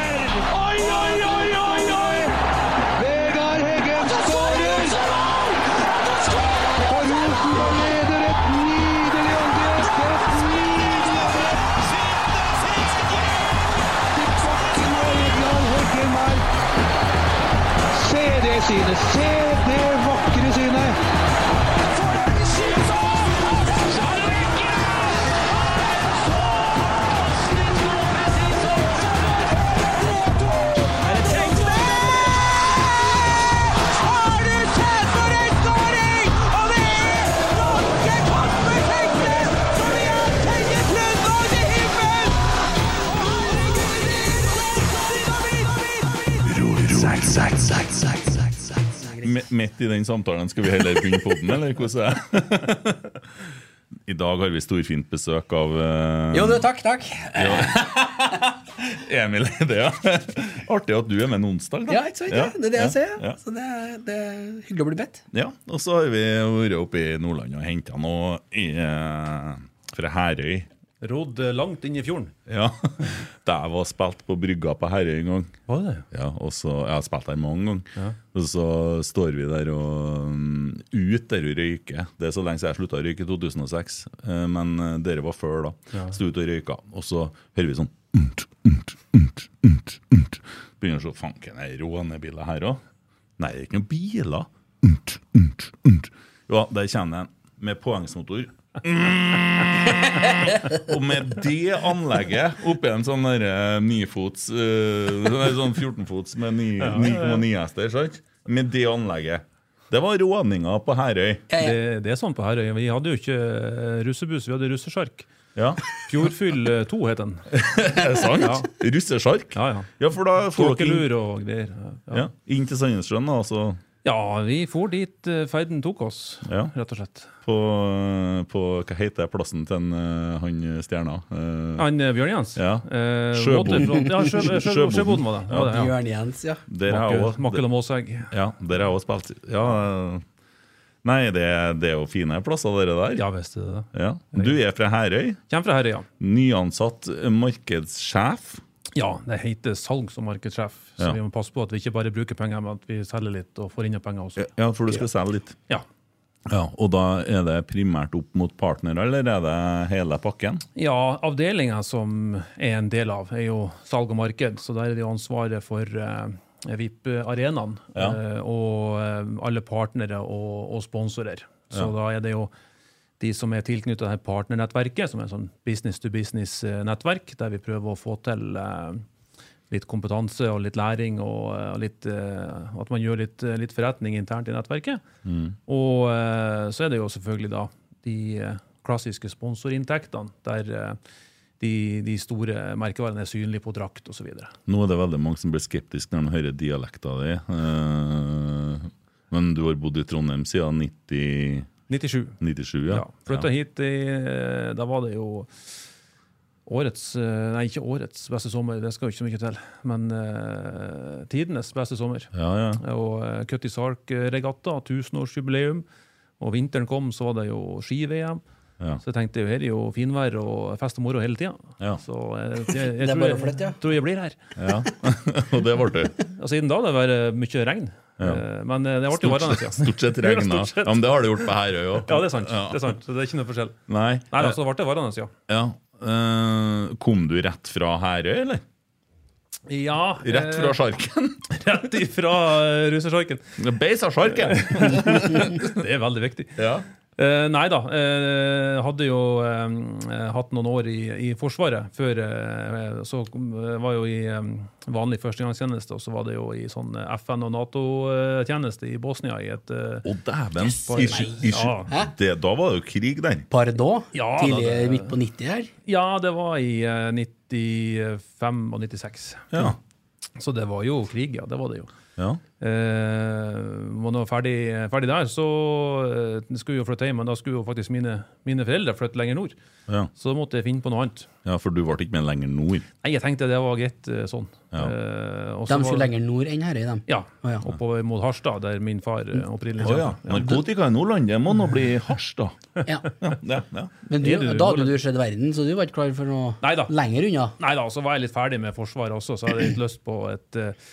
Oi, oi, oi, oi, oi! Midt i den samtalen skal vi heller begynne på den, eller hvordan er det? I dag har vi storfint besøk av uh, Jo, du, takk, takk. Emil Eide. Ja. Artig at du er med en onsdag, da. Ja, ikke sant? Ja, det er det jeg sier. Ja. Så det, er- det er hyggelig å bli bedt. Ja, og så har vi vært oppe i Nordland og henta noe i, uh, fra Herøy. Rodd eh, langt inn i fjorden. Ja, Der var spilt på brygga på Herøy en gang. Var det? Ja, og så, Jeg har spilt der mange ganger. Og så står vi der og um, ut der og røyker. Det er så lenge siden jeg slutta å røyke i 2006, eh, men eh, dere var før da. Sto ute og røyka, og så hører vi sånn. Begynner å se fanken, er det rånebiler her òg? Nei, det er ikke noen biler. Ja, der kommer den med påhengsmotor. Og med det anlegget oppi en sånn der, eh, nifots eh, sånn- Sånn 14-fots med 9,9 hester, sant? Med det anlegget. Det var råninga på Herøy. Det, det er sånn på Herøy. Vi hadde jo ikke eh, russebuss, vi hadde russesjark. Ja, Fjordfyll eh, 2 het den. er det sant? Ja. Russesjark? Ja, ja. Ja, for da får dere inn, og greier. Ja. ja, inn til Sandnessjøen, da, altså ja, vi for dit eh, ferden tok oss, Ja. rett og slett. på, på Hva heter plassen til en, eh, han stjerna? Eh, Han eh, Bjørn Jens? Ja. Eh, Sjøboden. Ja, sjø, sjø, Sjøboden. Sjøboden var det. Ja, det ja. Bjørn Jens, ja. der har jeg Makkel, og Måsegg. Ja, der har jeg også spilt. Ja, eh, nei, det, det er jo fine plasser, dere der. Ja visst er det det. Ja. Du er fra Herøy. Kjem fra Herøy, ja. Nyansatt markedssjef. Ja, det heter salgs- og markedssjef, så Ja. vi må passe på at vi ikke bare bruker penger, men at vi selger litt og får inn penger også. Ja, for du skal selge litt. Ja. Ja, Og da er det primært opp mot partnere, eller er det hele pakken? Ja, avdelinga som er en del av, er jo salg og marked. Så der er det jo ansvaret for uh, VIP-arenaen Ja. eh, og eh, alle partnere og, og sponsorer. Så Ja. da er det jo de som er tilknyttet dette partnernettverket, som er et sånn business-to-business-nettverk, der vi prøver å få til eh, litt kompetanse og litt læring, og, eh, litt, eh, at man gjør litt, eh, litt forretning internt i nettverket. Og eh, så er det jo selvfølgelig da de eh, klassiske sponsorinntektene, der eh, de, de store merkevarene er synlige på drakt osv. Nå er det veldig mange som blir skeptiske når de hører dialekta di. Eh, men du har bodd i Trondheim siden 90, 97. 97, ja? Ja. Flytta hit i eh, Da var det jo årets eh, Nei, ikke årets beste sommer, det skal jo ikke så mye til. Men uh, tidenes beste sommer. Ja, ja. Og uh, Cutty Sark-regatta, 1000-årsjubileum. Og vinteren kom, så var det jo ski-VM. Ja. Så jeg tenkte her er jo finvær og fest og moro hele tida. Ja. Så jeg, jeg, jeg, Det tror, jeg, tror jeg blir her. ja. Og det ble det. Og siden da har det vært mye regn. Ja. Eh, Men eh, det ble jo varende. Ja. Stort sett regna. Ja, men det har det gjort på Herøy òg. ja, det er sant. Det er sant. Så det er ikke noe forskjell. Nei. Nei, altså, det ble varende, ja. Ja. Uh, kom du rett fra Herøy, eller? Ja, Rett fra sjarken? rett ifra russesjarken. Beisa sjarken! Det er veldig viktig. ja. Eh, nei da. Uh, hadde jo uh, hatt noen år i, i Forsvaret før. Så var jo i um, vanlig førstegangstjeneste, og så var det jo i sånn FN- og Nato-tjeneste i Bosnia i et Å, dæven! Ja. Det, da var det jo krig den. Pardon? Ja, Tidlig da, det- midt på 90 her. Ja, det var i eh, 95 og 96. Ja. Så det var jo krig, ja. Det var det jo. Ja. Eh, var nå ferdig, ferdig der, så eh, skulle vi jo flytte hjem, men da skulle jo faktisk mine, mine foreldre flytte lenger nord. Ja. Så da måtte jeg finne på noe annet. ja, for du ble ikke med lenger nord. Nei, jeg tenkte det var greit eh, sånn. Ja. Eh, De var- skulle lenger nord enn Herøy, dem. Ja, oh, ja. oppover mot Harstad, der min far eh, opprinnelig Oh, ja. Narkotika i Nordland, det må nå bli Harstad! Ja. Ja, ja, ja. Men du, du- da hadde du sett verden, så du var ikke klar for noe Neida. lenger unna? Nei da, så var jeg litt ferdig med Forsvaret også, så hadde jeg litt lyst på et eh,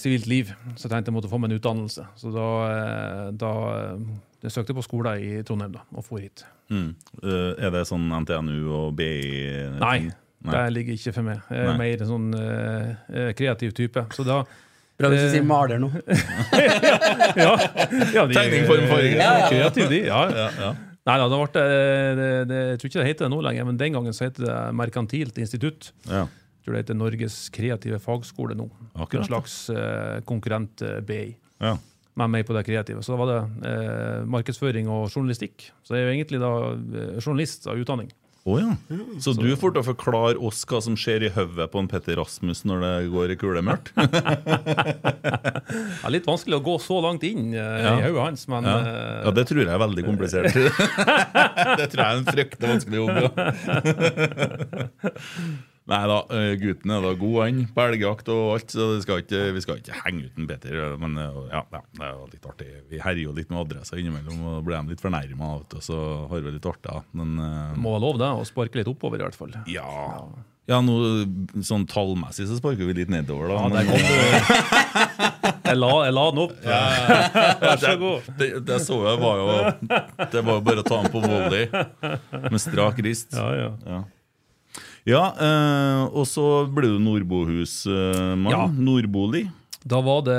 sivilt liv. Så jeg tenkte jeg måtte få meg en utdannelse. Så da, eh, da eh, jeg søkte på skolen i Trondheim da, og for hit. Mm. Eh, er det sånn NTNU og BI? Nei, Nei. det ligger ikke for meg. Jeg er Nei. mer en sånn eh, eh, kreativ type. Så da Bra hvis du Eh, sier maler nå. Ja, ja de, Tegning, form, farge. Ja, ja. Kreativ, de. Ja. Ja, ja. Nei da, det ble, det, det, det, jeg tror ikke det heter det nå lenger, men den gangen så het det Merkantilt institutt. ja. Tror det heter Norges kreative fagskole nå. Akkurat. En slags eh, konkurrent eh, BI. ja. Med meg på det kreative. Så da var det eh, markedsføring og journalistikk. Så jeg er jo egentlig da eh, journalist av utdanning. Oh, ja. Så du får til å forklare oss hva som skjer i hodet på en Petter Rasmus når det går i kulemørkt? Er litt vanskelig å gå så langt inn eh, Ja. i hodet hans, men Ja. eh, ja, det tror jeg er veldig komplisert. det tror jeg er en fryktelig vanskelig jobb. Ja. Nei da, eh, gutten er da god, han. På elgjakt og alt, så det skal ikke, vi skal ikke henge ut en Petter. Men eh, ja, ja, det er jo litt artig. Vi herjer jo litt med adresser innimellom, og da blir de litt fornærma, så har vi litt artig. Men eh, må ha lov det, å sparke litt oppover i hvert fall. ja. Ja, nå, sånn tallmessig så sparker vi litt nedover, da. Ja, men- er godt. Jeg la, jeg la den opp. Vær så god. Det, det så jeg var jo Det var jo bare å ta den på volley med strak rist. Ja, ja. Ja, ja eh, og så ble du Nordbohus-mann. Ja. Nordbolig. Da var det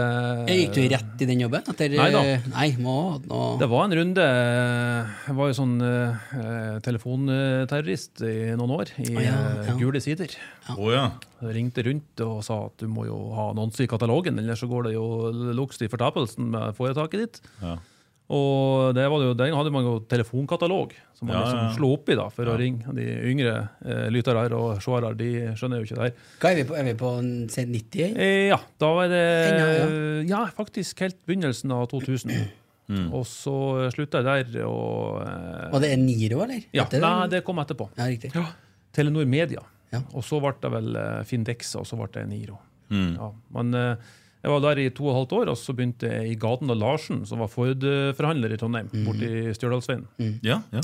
Gikk du rett i den jobben? Etter, Nei da. Nei, må nå Det var en runde. Jeg var jo sånn uh, telefonterrorist i noen år, i oh, ja, eh, ja. gule sider. Å ja. Jeg ringte rundt og sa at du må jo ha annonse i katalogen, ellers så går det jo luks i fortapelsen med foretaket ditt. Ja. Og det var jo, den hadde man jo telefonkatalog, som man Ja, liksom ja, ja. slo opp i da, for å ringe. De yngre eh, lyttere og seere de skjønner jo ikke det her. Hva er vi på? Er vi på en- 90? Eh, ja, da var det ja. faktisk helt begynnelsen av 2000. Mm. Og så slutta jeg der og eh, Var det Niro, eller? Ja, Heter nei, det kom etterpå. Ja, riktig. Telenor Media. Ja. Og så ble det vel eh, Findexa, og så ble det Niro. Mm. Ja, men eh, jeg var der i to og et halvt år, og så begynte jeg i gaten og Larsen, som var Ford-forhandler i Trondheim, borte i Stjørdalsveien. Ja, ja.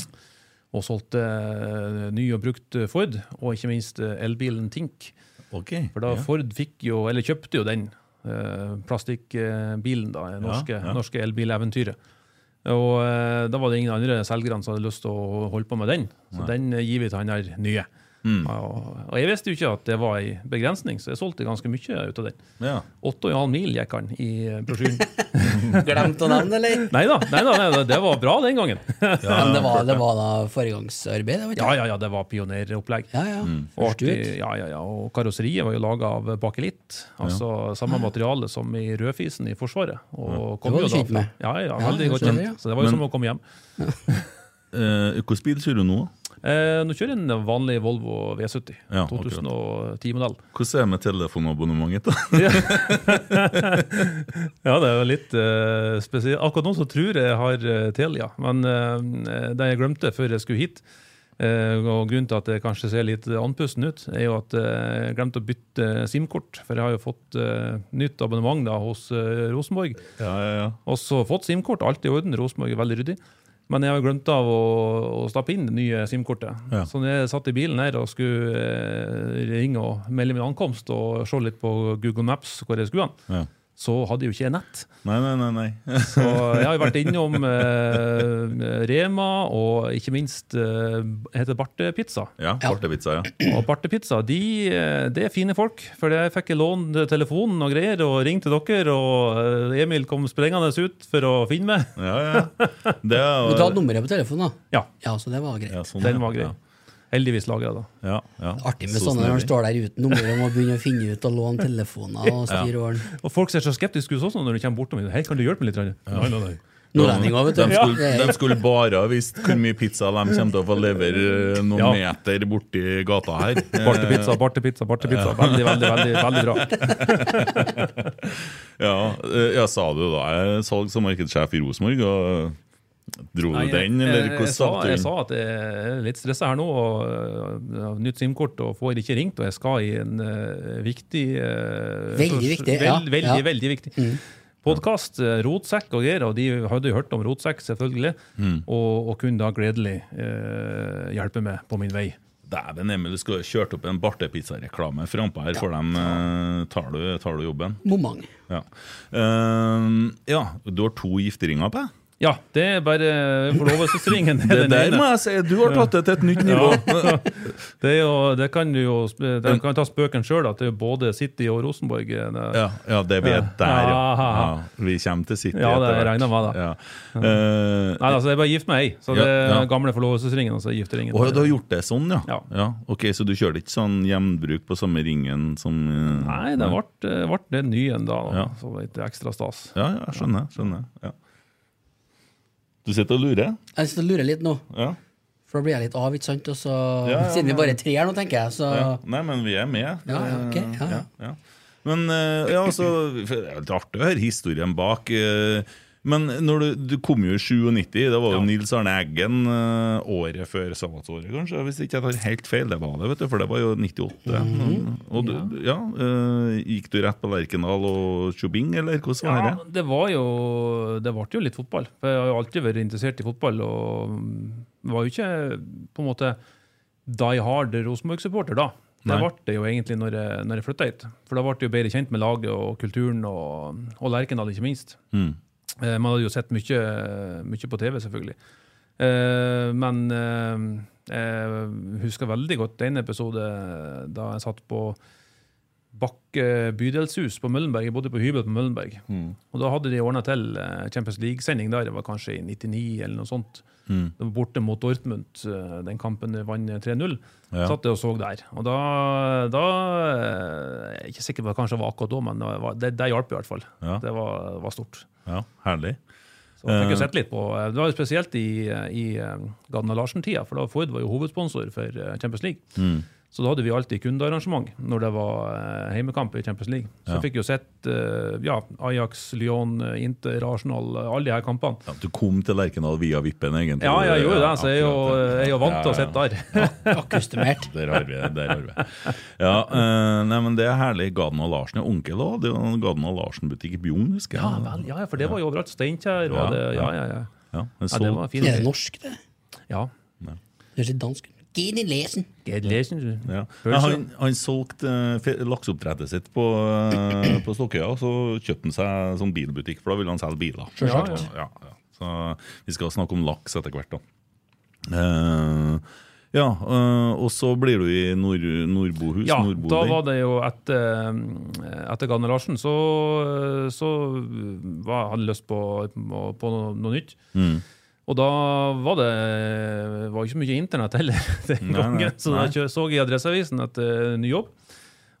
Og solgte eh, ny og brukt Ford, og ikke minst eh, elbilen Tink. Okay, For da ja. Ford fikk jo, eller kjøpte jo den eh, plastikkbilen, da, det norske, Ja, ja. norske elbileventyret. Og eh, da var det ingen andre selgerne som hadde lyst til å holde på med den, så den eh, gir vi til han der nye. Mm. Og, og jeg visste jo ikke at det var ei begrensning, så jeg solgte ganske mye ut av den. ja. 8,5 mil gikk han i eh, brosjyren. Glemt å nevne, eller? nei da, nei da, nei da, det var bra den gangen. Ja, men det var, det var da foregangsarbeid? Ja, ja, ja, det var pioneropplegg. ja, ja. Og, artig, ja, ja, ja. og karosseriet var jo laga av bakelitt, altså samme materiale som i rødfisen i Forsvaret. Og kom Det var du kjent med. Ja, ja, Ja, veldig godt kjent. ja. Så det var jo Men- som å komme hjem. Hvor Hvilken bil kjører du nå? Eh, nå kjører jeg en vanlig Volvo V70. Ja, 2010-modell. Hvordan er det med telefonabonnementet? da? Ja, det er jo litt eh, spesielt. Akkurat nå så tror jeg jeg har uh, Telia, men eh, det jeg glemte før jeg skulle hit, eh, og grunnen til at det kanskje ser litt andpusten ut, er jo at eh, jeg glemte å bytte SIM-kort. For jeg har jo fått eh, nytt abonnement da hos eh, Rosenborg. Ja, ja, ja. Og så fått SIM-kort, alt i orden. Rosenborg er veldig ryddig. Men jeg har glemt av å, å stappe inn det nye SIM-kortet. Ja. Så når jeg satt i bilen her og skulle eh, ringe og melde min ankomst og se litt på Google Maps hvor jeg skulle hen, ja. Så hadde jo ikke jeg nett. Nei, nei, nei. nei. Så jeg har jo vært innom eh, Rema og ikke minst eh, heter Barte Pizza. Ja, Bartepizza, ja. Og Barte Pizza de, eh, det er fine folk. For jeg fikk lånt telefonen og greier og ringte dere, og eh, Emil kom sprengende ut for å finne meg. ja, ja. Det er, Du tar nummeret på telefonen, da? Ja, Ja, så det var greit. ja, sånn, den ja. var grei. Heldigvis lagra, da. Ja, ja. Artig med Så sånne når man står der uten nummer og må begynne å finne ut og låne telefoner og styre ja. Og folk ser så skeptiske ut også når de kommer bortom. Hei, kan du hjelpe meg litt? Rane?» Nei, nei, nei. Nordlendinger, vet du. De skulle, de skulle bare ha visst hvor mye pizza de kommer til å få levere eh, noen Ja. meter borti gata her. Bartepizza, bartepizza, bartepizza. Veldig, veldig, veldig, veldig bra. Ja, jeg sa sa jo da jeg er salgs- og markedssjef i Rosenborg? Dro du den, jeg, eller hvordan jeg, sa, du jeg sa at jeg er litt stressa her nå. og har Nytt SIM-kort og får ikke ringt, og jeg skal i en uh, viktig uh, Veldig viktig, ja. Veld, veldig, Ja. veldig viktig. Podkast, Rotsekk og greier, og de hadde jo hørt om Rotsekk, selvfølgelig, og, og kunne da gledelig uh, hjelpe meg på min vei. Dæven, Emil, du skulle kjørt opp en Barte-pizza-reklame frampå her, for dem eh, tar, du, tar du jobben. Moment. Ja. Uh, ja, du har to gifteringer på deg? Ja, det er bare forlovelsesringen. Det der må jeg si, du har tatt det til et nytt nivå. Det, er jo, det kan du jo De kan ta spøken sjøl, at det er både City og Rosenborg. eh, det- Ja, ja det vet der, ja. Ja. ja. Vi kommer til City Ja, det etter hvert. regner jeg med, da. Ja. Uh, Nei, altså, jeg er bare gift med ei. Så det Ja, er ja. gamle forlovelsesringen. Altså gifteringen. Å, du har gjort det sånn, ja. Ja. Ok, Så du kjørte ikke sånn hjembruk på samme ringen som uh, Nei, det ble, det ble det nye en da. Ja. Så litt ekstra stas. Ja, ja, skjønner. skjønner ja. Du sitter og lurer? Jeg sitter og lurer litt nå, Ja. for da blir jeg litt av, ikke sant? Og så, Ja, ja, siden vi bare er tre her nå, tenker jeg, så. Nei, men vi er med. Ja, ja, ok, ja, ja. ja. Men eh, ja, altså Det er litt artig å høre historien bak. eh, Men når du, du kom jo i 97, det var jo Ja. Nils Arne Eggen eh, året før sabbatsåret, kanskje? Hvis ikke jeg tar helt feil. Det var det, vet du, for det var jo 98. Mhm. Og du, ja, eh, Gikk du rett på Lerkendal og Tjobing, eller hvordan var Ja, det? det var jo Det ble jo litt fotball. For jeg har jo alltid vært interessert i fotball, og mm, var jo ikke på en måte die hard Rosenborg-supporter da. Det ble det jo egentlig når jeg, når jeg flytta hit. For da ble jeg jo bedre kjent med laget og kulturen, og, og Lerkendal, ikke minst. Mm. Eh, Man hadde jo sett mye, mye på TV, selvfølgelig. Eh, men eh, jeg husker veldig godt en episode da jeg satt på Bakke bydelshus på Møllenberg. Jeg bodde på hybel på Møllenberg. Og da hadde de ordna til Champions League-sending der. Det var kanskje i 99 eller noe sånt. Var borte mot Dortmund, eh, den kampen vant 3-0. Ja. Satt og så der. Og da, da eh, Jeg er ikke sikker på det kanskje var akkurat da, men det, det, det hjalp i hvert fall. Ja. Det var, var stort. Ja, herlig. Så jeg fikk jo Eh. sett litt på, Det var jo spesielt i, i eh, Gadna Larsen-tida, for da Ford var jo hovedsponsor for eh, Champions League. Mm. Så da hadde vi alltid kundearrangement når det var eh, heimekamp i Champions League. Så Ja. fikk jo sett eh, ja, Ajax, Lyon, eh, Inter, Arsenal, alle de her kampene. Ja, du kom til Lerkendal via Vippen, egentlig? Ja, jeg gjorde det, så jeg er jo, jeg er jo vant til å sitte der. Akkustumert Der har vi det. der har vi det. Ja, eh, nei, men Det er herlig. Gaden og Larsen er onkel òg. Det er en Gaden og Larsen-butikk i Bjugn, husker jeg. Ja, vel, ja, for det var jo overalt. Steinkjer og Ja, det, ja, ja. ja, ja. Ja, men ja, det var fint. Er det norsk, det? Ja. Det er litt dansk. Gini lesen. Lesen, ja. Han, han solgte uh, lakseoppdrettet sitt på, uh, på Stokkøya, og så kjøpte han seg sånn bilbutikk, for da ville han selge biler. Ja, ja. Så vi skal snakke om laks etter hvert, da. Uh, ja, eh, og så blir du i Nord, Nordbohus. Ja, Nordbo da var det jo etter, etter Ganne Larsen, så, så var, hadde jeg lyst på, på, på noe, noe nytt. Mm. Og da var det var ikke mye internett heller den Nei, gangen, nei, så nei. jeg så i Adresseavisen etter ny jobb.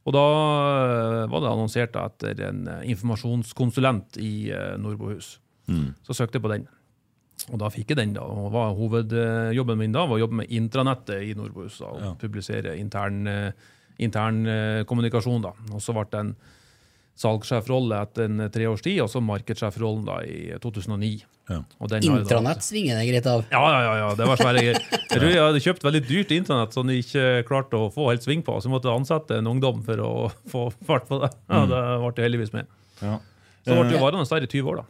Og da eh, var det annonsert etter en eh, informasjonskonsulent i eh, Nordbohus. Mm. Så søkte jeg på den. Og da fikk jeg den. da, og var Hovedjobben min da var å jobbe med intranettet i Nordbohus. da, og Ja. Publisere intern, eh, intern eh, kommunikasjon. da. Og så ble det en salgssjefrolle etter en treårs tid, og så markedssjefrollen da i 2009. Ja. Og den har jeg da- Intranett svinger det greit av. ja, ja, ja, ja, det var svære greier. Jeg tror jeg hadde kjøpt veldig dyrt internett som de ikke klarte å få helt sving på. Så jeg måtte ansette en ungdom for å få fart på det. Ja, det ble jeg heldigvis med. Ja. Så ble det Eh, varende der i 20 år, da.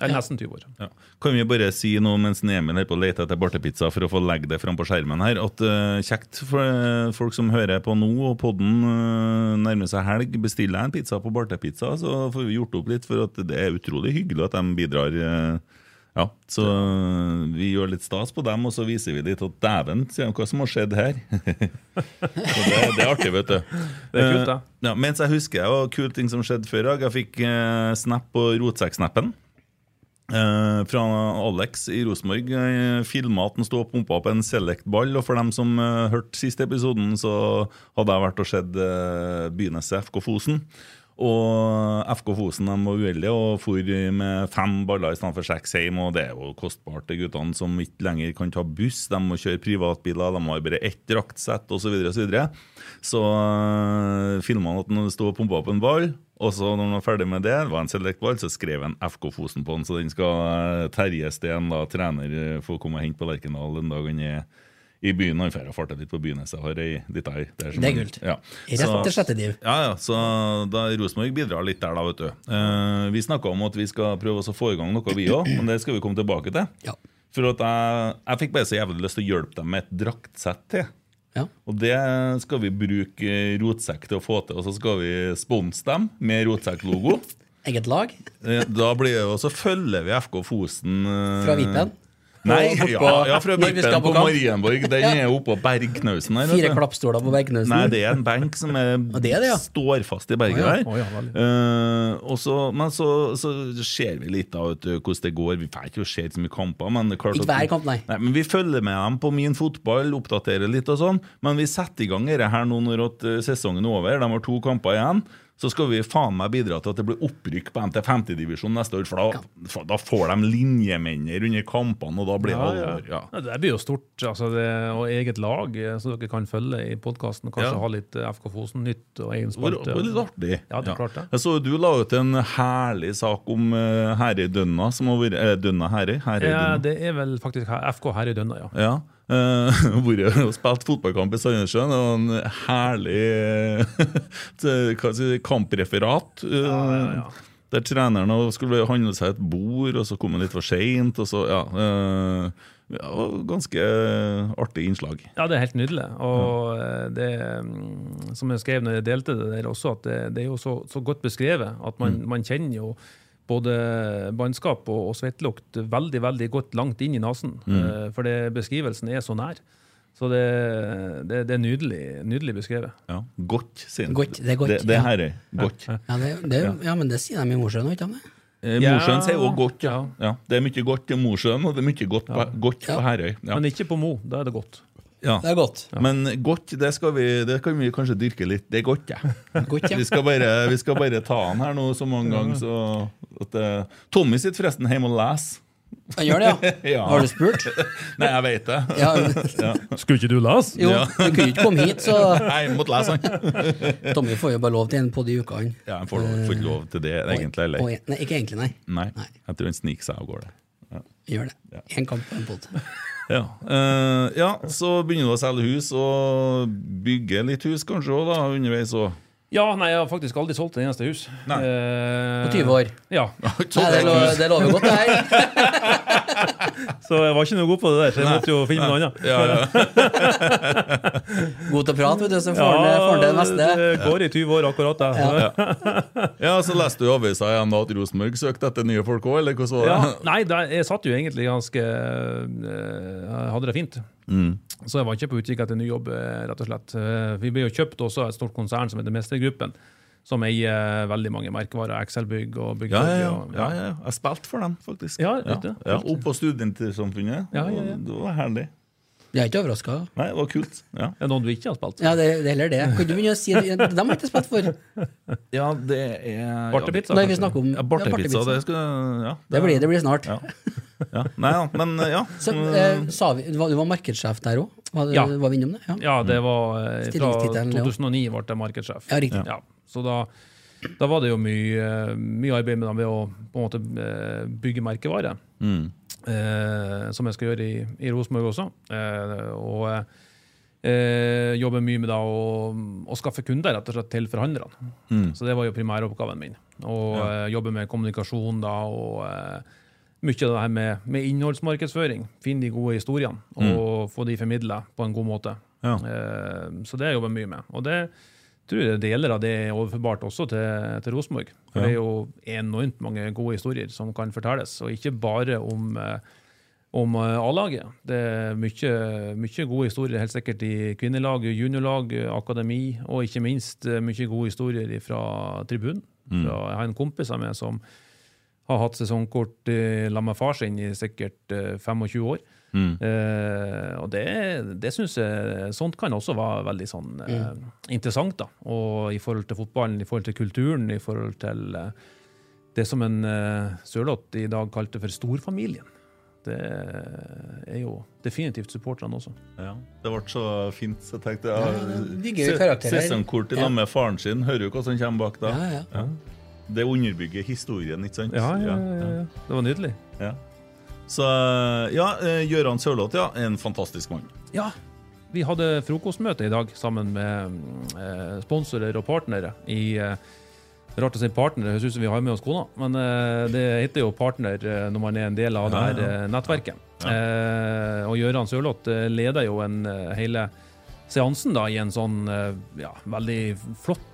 Eller nesten 20 år. Ja. Kan vi bare si noe mens Emil er på å lete etter bartepizza for å få legge det fram på skjermen her, at uh, kjekt for uh, folk som hører på nå, og podden uh, nærmer seg helg, bestiller en pizza på Bartepizza, så får vi gjort opp litt, for at det er utrolig hyggelig at de bidrar. ja, så vi gjør litt stas på dem, og så viser vi litt at dæven, sier de, hva som har skjedd her? så det, det er artig, vet du. Det er kult, da. Ja, mens jeg husker det var kule ting som skjedde før i dag. Jeg fikk snap på rotsekksnappen. Eh, fra Alex i Rosenborg. Uh, Filma at han sto og pumpa opp en Select-ball. Og for dem som eh, hørte siste episoden, så hadde jeg vært og sett uh, Byneset FK Fosen. Og FK Fosen de var uheldige og for med fem baller istedenfor seks hjem. Og det er jo kostbart til guttene som ikke lenger kan ta buss. De må kjøre privatbiler, de har bare ett draktsett osv. Så, videre, og så, videre. så uh, filma han at han sto og pumpa opp en ball. Og så når han var ferdig med det, det var en selektball, så skrev han FK Fosen på den. Så den skal uh, Terje Steen, da, trener, uh, få komme og hente på Lerkendal den dag han er i byen. Han får farte litt på byen. Jeg har ei lita øy. Det er gult. Ja. Rett til sjette div. Ja, ja, så da Rosenborg bidrar litt der, da, vet du. Eh, vi snakka om at vi skal prøve å få i gang noe, vi òg, men det skal vi komme tilbake til. Ja. For at jeg, jeg fikk bare så jævlig lyst til å hjelpe dem med et draktsett til. Ja. Og det skal vi bruke Rotsekk til å få til, og så skal vi sponse dem med rotsekklogo. Eget lag Eh, Da blir det, og så følger vi FK Fosen eh, fra Vippen. Nei, ja, ja, fra Vippen på på. Marienborg. Den Ja. er jo oppå bergknausen her. Fire klappstoler på bergknausen. Nei, det er en benk som er, det det, ja. står fast i berget der. Veldig. Eh, og så, men så, så ser vi litt av vet hvordan det går. Vi får ikke se så mye kamper. Men det er klart Ikke hver kamp, nei. Men Vi følger med dem på min fotball, oppdaterer litt og sånn. Men vi setter i gang dette her nå når at, eh, sesongen er over. De har to kamper igjen. Så skal vi faen meg bidra til at det blir opprykk på NT50-divisjonen neste år. For da, for da får de linjemenner under kampene, og da blir det Ja, alvor. Ja. Ja, det blir jo stort. Altså det, og eget lag, eh, så dere kan følge i podkasten. Kanskje Ja. ha litt eh, FK Fosen-nytt og egen spalte. det var litt artig. Ja, det er klart det. Jeg så du la ut en herlig sak om uh, Herøy Dønna, som har vært eh, Dønna Herøy? Herøy Ja, det er vel faktisk FK Herøy Dønna, ja. Ja. Uh, vært og spilt fotballkamp i Sandnessjøen. Og en herlig si, kampreferat. Uh, ja, ja. Der treneren skulle handle seg et bord, og så kom han litt for seint. Ja, ja, ganske artig innslag. Ja, det er helt nydelig. Og det, mm, som jeg skrev når jeg delte det der også, at det, det er jo så, så godt beskrevet at man, man kjenner jo både bannskap og, og svettelukt veldig veldig godt langt inn i nesen. Eh, For det, beskrivelsen er så nær. Så det, det, det er nydelig, nydelig beskrevet. Ja, Godt, sier. Godt, det er godt, Det, det er ja. Herøy. Godt. Ja, det, det, ja, men det sier de i Mosjøen, ikke sant? Eh, Ja, Mosjøen sier òg godt, ja. Det er mye godt i Mosjøen, og det er mye godt på, godt på Herøy. Ja. Men ikke på Mo. Da er det godt. Ja. Det er godt. Men godt, det, skal vi, det kan vi kanskje dyrke litt. Det er godt, ja. Godt, ja. Vi skal bare, vi skal bare ta han her nå så mange ganger. Så at, uh, Tommy sitter forresten hjemme og leser. Han gjør det, ja. Ja. Har du spurt? Nei, jeg vet det. Ja. Skulle ikke du lese? Jo, Ja. du kunne ikke komme hit, så Nei, jeg måtte lese han. Tommy får jo bare lov til en på de uka. Ja, Han får, får ikke lov til det egentlig heller. Nei, ikke egentlig, nei. Nei, Nei. jeg tror han sniker seg av gårde. Gjør det. Én kamp på en pod. Ja. Uh, ja, så begynner du å selge hus, og bygge litt hus kanskje òg, da, underveis òg. Ja, nei, jeg har faktisk aldri solgt et eneste hus. Nei. Uh, På 20 år. Ja, Nei, det, lo, det lover godt, det her. Så jeg var ikke noe god på det der, så jeg måtte jo finne noe annet. Ja, ja. God til å prate, vet du, så får han får han det meste. det går i 20 år akkurat, det. Ja. ja, så leste du i avisa igjen at Rosenborg søkte etter nye folk òg, eller hvordan var det? Nei, da, jeg satt jo egentlig ganske eh, Jeg hadde det fint. Mm. Så jeg var ikke på utkikk etter ny jobb, eh, rett og slett. Eh, Vi ble jo kjøpt også av et stort konsern som heter Mestergruppen, som eier veldig mange merkevarer. Excel-bygg og Ja, ja, ja. ja, ja. Jeg spilte for dem, faktisk. Ja, ja. ja. Opp på samfunnet. Ja, ja, ja. Det var herlig. Jeg er ikke overraska. Nei, det var kult. Ja, Er det noen du ikke har spilt? Ja, det, det er heller det. Kan du begynne å si det? De har ikke spilt for. ja det er Bartepizza? Nei, vi snakker om Ja, Bartepizza, ja, det skal ja, Det blir, det blir snart. Ja. ja. Nei ja, men ja. Så, eh, sa vi, du var, var markedssjef der òg? Var, Ja. var vi innom det? Ja. Ja, det var eh, fra 2009 ble jeg markedssjef. Ja, riktig. Ja, så da, da var det jo mye, mye arbeid med dem ved å på en måte eh, bygge merkevare. Mm. Eh, som jeg skal gjøre i, i Rosenborg også. Eh, og eh, jobbe mye med da å, å skaffe kunder rett og slett til forhandlerne. Mm. Så det var jo primæroppgaven min. Og eh, jobbe med kommunikasjon da, og eh, mye av det her med, med innholdsmarkedsføring. Finne de gode historiene og få de formidla på en god måte. Ja. Eh, så det jobber jeg mye med. Og det tror deler av det er overførbart også til, til Rosenborg. For Ja. det er jo enormt mange gode historier som kan fortelles, og ikke bare om eh, om eh, A-laget. Det er mye, mye gode historier helt sikkert i kvinnelag, juniorlag, akademi, og ikke minst eh, mye gode historier fra tribunen. Fra, jeg har en kompis av meg som har hatt sesongkort sammen med far sin i sikkert eh, 25 år. Eh, og det, det syns jeg Sånt kan også være veldig sånn eh, interessant. da, og I forhold til fotballen, i forhold til kulturen, i forhold til uh, det som en uh, Sørloth i dag kalte for storfamilien. Det er jo definitivt supporterne også. Ja, Det ble så fint, så jeg tenkte Ja, ja, karakterer. Sesongkort i lag med faren sin. Hører jo hva som kommer bak da. Ja, ja. Det underbygger historien, ikke sant? Ja, ja, ja, ja. Det var nydelig. Ja. Så ja, eh, Gøran Sørloth, ja. En fantastisk mann. Ja, vi hadde frokostmøte i dag sammen med eh, sponsorer og partnere i eh, Rart å si partner, høres ut som vi har med oss kona, men eh, det heter jo partner eh, når man er en del av det her eh, nettverket. Eh, og Gøran Sørloth eh, leder jo en eh, hele seansen da i en sånn eh, ja, veldig flott eh,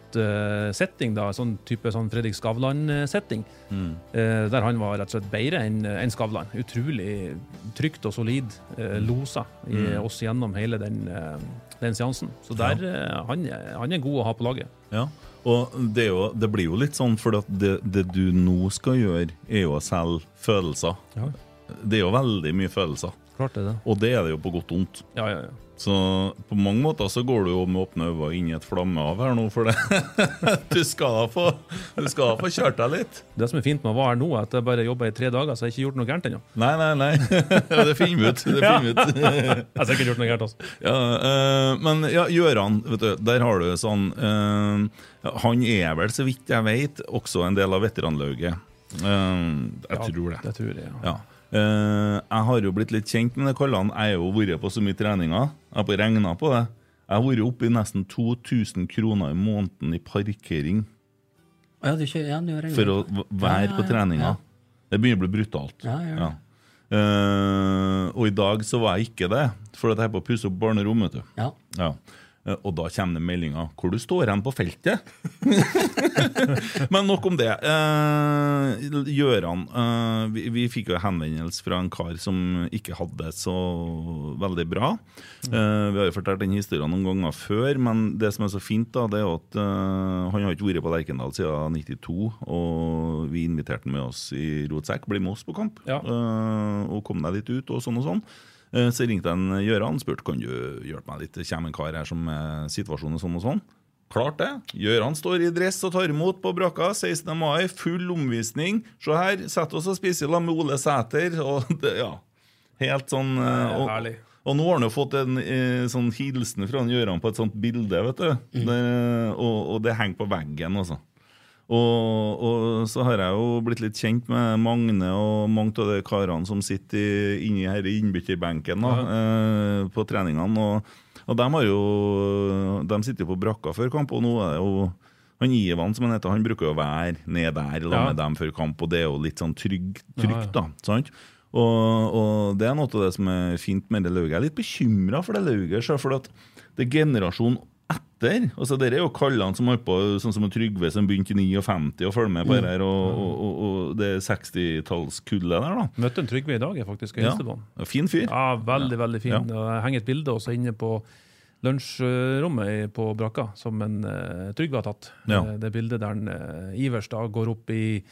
setting, da, sånn type sånn Fredrik Skavlan-setting. Eh, der han var rett og slett bedre enn en Skavlan. Utrolig trygt og solid. Eh, losa i, oss gjennom hele den, eh, den seansen. Så der, eh, han, han er god å ha på laget. Ja. Og det, jo, det blir jo litt sånn, for det, det du nå skal gjøre, er jo å selge følelser. Ja. Det er jo veldig mye følelser. Klart det, det. Og det er det jo på godt og vondt. Ja, ja, ja. Så på mange måter så går du jo med åpne øyne inn i et flammehav her nå, for det. du skal da få Du skal da få kjørt deg litt. Det som er fint med å være her nå, er at jeg bare jobber i tre dager, så jeg har ikke gjort noe gærent ennå. Nei, nei, nei. det finner vi ut. Det finner ut. Jeg har sikkert gjort noe gærent, altså. Ja, øh, men ja, Gjøran, vet du, der har du sånn øh, Han er vel, så vidt jeg vet, også en del av veteranlauget. Uh, jeg tror det. Det tror jeg, ja. Ja. Eh, jeg har jo blitt litt kjent med det kallene. Jeg har jo vært på så mye treninger. Jeg har regna på det. Jeg har vært oppe i nesten 2000 kroner i måneden i parkering Ja, kjører, ja, for å være Ja, på treninga. Det begynner å bli brutalt. Ja, ja. Eh, og i dag så var jeg ikke det, for at jeg er på å pusse opp barnerom. vet du. Ja. Eh, Og da kommer det meldinger hvor du står hen på feltet. Men nok om det. Eh, Gjøran eh, vi, vi fikk jo henvendelse fra en kar som ikke hadde det så veldig bra. Eh, vi har jo fortalt den historien noen ganger før, men det som er så fint, da, det er at eh, han har ikke vært på Lerkendal siden 92, og vi inviterte han med oss i Rotsekk. Bli med oss på kamp, Ja. eh, og kom deg litt ut, og sånn og sånn. Eh, Så ringte en Gjøran og spurte kan du hjelpe meg litt. Det kommer en kar her som er situasjonen sånn og sånn. Klart det. Gjøran står i dress og tar imot på brakka. 16. mai, full omvisning. Se her, sett oss og spise sammen med Ole Sæter. Og det, ja, helt sånn eh, og, herlig. og nå har han jo fått en eh, sånn hilsen fra Gjøran på et sånt bilde, vet du. Det, og, og det henger på veggen, altså. Og, og så har jeg jo blitt litt kjent med Magne og mange av de karene som sitter inni her i innbytterbenken ja. eh, på treningene. Og, og de, har jo, de sitter jo på brakka før kamp, og nå er det jo han Ivan som han heter, han bruker jo å være ned der Ja. med dem før kamp, og det er jo litt sånn trygg, trygt, da. sant? Og, og det er noe av det som er fint med det lauget. Jeg er litt bekymra for det lauget, for at det er generasjonen etter. altså Dere er jo kallene som holdt på, sånn som Trygve som begynte i 59 og følger med på det her, og, og, og, og det 60-tallskullet der, da. Møtte en Trygve i dag, jeg faktisk, i Ja. Hilstebånd. Fin fyr. Ja, veldig, veldig fin. Ja. Og Jeg henger et bilde også inne på lunsjrommet på brakka, som en uh, Trygve har tatt. Ja. Eh, det bildet der en, eh, Ivers da går opp i,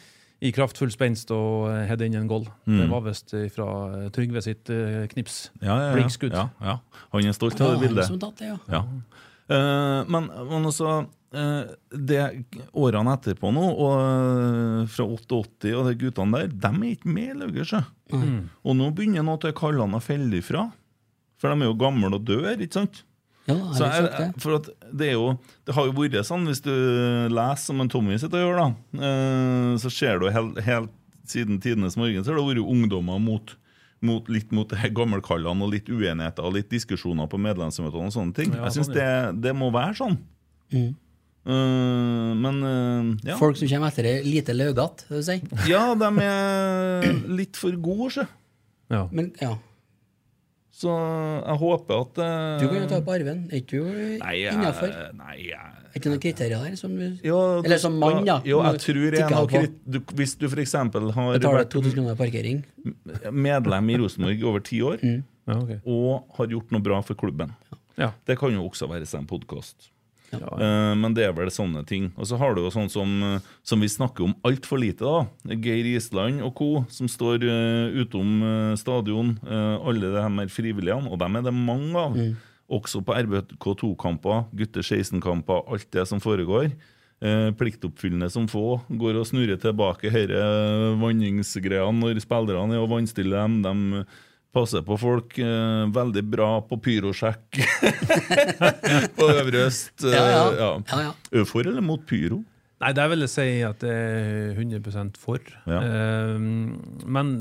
i kraftfull spenst og uh, header inn en goal. Mm. Det var visst fra Trygve sitt knips. Ja, ja, ja. Blinkskudd. Ja, ja. Han er stolt av det han som tatt det, ja. Eh, men, men også eh, det Årene etterpå nå, og eh, fra 88 og de guttene der, de er ikke med i lauget, Mm. Og nå begynner noe til kallene å falle ifra. For de er jo gamle og dør, ikke sant? Ja, Så har jeg jeg, det? for at det er jo Det har jo vært sånn, hvis du leser som en Tommy sitter og gjør, da, så ser du helt, helt siden tidenes morgen så har det vært ungdommer mot, mot litt mot gammelkallene og litt uenigheter og litt diskusjoner på medlemsmøtene og sånne ting. Ja, jeg syns sånn, det, det må være sånn. Mm. Uh, men uh, ja. Folk som kommer etter det, lite laugete, vil du si. ja, de er litt for gode, sjø. Ja. Men ja, Så jeg håper at uh, du kan jo ta opp arven. Er ikke du innafor? nei, jeg, Er ikke noen kriterier der? Som du Jo, Eller som mann, da. Jo, jeg tror jeg noe krit- du, Hvis du f.eks. har betaler vært 2000 kroner parkering. medlem i Rosenborg over ti år Mm. Ja, okay. og har gjort noe bra for klubben Ja. Det kan jo også være seg en podkast. Eh, men det er vel sånne ting. Og så har du jo sånn som, eh, som vi snakker om altfor lite, da. Geir Island og co., som står uh, utom uh, stadion. alle de her frivillige, og dem er det mange av. Også på RBK2-kamper, gutte 16-kamper, alt det som foregår. Pliktoppfyllende som få. Går og snurrer tilbake disse vanningsgreiene når spillerne er og vannstiller dem. De passer på folk. Eh, veldig bra på pyrosjekk på Øvre Øst. eh, Ja, ja. ja. ja, ja. Er for eller mot pyro? Nei, der vil jeg si at det er 100 for. Ja. Eh, men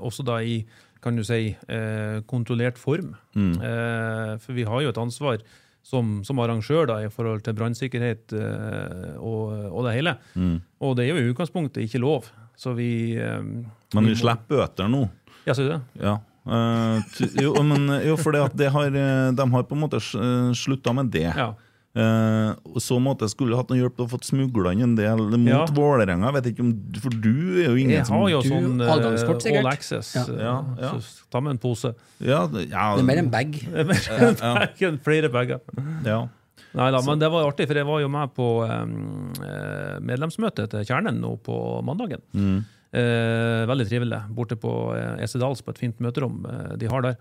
også da i kan du si, eh, kontrollert form. Mm. Eh, for vi har jo et ansvar som, som arrangør da, i forhold til brannsikkerhet eh, og, og det hele. Mm. Og det er jo i utgangspunktet ikke lov. Så vi Men vi vi slipper bøter nå. Ja, sier du det? Ja. Eh, jo, men, jo, for det at det har, eh, de har på en måte slutta med det. Ja. Uh, så måte skulle hatt noe hjelp til å få smugla inn en del mot Ja. Vålerenga. Vet ikke om, For du er jo ingen Jeg som har jo Du- sånn uh, adgangskort, sikkert. all access. Ja. eh, Ja, ja. Så ta med en pose. Ja, det- ja, Det er mer en bag. ja, Flere bager. ja. Nei da, men det var artig, for jeg var jo med på um, medlemsmøtet til Kjernen nå på mandagen. Mm. Eh, veldig trivelig. Borte på eh, Esedals, på et fint møterom eh, de har der.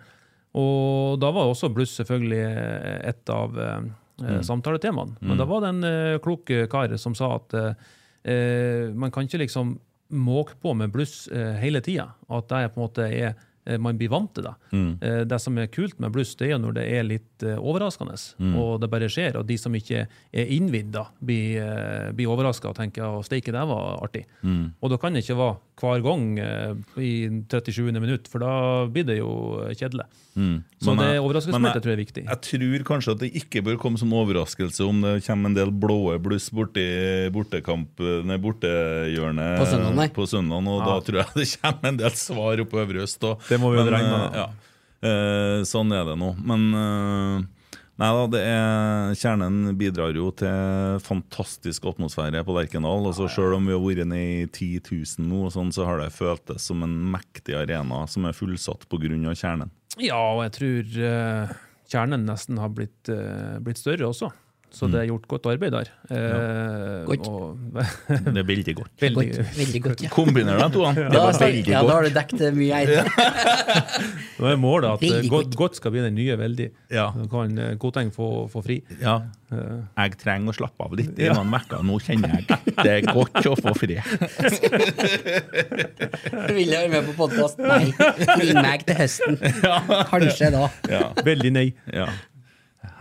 Og da var også bluss selvfølgelig eh, et av eh, Mm. samtaletemaene. Men da var det en eh, klok kar som sa at eh, eh, man kan ikke liksom måke på med bluss eh, hele tida. At det på en måte er eh, man blir vant til det. Mm. Eh, Det som er kult med bluss, det er jo når det er litt eh, overraskende, Mm. og det bare skjer. Og de som ikke er innvidd, blir, blir overraska og tenker at steike, det var artig. Mm. Og da kan det ikke være hver gang eh, i 37. minutt, for da blir det jo kjedelig. Mm. Så Men det overraskelsesmomentet tror jeg er viktig. Jeg tror kanskje at det ikke bør komme som overraskelse om det kommer en del blåe bluss borti bortekamp, nei, bortehjørnet På søndag, på søndagen, og da tror jeg det kommer en del svar oppe på Øvre Øst. og- Det må vi jo regne med, eh, Ja. Eh, sånn er det nå. Men eh, Nei da, det er, Kjernen bidrar jo til fantastisk atmosfære på Lerkendal. Altså, Selv om vi har vært nede i 10 000 nå, og sånn, så har det føltes som en mektig arena som er fullsatt pga. Kjernen. Ja, og jeg tror uh, kjernen nesten har blitt, uh, blitt større også. Så det er gjort godt arbeid der. Eh, Godt. og- Det er veldig godt. veldig, Godt, veldig godt, ja. Kombiner de to. Det Da, ja, da har du dekket mye her. Nå er målet at eh, Veldig godt, godt. skal bli den nye veldig. Ja. Så kan eh, Koteng få, få fri. Ja. Jeg trenger å slappe av litt Ja. noen uker. Nå kjenner jeg det er godt å få fri. Vil jeg være med på podkast? Nei. Ring meg til høsten. Kanskje da. Ja. Veldig nei. Ja.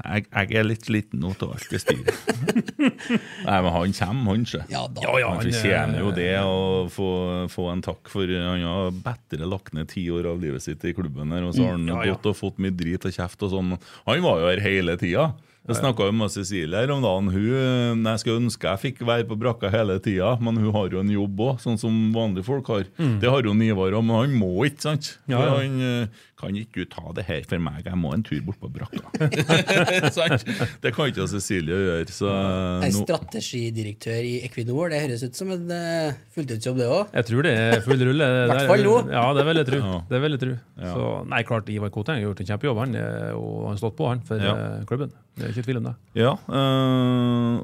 Jeg, jeg er litt sliten nå til alt det styret. Nei, men han kommer, han, sjø. Ja da. Ja, ja, Han fortjener jo eh, det å få, få en takk, for han har bedre lagt ned ti år av livet sitt i klubben. her, Og så har han Ja, ja. gått og fått mye drit og kjeft og sånn. Han var jo her hele tida. Jeg snakka med Cecilie her om dagen. Hun, jeg skulle ønske jeg fikk være på brakka hele tida, men hun har jo en jobb òg, sånn som vanlige folk har. Det har jo Nivar òg, men han må ikke, sant? Mm. Ja, ja. Han eh, kan ikke du ta det her for meg, jeg må en tur bort på brakka. Det kan ikke Cecilie gjøre. Så Jeg er strategidirektør i Equinor. Det høres ut som en uh, fulltidsjobb, det òg. Jeg tror det er full rulle. Hvert Det er- fall nå. Ja, det vil jeg tro. Det vil jeg tro. Ja. Så, nei, klart Ivar Koteng har gjort en kjempejobb, han, eh, og han har stått på han for Ja. eh, klubben. Det er ikke tvil om det. Ja, øh,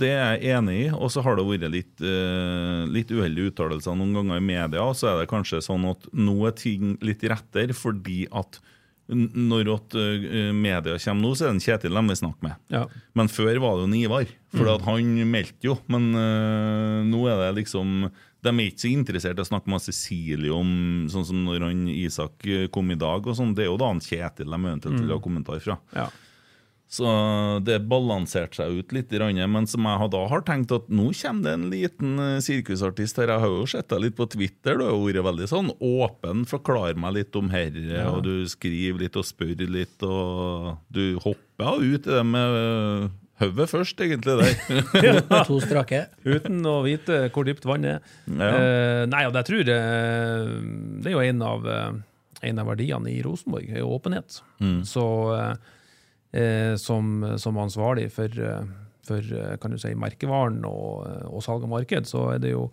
det er jeg enig i. Og så har det vært litt, øh, litt uheldige uttalelser noen ganger i media. Og så er det kanskje sånn at nå er ting litt rettere fordi at når at, øh, media kommer nå, så er det Kjetil de vil snakke med. Ja. Men før var det jo Ivar, for mm. han meldte jo. Men uh, nå er det liksom De er ikke så interessert i å snakke med Cecilie om sånn som når han Isak øh, kom i dag. og sånn, Det er jo da han Kjetil de eventuelt vil ha kommentar fra. Ja. Så det balanserte seg ut litt, grann, men som jeg da har tenkt at nå kommer det en liten eh, sirkusartist her. Jeg har jo sett deg litt på Twitter, du har vært veldig sånn åpen. Forklar meg litt om herre, og du skriver litt og spør litt, og du hopper jo ut i det med eh, hodet først, egentlig, der. To strake. Uten å vite hvor dypt vannet er. Ja. Uh, nei, og jeg tror eh, det er jo en av, eh, en av verdiene i Rosenborg, er jo åpenhet. Mm. Så eh, eh, som, som ansvarlig for, eh, for eh, kan du si, merkevaren og, eh, og salg og marked, så er det jo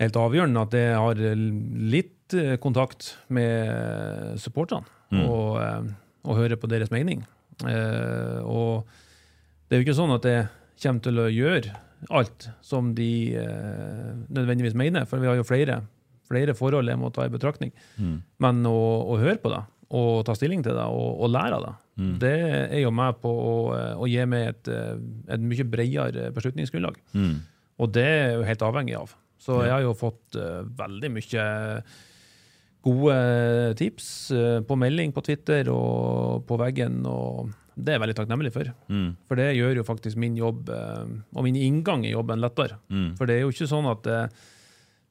helt avgjørende at det har litt kontakt med supporterne, Mm. og, og hører på deres mening. Eh, og det er jo ikke sånn at jeg kommer til å gjøre alt som de eh, nødvendigvis mener, for vi har jo flere, flere forhold jeg må ta i betraktning. Men å, å høre på det, og ta stilling til det, og, og lære av det, det er jo med på å, å gi meg et, et mye bredere beslutningsgrunnlag. Og det er jo helt avhengig av. Så jeg har jo fått uh, veldig mye gode tips uh, på melding på Twitter og på veggen, og det er jeg veldig takknemlig for. For det gjør jo faktisk min jobb, eh, og min inngang i jobben, lettere. For det er jo ikke sånn at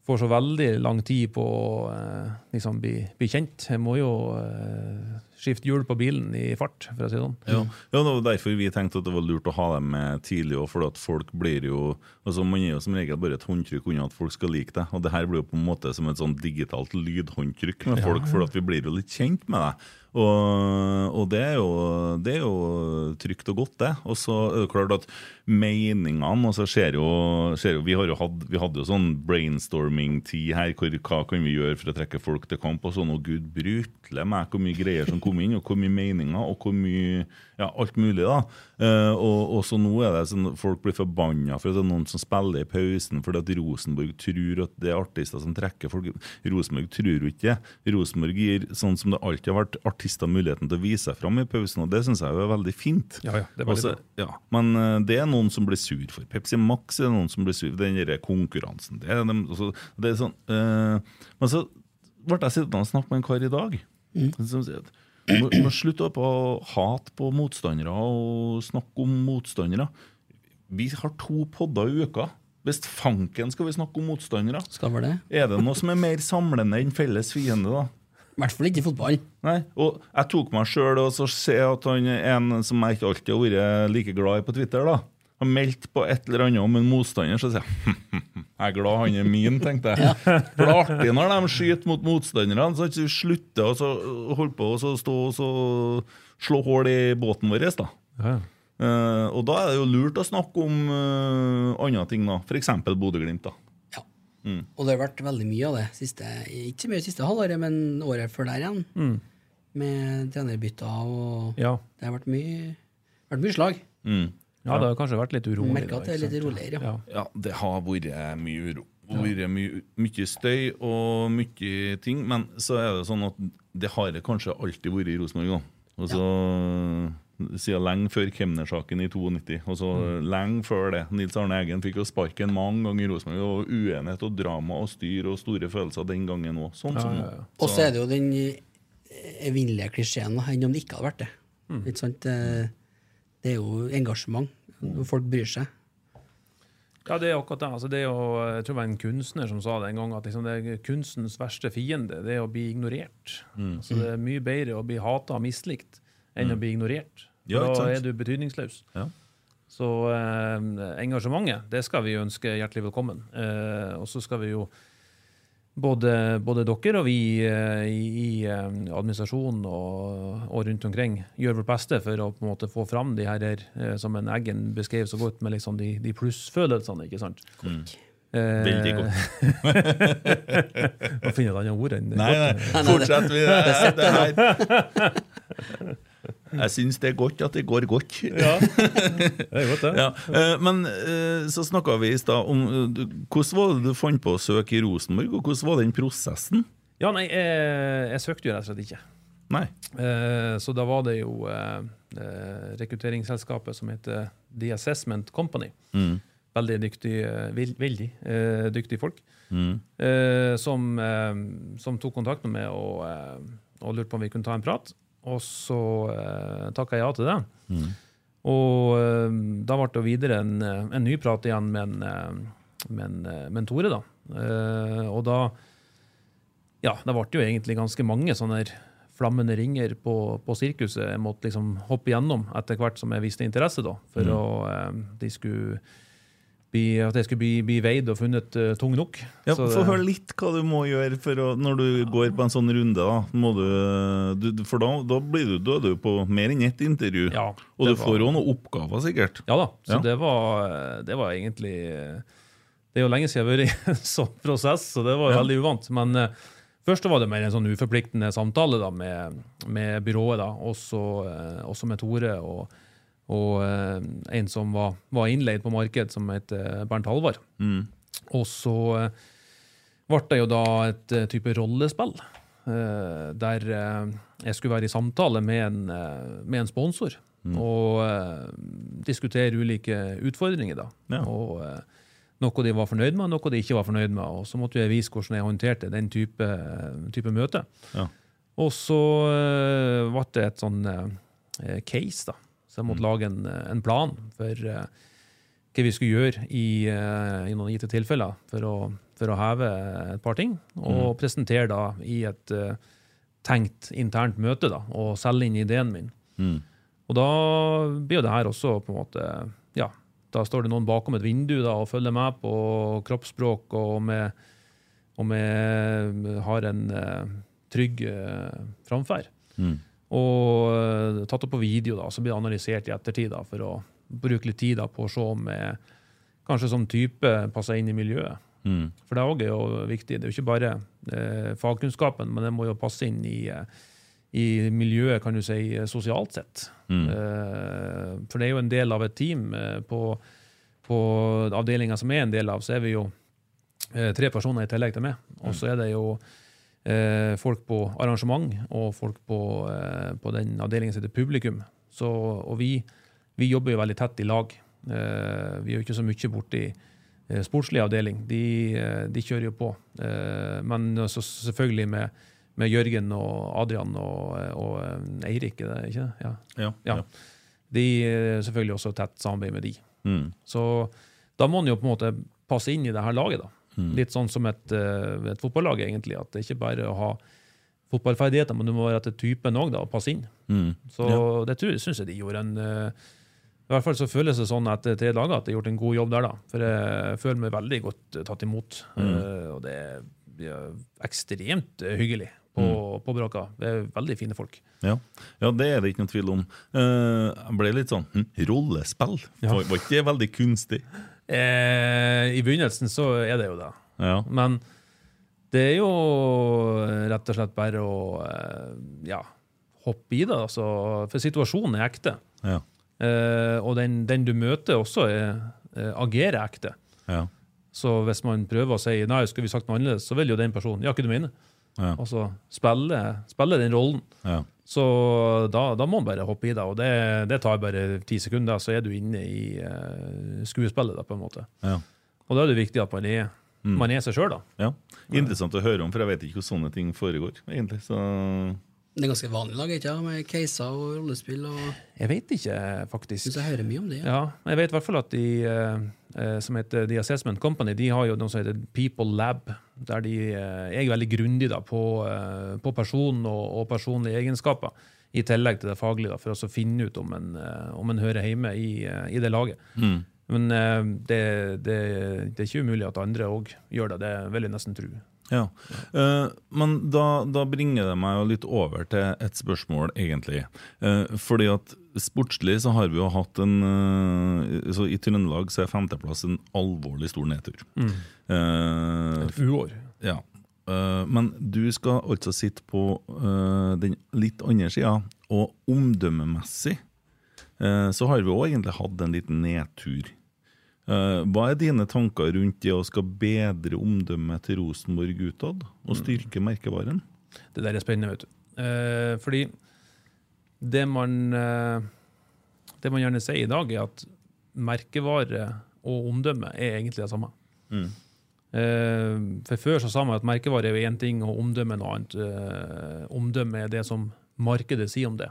får så veldig lang tid på å eh, liksom bli, bli kjent. Jeg må jo eh, skifte hjul på bilen i fart, for å si det sånn. Ja. ja, det var derfor vi tenkte at det var lurt å ha dem med tidlig òg, for at folk blir jo altså Man er jo som regel bare et håndtrykk unna at folk skal like det. Og det her blir jo på en måte som et sånn digitalt lydhåndtrykk med folk, for at vi blir jo litt kjent med det. Og, og det, er jo, det er jo trygt og godt, det. Og så er det klart at meningene altså skjer jo, skjer jo Vi har jo hatt, vi hadde jo sånn brainstorming-tid her. Hvor, hva kan vi gjøre for å trekke folk til kamp? Og sånn, og gud brutle meg hvor mye greier som kom inn, og hvor mye meninger, og hvor mye ja, alt mulig. da. Eh, og, og så nå er det sånn folk blir forbanna for at det er noen som spiller i pausen fordi at Rosenborg tror at det er artister som trekker folk. Rosenborg tror ikke det. Rosenborg gir, sånn som det alltid har vært, artister muligheten til å vise seg fram i pausen, og det syns jeg er veldig fint. Ja, ja, det er veldig Også- ja, men eh, det er noen som blir sur for Pepsi Max, er det noen som blir sur for den derre konkurransen. Det de, altså, det er sånn, eh, men så ble jeg sittende og snakke med en kar i dag. Som sier at du må, må slutte opp å hate på motstandere og snakke om motstandere. Vi har to podder i uka. Hvis fanken skal vi snakke om motstandere. Skal det? Er det noe som er mer samlende enn felles fiende, da? I hvert fall ikke i fotball. Nei, og jeg tok meg sjøl og så ser jeg at han er en som jeg ikke alltid har vært like glad i på Twitter. da har meldt på et eller annet om en motstander, så sier jeg jeg er glad han er min, tenkte jeg. For det er artig når de skyter mot motstanderne, så ikke slutter å holde på å stå og så slå hull i båten vår. da. Ja. Eh, og da er det jo lurt å snakke om uh, andre ting, da. F.eks. Bodø-Glimt. da. Ja. Og det har vært veldig mye av det siste Ikke så mye siste halvåret, men året før der igjen. Med trenerbytter og Ja. Det har vært mye, vært mye slag. Mm. Ja, det har kanskje vært litt urolig. Merker at det er litt roligere, ja. Ja. Ja, det har vært mye uro. Vært mye, mye støy og mye ting. Men så er det sånn at det har det kanskje alltid vært i Rosenborg. da. Og så Siden lenge før Kemner-saken i 92. Og så lenge før det. Nils Arne Eggen fikk jo sparken mange ganger i Rosenborg. Og uenighet og drama og styr og store følelser den gangen òg. Sånn som nå. ja, ja. Og så er det jo den eh, evinnelige klisjeen enn om det ikke hadde vært det. Ikke sant? Det, er jo engasjement. Når folk bryr seg. Ja, det er akkurat det. Altså, det er jo, jeg tror det var en kunstner som sa det en gang, at liksom, det er kunstens verste fiende det er å bli ignorert. Altså, det er mye bedre å bli hata og mislikt enn å bli ignorert. Ja, da er du betydningsløs. Ja. Så eh, engasjementet, det skal vi ønske hjertelig velkommen. Eh, og så skal vi jo både, både dere og vi eh, i, i eh, administrasjonen og, og rundt omkring gjør vårt beste for å på en måte få fram de her, eh, som en Eggen beskrev så godt, med liksom de, de plussfølelsene. ikke sant? Mm. Veldig godt. Må finne et annet ord enn Nei, nei, fortsett vi det, det her. Jeg syns det er godt at det går godt. Ja, det er godt, det. Ja, eh, men eh, så snakka vi i stad om eh, Hvordan var det du fant på å søke i Rosenborg, og hvordan var den prosessen? Ja, nei, jeg, jeg søkte jo rett og slett ikke. Nei. Så da var det jo rekrutteringsselskapet som heter The Assessment Company. Mm. Veldig dyktig, eh, veldig dyktige folk. Mm. som, som tok kontakt med meg og, og lurte på om vi kunne ta en prat. Og så uh, takka jeg ja til det. Mm. Og eh, da ble det videre en, eh, en ny prat igjen med en, eh, med en, eh, med en Tore. da. Eh, og da ja, det ble jo egentlig ganske mange sånne flammende ringer på, på sirkuset jeg måtte liksom hoppe gjennom etter hvert som jeg viste interesse, da, for å, eh, de skulle bli, at jeg skulle bli, bli veid og funnet uh, tung nok. Ja, Få det- høre litt hva du må gjøre for å, når du går på en sånn runde. da, må du, du For da, da, blir du, da er du på mer enn ett intervju. Ja, og du du får var- òg noen oppgaver, sikkert. Ja da, så Ja. Det, var, det var egentlig Det er jo lenge siden jeg har vært i en sånn prosess, så det var veldig uvant. Men uh, først var det mer en sånn uforpliktende samtale da, med, med byrået, da, også, uh, også med Tore. og og eh, en som var, var innleid på marked, som heter Bernt Halvard. Mm. Og så eh, ble det jo da et eh, type rollespill, eh, der eh, jeg skulle være i samtale med en, eh, med en sponsor. Og eh, diskutere ulike utfordringer. da. Ja. Og eh, Noe de var fornøyd med, noe de ikke var fornøyd med. Og så måtte jeg vise hvordan jeg håndterte den type, type møte. Ja. Og så eh, ble det et sånn eh, case, da. Så jeg måtte lage en, en plan for eh, hva vi skulle gjøre i, eh, i noen gitte tilfeller for å, for å heve et par ting. Og presentere da i et eh, tenkt internt møte da, og selge inn ideen min. Mm. Og da blir jo det her også på en måte Ja, da står det noen bakom et vindu da, og følger med på kroppsspråk, og med, og med har en uh, trygg uh, framferd. Mm. Og eh, tatt opp på video, da, så blir det analysert i ettertid da, for å bruke litt tid da, på å se om jeg kanskje som type passer inn i miljøet. Mm. For det òg er jo viktig. Det er jo ikke bare eh, fagkunnskapen, men det må jo passe inn i, eh, i miljøet, kan du si, eh, sosialt sett. Mm. Eh, for det er jo en del av et team eh, på, på avdelinga som er en del av, så er vi jo eh, tre personer i tillegg til meg. Og så er det jo eh, folk på arrangement og folk på, eh, på den avdelingen som heter publikum. Så, og vi, vi jobber jo veldig tett i lag. Eh, vi er jo ikke så mye borti eh, sportslig avdeling. De, eh, de kjører jo på. Eh, men så selvfølgelig med, med Jørgen og Adrian og, og eh, Eirik, er det ikke det? Ja. Ja. Ja. De er selvfølgelig også tett samarbeid med de. Mm. Så da må man jo på en måte passe inn i det her laget. da. Litt sånn som et, eh, et fotballag, egentlig. At det ikke bare er å ha fotballferdigheter, men du må være etter typen òg, og passe inn. Mm. Så det syns jeg, de gjorde en eh, I hvert fall så føles det sånn etter tre dager at de har gjort en god jobb der, da. For jeg føler meg veldig godt eh, tatt imot. Eh, og det er ekstremt hyggelig på, på Bråka. Det er veldig fine folk. Ja. ja, det er det ikke noen tvil om. Eh, jeg ble litt sånn hm, Rollespill? Ja. Var ikke det veldig kunstig? Eh, I begynnelsen så er det jo det. Ja. Men det er jo rett og slett bare å eh, ja, hoppe i det. Altså, for situasjonen er ekte. Ja. Eh, og den, den du møter, også er, eh, agerer ekte. Ja. Så hvis man prøver å si nei, skulle vi sagt noe annerledes, så vil jo den personen ja, hva du mener. Ja. Altså spille, spille den rollen. Ja. Så da, da må man bare hoppe i det. Og det, det tar bare ti sekunder, så er du inne i uh, skuespillet, da, på en måte. Ja. Og da er det viktig at man er, man er seg sjøl, da. ja. Interessant å høre om, for jeg vet ikke hvordan sånne ting foregår. egentlig. Så Det er ganske vanlig lag, ikke med caser og rollespill. og Jeg vet ikke, faktisk. Jeg hører mye om det. Ja. Ja, jeg vet i hvert fall at de eh, eh, som heter The Assessment Company, de har jo noe som heter People Lab, der de eh, er veldig grundige på, på personen og, og personlige egenskaper, i tillegg til det faglige, da, for å finne ut om en, om en hører hjemme i, i det laget. Men eh, det, det, det er ikke umulig at andre òg gjør det, det vil jeg nesten tro. Ja, uh, Men da, da bringer det meg jo litt over til et spørsmål, egentlig. Uh, fordi at sportslig så har vi jo hatt en uh, så I Trøndelag så er femteplass en alvorlig stor nedtur. Mm. Et uår. ja. Men du skal altså sitte på den litt andre sida, og omdømmemessig så har vi òg egentlig hatt en liten nedtur. Eh, hva er dine tanker rundt det å skal bedre omdømmet til Rosenborg utad, og styrke merkevaren? Det der er spennende, vet du. Eh, fordi det man, eh, det man gjerne sier i dag, er at merkevare og omdømme er egentlig det samme. Eh, for Før så sa man at merkevare er én ting, og omdømme er noe annet. Omdømme er det som markedet sier om det.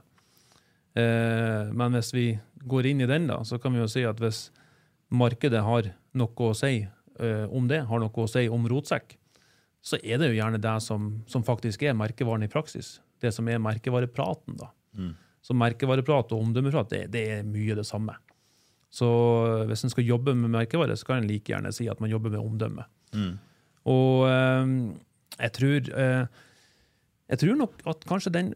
Eh, men hvis vi går inn i den, da, så kan vi jo si at hvis markedet har noe å si eh, om det, har noe å si om rotsekk, så er det jo gjerne det som, som faktisk er merkevaren i praksis. Det som er merkevarepraten. da. Så merkevareprat og omdømmeprat, det, det er mye det samme. Så hvis en skal jobbe med merkevare, så kan en like gjerne si at man jobber med omdømme. Og eh, jeg tror eh, Jeg tror nok at kanskje den,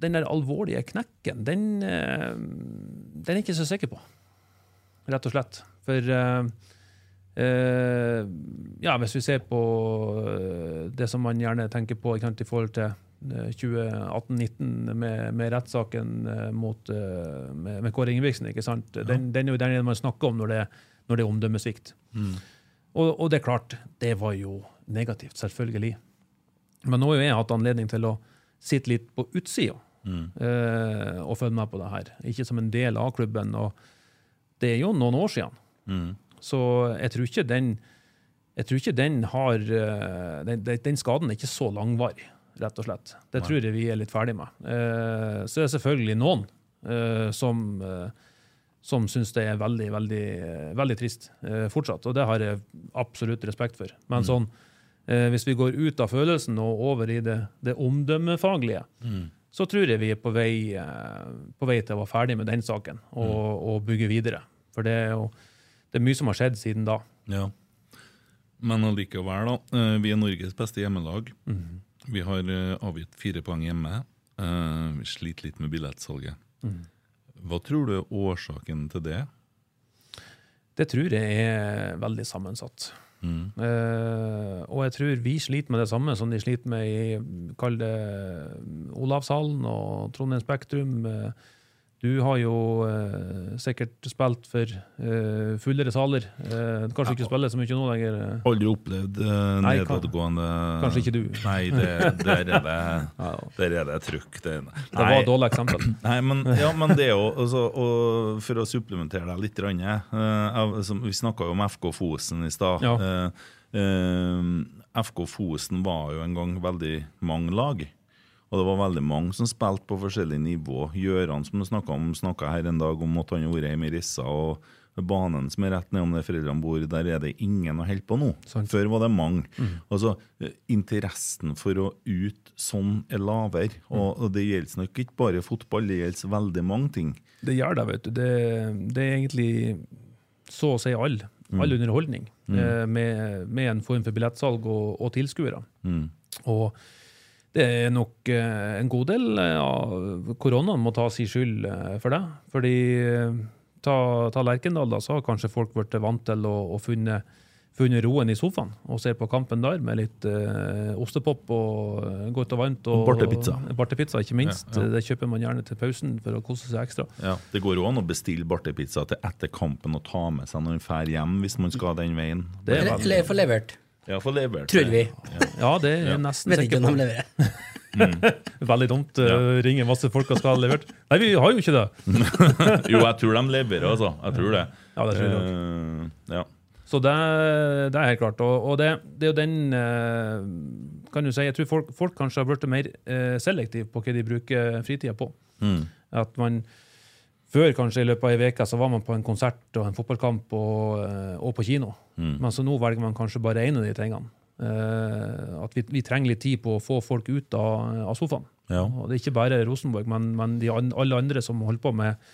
den der alvorlige knekken, den, eh, den er jeg ikke så sikker på. Rett og slett. For eh, eh, ja, hvis vi ser på eh, det som man gjerne tenker på i forhold til eh, 2018-19 med, med rettssaken mot med, med Kåre Ingebrigtsen. ikke sant? Den, den er jo den man snakker om når det, når det er omdømmesvikt. Og, og det er klart, det var jo negativt, selvfølgelig. Men nå har jeg hatt anledning til å sitte litt på utsida eh, og følge med på det her. Ikke som en del av klubben. og Det er jo noen år siden. Mm. Så jeg tror ikke den jeg tror ikke den har eh, den, den- den skaden er ikke så langvarig, rett og slett. Det tror jeg vi er litt ferdig med. så Så er det selvfølgelig noen eh, som, eh, som syns det er veldig, veldig, eh, veldig trist eh, fortsatt, og det har jeg absolutt respekt for. Men sånn, eh, hvis vi går ut av følelsen og over i det, det omdømmefaglige, så tror jeg vi er på vei, eh, på vei til å være ferdig med den saken og, og bygge videre. For det er jo det er mye som har skjedd siden da. Ja. Men allikevel, da. eh, Vi er Norges beste hjemmelag. Vi har eh, avgitt fire poeng hjemme. Eh, Vi sliter litt med billettsalget. Hva tror du er årsaken til det? Det tror jeg er veldig sammensatt. Mm. Og jeg tror vi sliter med det samme som de sliter med i Olavshallen og Trondheim Spektrum. Du har jo eh, sikkert spilt for eh, fullere saler. Eh, kanskje ikke spiller så mye nå lenger. eh. Aldri opplevd eh, Nei, kan- nedadgående Kanskje ikke du. Nei, det, der er det, Ja, der er det trykk. Det, det var et dårlig eksempel. Nei, men, ja, men det er jo altså, For å supplementere deg litt, grann, eh, som, vi snakka jo om FK Fosen i stad. Ja. FK Fosen var jo en gang veldig mange lag. Og det var veldig mange som spilte på forskjellig nivå. Gjøran som du snakka om, snakka her en dag om at han har vært hjemme i Rissa. og Banen som er rett nedom der foreldrene bor, der er det ingen å holde på nå. Sånn. Før var det mange. Altså, eh, Interessen for å ut sånn er lavere. Og, og det gjelder nok ikke bare fotball, det gjelder veldig mange ting. Det gjør det, vet du. Det, det er egentlig så å si all, all underholdning Mm. med, med en form for billettsalg og, og tilskuere. Mm. Og det er nok eh, en god del eh, av koronaen må ta sin skyld eh, for det. Fordi ta, ta Lerkendal, da, så har kanskje folk blitt vant til å, å funne, funne, roen i sofaen og ser på kampen der med litt uh, ostepop og godt og varmt. Og bartepizza. Bartepizza, ikke minst. Ja, ja. Det kjøper man gjerne til pausen for å kose seg ekstra. Ja, Det går jo an å bestille bartepizza til etter kampen og ta med seg når man drar hjem, hvis man skal den veien. Det er eller få levert. Ja, for levert. Tror vi. Ja, det er jeg nesten Vet ikke om de leverer. Veldig dumt. Ja. Uh, ringer masse folk og skal ha levert. Nei, vi har jo ikke det. jo, jeg tror de leverer, altså. Jeg tror det. Ja, det tror jeg uh, ja. Så det, det er helt klart. Og, og det, det er jo den eh, Kan du si, Jeg tror folk, folk kanskje har blitt mer uh, selektive på hva de bruker fritida på. Mm. At man Før kanskje i løpet av ei uke så var man på en konsert og en fotballkamp og, eh, og på kino. Mm. Men så nå velger man kanskje bare én av de tingene. Eh, at vi, vi trenger litt tid på å få folk ut av, av sofaen. Ja. Og det er ikke bare Rosenborg, men, men de, alle andre som holder på med,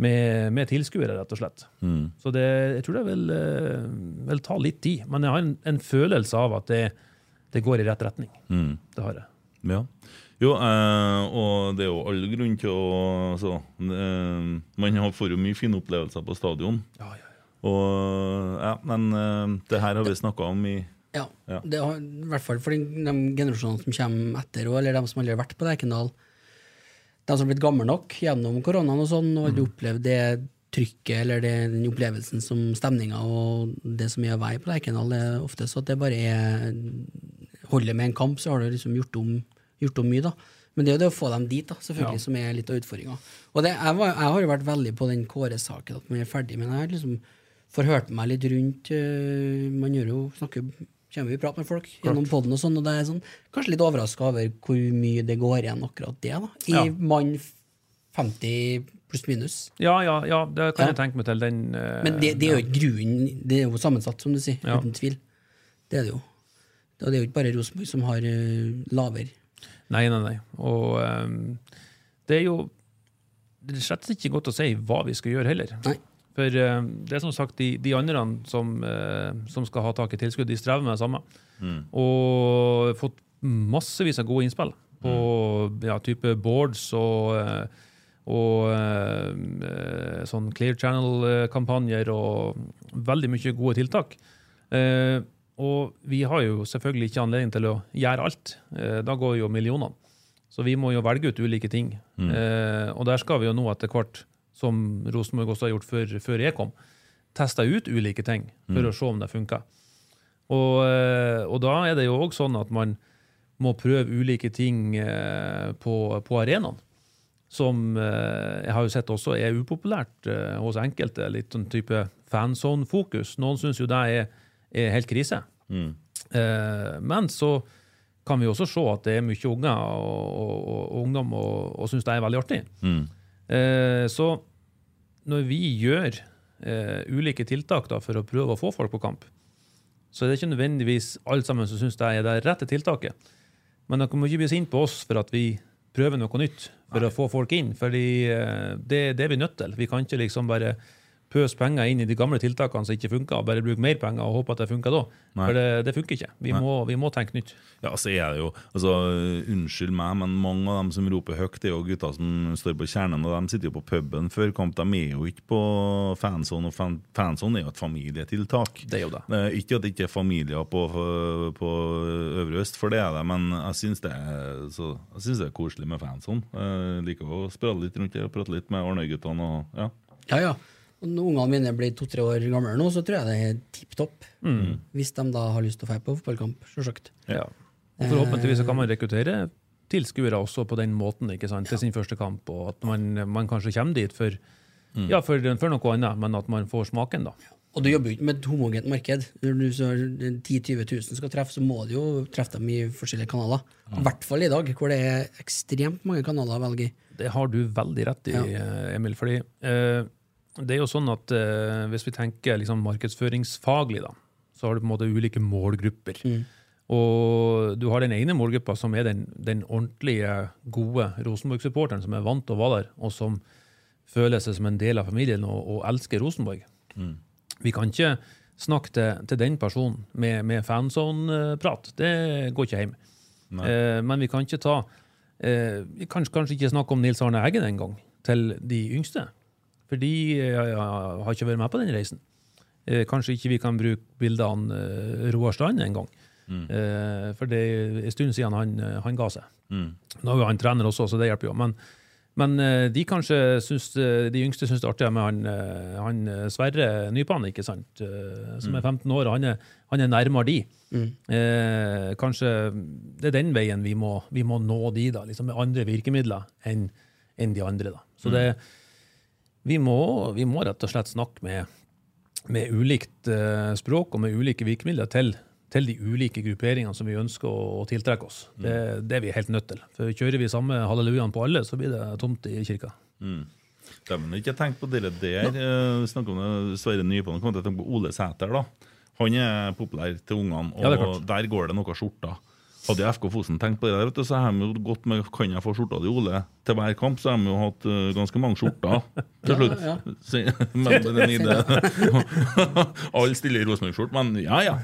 med, med tilskuere, rett og slett. Mm. Så det, jeg tror det vil, eh, vil ta litt tid. Men jeg har en, en følelse av at det, det går i rett retning. Mm. Det har jeg. Ja. Jo, eh, og det er jo all grunn til å altså, eh, Man har- får jo mye fine opplevelser på stadion. Ja, ja, ja. Og, ja, men eh, det her har vi snakka om i Ja. Det har, I hvert fall for de, de generasjonene som kommer etter, eller de som aldri har vært på Lerkendal. De som har blitt gamle nok gjennom koronaen og sånn, og aldri opplevd det trykket eller det, den opplevelsen som stemninga og det som er vei på Lerkendal. Er ofte så at det bare er Holder med en kamp, så har du liksom gjort om, gjort om mye, da. Men det er jo det å få dem dit, da, selvfølgelig, Ja. som er litt av utfordringa. Jeg, jeg har jo vært veldig på den Kåre-saken, at man er ferdig, men jeg har liksom forhørt meg litt rundt øh, Man gjør jo, snakker kommer vi i prat med folk gjennom podden og sånn, og det er sånn, kanskje litt overraska over hvor mye det går igjen akkurat det, da. I Ja. mann 50 pluss minus. Ja, ja, ja, det kan Ja. jeg tenke meg til. Den, øh, Men det, det er jo ikke grunnen, det er jo sammensatt, som du sier, uten tvil. Det er det jo. Og det er jo ikke bare Rosenborg som har øh, lavere. Nei, nei, nei. Og um, det er jo det er slett ikke godt å si hva vi skal gjøre heller. Nei. For um, det er som sagt de, de andre som, uh, som skal ha tak i tilskudd, de strever med det samme. Og fått massevis av gode innspill på ja, type boards og og uh, sånn Clear Channel-kampanjer og veldig mye gode tiltak. Eh, og vi har jo selvfølgelig ikke anledning til å gjøre alt. Eh, da går jo millionene. Så vi må jo velge ut ulike ting. Mm. og der skal vi jo nå etter hvert, som Rosenborg også har gjort før, før jeg kom, teste ut ulike ting for å se om det funker. Og, eh, og da er det jo òg sånn at man må prøve ulike ting eh, på, på arenaen. Som eh, jeg har jo sett også er upopulært eh, hos enkelte. Litt sånn type fanzone-fokus. Noen syns jo det er, er helt krise. Eh, men så kan vi også se at det er mye unger og, og, og, og ungdom og, og syns det er veldig artig. Eh, så når vi gjør eh, ulike tiltak da, for å prøve å få folk på kamp, så er det ikke nødvendigvis alle sammen som syns det er det rette tiltaket. Men dere må ikke bli sinte på oss for at vi prøver noe nytt for å få folk inn. fordi det, det er vi nødt til. Vi kan ikke liksom bare pøse penger inn i de gamle tiltakene som ikke funker, og bare bruke mer penger og håpe at det funker da. Nei. For det, det funker ikke. Vi må, vi må tenke nytt. Ja, så er det jo altså, Unnskyld meg, men mange av dem som roper høyt, er jo gutter som står på kjernen, og de sitter jo på puben før kamp. De er jo ikke på fanzone, og fan, fanzone er jo et familietiltak. Det er jo det. Eh, Ikke at det ikke er familier på, på Øvre Øst, for det er det, men jeg syns det, så- jeg synes det er koselig med fanzone. Jeg liker å sprade litt rundt det og prate litt med Arnøy-guttene. ja. Ja, ja. Når ungene mine blir to-tre år gamle nå, så tror jeg det er tipp topp. Hvis de da har lyst til å dra på fotballkamp, sjølsagt. Ja. Forhåpentligvis kan man rekruttere tilskuere også på den måten ikke sant, til sin første kamp, og at man, man kanskje kommer dit for, ja, for, for noe annet, men at man får smaken, da. Og du jobber jo ikke med et homogent marked. Når du 10 000-20 000 skal treffe, så må du jo treffe dem i forskjellige kanaler. I hvert fall i dag, hvor det er ekstremt mange kanaler å velge i. Det har du veldig rett i, eh, Emil. fordi eh, det er jo sånn at eh, hvis vi tenker liksom markedsføringsfaglig, da, så har du på en måte ulike målgrupper. Og du har den ene målgruppa som er den, den ordentlige, gode Rosenborg-supporteren som er vant til å være der, og som føler seg som en del av familien og, og elsker Rosenborg. Vi kan ikke snakke til, til den personen med, med fanzone-prat. Det går ikke hjem. Eh, men vi kan ikke ta eh, Vi kan kanskje ikke snakke om Nils Arne Eggen engang, til de yngste. For de eh, har ikke vært med på den reisen. Eh, kanskje ikke vi kan bruke bildene eh, Roar Strand en gang. Eh, for det er en stund siden han, han ga seg. Nå er jo han trener også, så det hjelper jo. Men, men de kanskje syns, eh, de yngste syns det er artig med han, han Sverre Nypan, ikke sant? Som er 15 år, og han er, han er nærmere de. Eh, kanskje det er den veien vi må, vi må nå de, da, liksom med andre virkemidler enn enn de andre. da. Så det, vi, må, vi må rett og slett snakke med, med ulikt eh, språk og med ulike virkemidler til, til de ulike grupperingene som vi ønsker å, å tiltrekke oss. Det, det er vi helt nødt til. For Kjører vi samme hallelujaen på alle, så blir det tomt i kirka. Dæven, jeg har ikke tenkt på dere der. Uh, snakker om det Sverre Nypan. Kom til å tenke på Ole Sæter. da Han er populær til ungene, og Ja, er der går det noe skjorter. Hadde FK Fosen tenkt på det, der, vet du, så har de jo gått med Kan jeg få skjorta di, Ole? Til hver kamp så har de jo hatt uh, ganske mange skjorter til slutt. ja. ja. men den Alle stiller i Rosenborg-skjorte, men ja ja.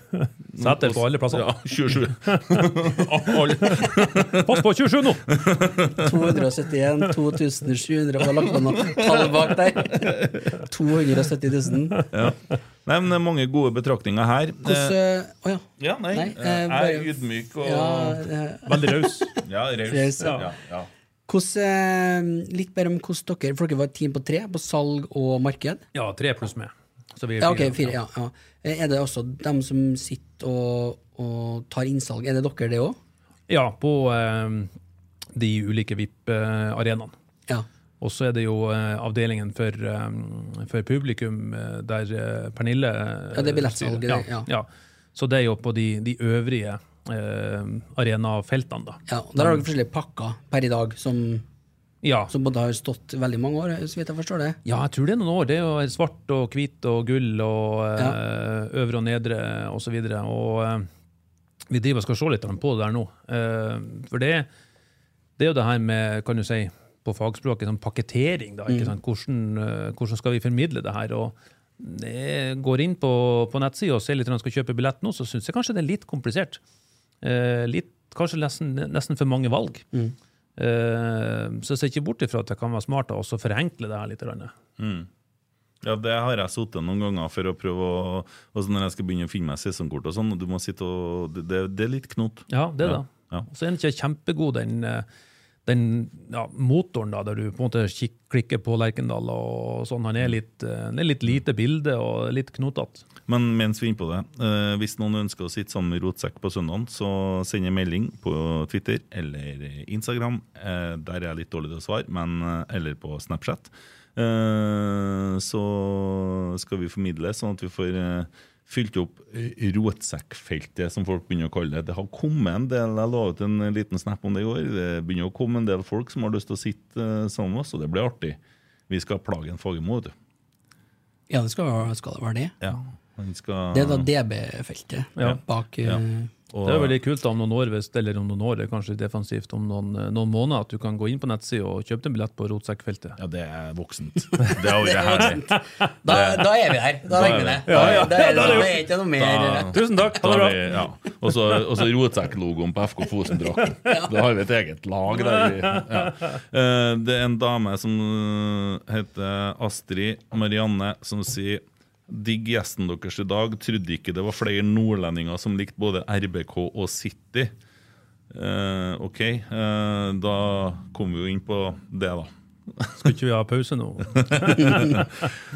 Setter på alle plasser. Ja, 27. Pass på, 27 nå! 271, 2700 har lagt på noe tall bak der. 270 000. Ja. Nei, men det er mange gode betraktninger her. Hvordan Eh, ja. ja, nei, Nei, eh, jeg bare- er ydmyk og ja, Veldig raus. Ja, Raus, Ja, ja. ja. hvordan, litt mer om hvordan dere For dere var et team på tre på salg og marked? Ja, tre pluss med. Så vi er Ja, ok, fire. ja. Er det også dem som sitter og, og tar innsalg? Er det dere, det òg? Ja, på eh, de ulike VIP-arenaene. Ja. Og så er det jo eh, avdelingen for, eh, for publikum, eh, der Pernille Ja, det er billettsalget, Ja, ja. ja. Så det er jo på de, de øvrige eh, arenafeltene, da. ja. og Der har dere forskjellige pakker per i dag som, Ja. som både har stått veldig mange år, så vidt jeg forstår det. ja, jeg tror det er noen år. Det er jo svart og hvit og gull og eh, øvre og nedre osv. Og, så og vi driver og skal se litt på det der nå. Eh, for det, det er jo det her med, kan du si, på fagspråket, sånn pakketering. da, ikke sant? Hvordan, eh, hvordan skal vi formidle det her? og jeg går inn på, på nettsida og ser litt når jeg skal kjøpe billett nå, så syns jeg kanskje det er litt komplisert. Eh, litt, kanskje nesten, nesten for mange valg. Eh, så jeg ser ikke bort ifra at det kan være smart å også forenkle det her litt. Mm. Ja, det har jeg sittet noen ganger for å prøve å også Når jeg skal begynne å finne meg sesongkort og sånn, og du må sitte og Det, det er litt knot. Ja, det er Ja, det. ja. Så er den ikke kjempegod, den, eh, den ja, motoren da, der du på en måte kik klikker på Lerkendal og sånn, han er litt, eh, er litt lite bilde og litt knotete. Men mens vi er inne på det, eh, hvis noen ønsker å sitte sammen med Rotsekk på søndag, så send en melding på Twitter eller Instagram. Eh, der er jeg litt dårlig til å svare, men, eh, eller på Snapchat. Eh, så skal vi formidle, sånn at vi får eh, fylt opp rotsekkfeltet, som folk begynner å kalle det. Det har kommet en del, jeg la ut en liten snap om det i går, det begynner å komme en del folk som har lyst til å sitte eh, sammen med oss, og det blir artig. Vi skal plage en Fagermo, vet du. Ja, det skal, skal det være det. Ja, skal... Det er da DB-feltet Ja. bak Ja. Og- Det er veldig kult da, om noen år, hvis, eller om noen år, det er kanskje defensivt om noen, noen måneder, at du kan gå inn på nettsida og kjøpe en billett på rotsekkfeltet. Ja, det er voksent. Det er vært herlig. da, da er vi her. Da legger er vi det. Ja, ja. Da er det, da er det ikke noe mer Da- Tusen takk! Ha det bra! ja. Og så og rotsekklogoen på FK Fosen-drakten. Da har vi et eget lag der. vi- Ja. Eh, Det er en dame som eh, heter Astrid Marianne, som sier Digg gjesten deres i dag. Trodde ikke det var flere nordlendinger som likte både RBK og City. Eh, OK, eh, da kommer vi jo inn på det, da. Skal ikke vi ha pause nå?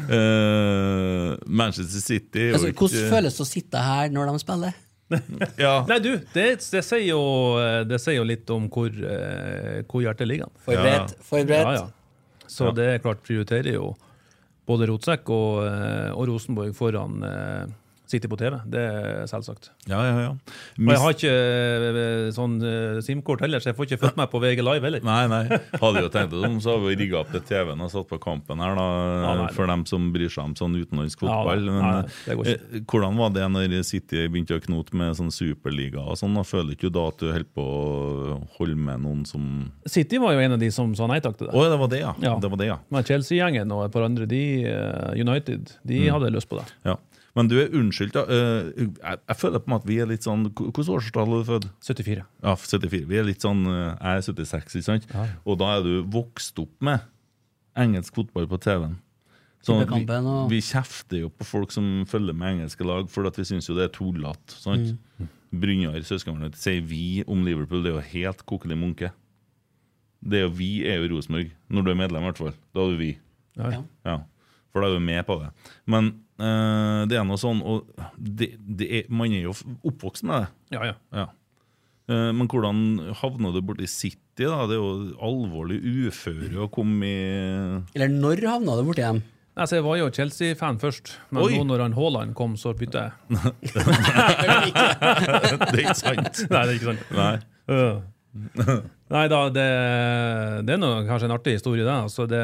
Eh, Manchester City altså, ikke- Hvordan føles det å sitte her når de spiller? ja, Nei, du, det, det, sier jo, det sier jo litt om hvor, hvor hjertet ligger. Forberedt? Forberedt? Ja, ja. Så det er klart prioriterer jo både Rotsekk og, eh, og Rosenborg foran City på TV. Det er selvsagt. ja, ja. ja. Og jeg har ikke eh, sånn eh, SIM-kort heller, så jeg får ikke fulgt meg på VG Live heller. Nei, nei. Hadde jo tenkt det sånn, så har vi rigga opp til TV-en og satt på kampen her, da, Ja, nei, for dem som bryr seg om sånn utenlandsk fotball. Ja, Men, nei, ikke. eh, hvordan var det når City begynte å knote med sånn superliga og sånn? da Føler ikke du da at du holder på å holde med noen som City var jo en av de som sa nei takk til det. Å, det var det, ja. Ja. Det var det, ja. Men Chelsea-gjengen og et par andre, de, United, de Mm. hadde lyst på det. ja. Men du er unnskyldt. Eh, Jeg, jeg føler på en måte vi er litt sånn Hvilket årstall er du født? 74. Ja, 74. Vi er litt sånn eh, Jeg er 76, ikke sant? Og da er du vokst opp med engelsk fotball på TV-en. Sånn at vi, vi kjefter jo på folk som følger med engelske lag, for at vi syns jo det er tullete. Mm. Brynjar, søskenbarnet mitt, sier vi om Liverpool. Det er jo helt kokelig munke. Det er jo Vi er jo Rosenborg. Når du er medlem, i hvert fall. Da er du vi. Ja. Ja. Ja, for da er du med på det. Men det er noe sånn og det, det er, Man er jo oppvokst med det. Ja, ja. Ja. Eh, Men hvordan havna du borti City? da? Det er jo alvorlig uføre å komme i Eller når havna du borti dem? Altså, jeg var jo Chelsea-fan først, men Oi. nå når han Haaland kom, så bytta jeg. Det er ikke sant. Nei, det er ikke sant. Nei. Øh. Nei da, det, det er noe, kanskje en artig historie, det. Altså, det.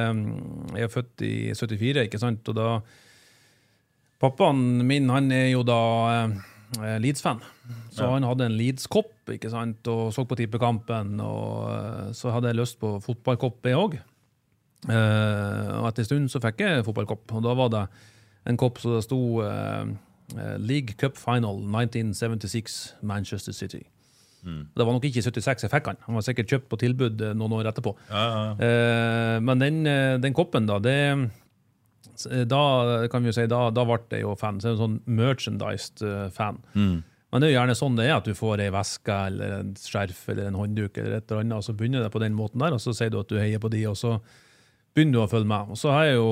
Jeg er født i 74, ikke sant, og da Pappaen min han er jo da eh, Leeds-fan, så han hadde en Leeds-kopp ikke sant, og så på tippekampen. Og eh, så hadde jeg lyst på fotballkopp, jeg òg. Eh, og etter en stund så fikk jeg fotballkopp, og da var det en kopp som det sto eh, eh, League Cup Final 1976 Manchester City. Det var nok ikke i 76 jeg fikk han. Han var sikkert kjøpt på tilbud eh, noen år etterpå. Ja, ja, ja. Eh, men den, den koppen, da, det da kan vi jo si, da, da ble jeg jo fan. Så er en sånn merchandised fan. fan. Men det er jo gjerne sånn det er, at du får ei veske eller en skjerf eller en håndduk, eller et eller annet, og så begynner det på den måten der, og så sier du at du heier på de, og så begynner du å følge med. Og så har jeg jo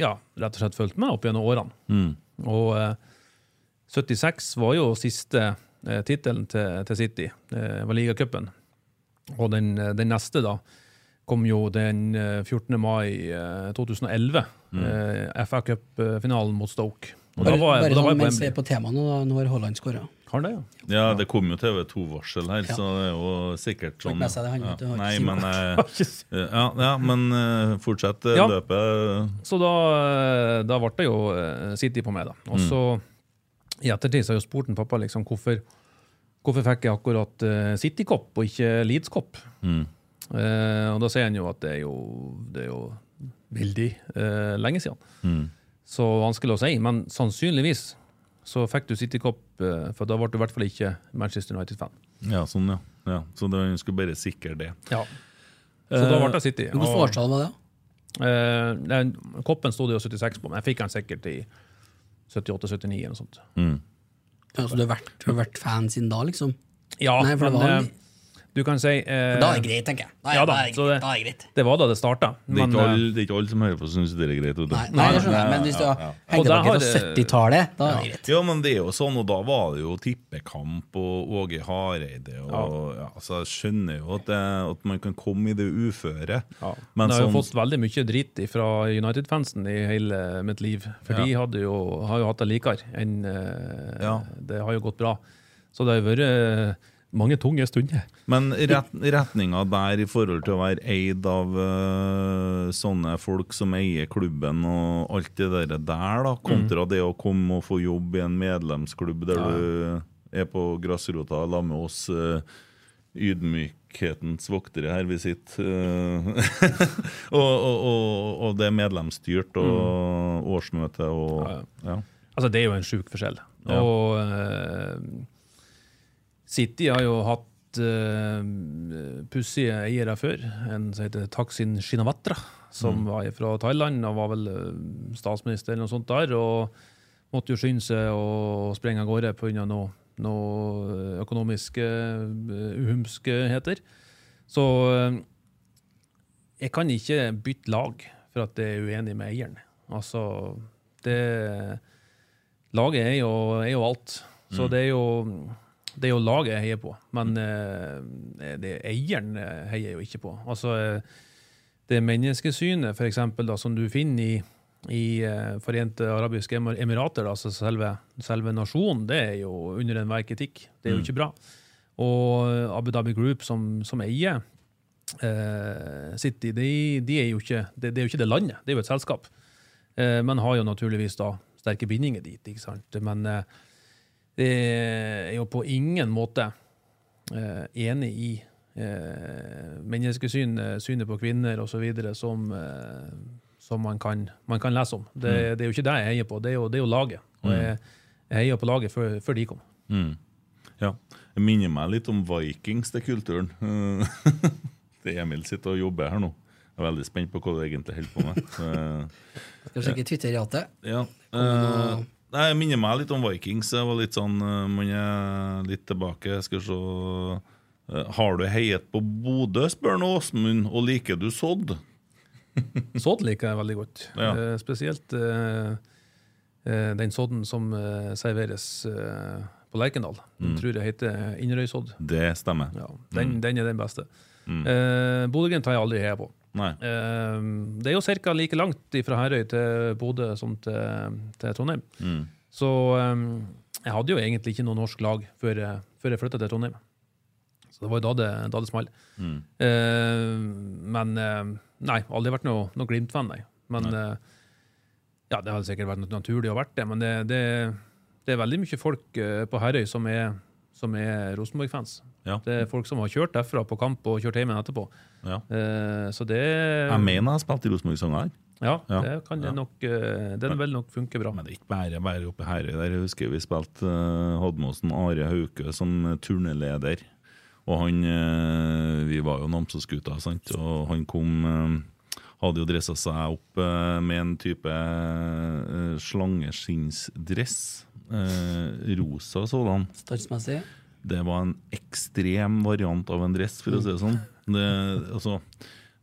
ja, rett og slett fulgt med opp gjennom årene. Og eh, 76 var jo siste eh, tittelen til, til City, eh, var ligacupen. Og den, eh, den neste da kom jo den eh, 14. mai eh, 2011. Eh, FA Cup-finalen mot Stoke. Og da Bare, var jeg, bare da var sånn på mens vi er på temaet nå, da, når Haaland skåra. Har det, ja? ja, det kom jo TV2-varsel her, Ja. så det er jo sikkert sånn det, ja. Nei, men eh, ja, ja, men eh, fortsett eh, Ja. løpet. Så da, eh, da ble det jo eh, City på meg, da. Og så i ettertid så har jeg jo spurt en pappa liksom, hvorfor, hvorfor fikk jeg akkurat City-kopp og ikke Leeds-kopp. Mm. Eh, og da sier han jo at det er jo, det er jo veldig eh, lenge siden. Mm. Så vanskelig å si, men sannsynligvis så fikk du City-kopp, eh, for da ble du i hvert fall ikke Manchester United-fan. Ja, sånn, ja. ja. Så det, vi skulle bare sikre det. Ja. Så da ble det City. Hvilket Og- årstall var det? Eh, den, koppen sto det jo 76 på, men jeg fikk den sikkert i 78-79 eller noe sånt. Mm. Ja, så du har vært, vært fan siden da, liksom? Ja, Nei, for det men var eh, en- Du kan si eh, Da er det greit, tenker jeg. Da er, Ja da, da er, det Da er det greit. Det var da det starta. Det er ikke alle, det er ikke alle som hører på som syns det er greit. Nei, nei, det skjønner jeg, men hvis du Ja, ja. henger hengt der tilbake har 70-tallet, da er det greit. Ja, men det er jo sånn, og da var det jo tippekamp og Åge Hareide og ja. Så jeg skjønner jo at, det, at man kan komme i det uføre. Ja. Men jeg har jo sånn- fått veldig mye dritt fra United-fansen i hele mitt liv. For Ja. de hadde jo, har jo hatt det likere enn eh, Ja. Det har jo gått bra. Så det har jo vært eh, mange tunge stunder. Men ret, retninga der i forhold til å være eid av uh, sånne folk som eier klubben og alt det der, der da, kontra det å komme og få jobb i en medlemsklubb der du er på grasrota sammen med oss uh, ydmykhetens voktere her vi sitter. uh, og, og, og, og det er medlemsstyrt og årsmøte og ja. Altså, det er jo en sjuk forskjell. Ja. Og eh, City har jo hatt uh, pussige eiere før. En som heter Taksin Shinawatra, som var fra Thailand og var vel eh, statsminister eller noe sånt der. Og måtte jo skynde seg å sprenge av gårde pga. noe, noe økonomiske uh, uhumskheter. Så eh, jeg kan ikke bytte lag for at jeg er uenig med eieren. Altså, det Laget er jo, er jo alt. Så det er jo det er jo laget jeg heier på, men eh, det eieren eh, heier jeg jo ikke på. Altså, eh, det menneskesynet for eksempel, da, som du finner i, i eh, Forente arabiske emirater, da, altså selve, selve nasjonen, det er jo under enhver kritikk. Det er jo ikke bra. Og Abu Dhabi Group, som, som eier eh, City, de, de er ikke, det, det er jo ikke det landet, det er jo et selskap. Eh, men har jo naturligvis da sterke bindinger dit. ikke sant? Men eh, det er jo på ingen måte eh, enig i eh, menneskesyn, eh, synet på kvinner osv. Som, eh, som man, kan, man kan lese om. Det, det er jo ikke det jeg heier på, det er jo, det er jo laget. Og jeg, jeg heier på laget før, før de kom. Mm. Ja. Det minner meg litt om Vikings, det kulturen. det Emil sitter og jobber her nå. Jeg er veldig spent på hva du egentlig holder på med. Skal sjekke Twitter-ratet. ja. Eh, jeg minner meg litt om Vikings. Jeg var litt sånn eh, Man er litt tilbake. Skal se eh, Har du heiet på Bodø, spør nå Åsmund, og liker du Sodd? Sodd liker jeg veldig godt. Ja. Eh, spesielt eh, eh, den sodden som eh, serveres på Lerkendal. Den tror jeg heter Inderøysodd. Det stemmer. Ja, den, den er den beste. Eh, Bodø-Glimt har jeg aldri heia på. Nei. Eh, det er jo ca. like langt fra Herøy til Bodø som til, til Trondheim. Mm. Så um, jeg hadde jo egentlig ikke noe norsk lag før, før jeg flytta til Trondheim. Så det var jo da det, da det smalt. Mm. Uh, men uh, nei, aldri vært noe, noe Glimt-fan, nei. Men eh, ja, det hadde sikkert vært naturlig å vært det, men det, det, det er veldig mye folk eh, på Herøy som er, som er Rosenborg-fans. Ja. Det er folk som har kjørt derfra på kamp og kjørt hjem igjen etterpå. Ja. Uh, så det Jeg mener jeg har spilt i Rosenborg-sanger. Ja, Ja. det kan det nok uh, Den vil nok funke bra. Men det er ikke bare bare oppe her. Der jeg husker vi spilte uh, hadde med oss en Are Hauke som turneleder. Og han eh, Vi var jo Namsos-gutta, sant. Og han kom eh, Hadde jo dressa seg opp eh, med en type uh, slangeskinnsdress. eh, rosa sådan. Størrelsesmessig? Det var en ekstrem variant av en dress, for å si det sånn. Det, altså,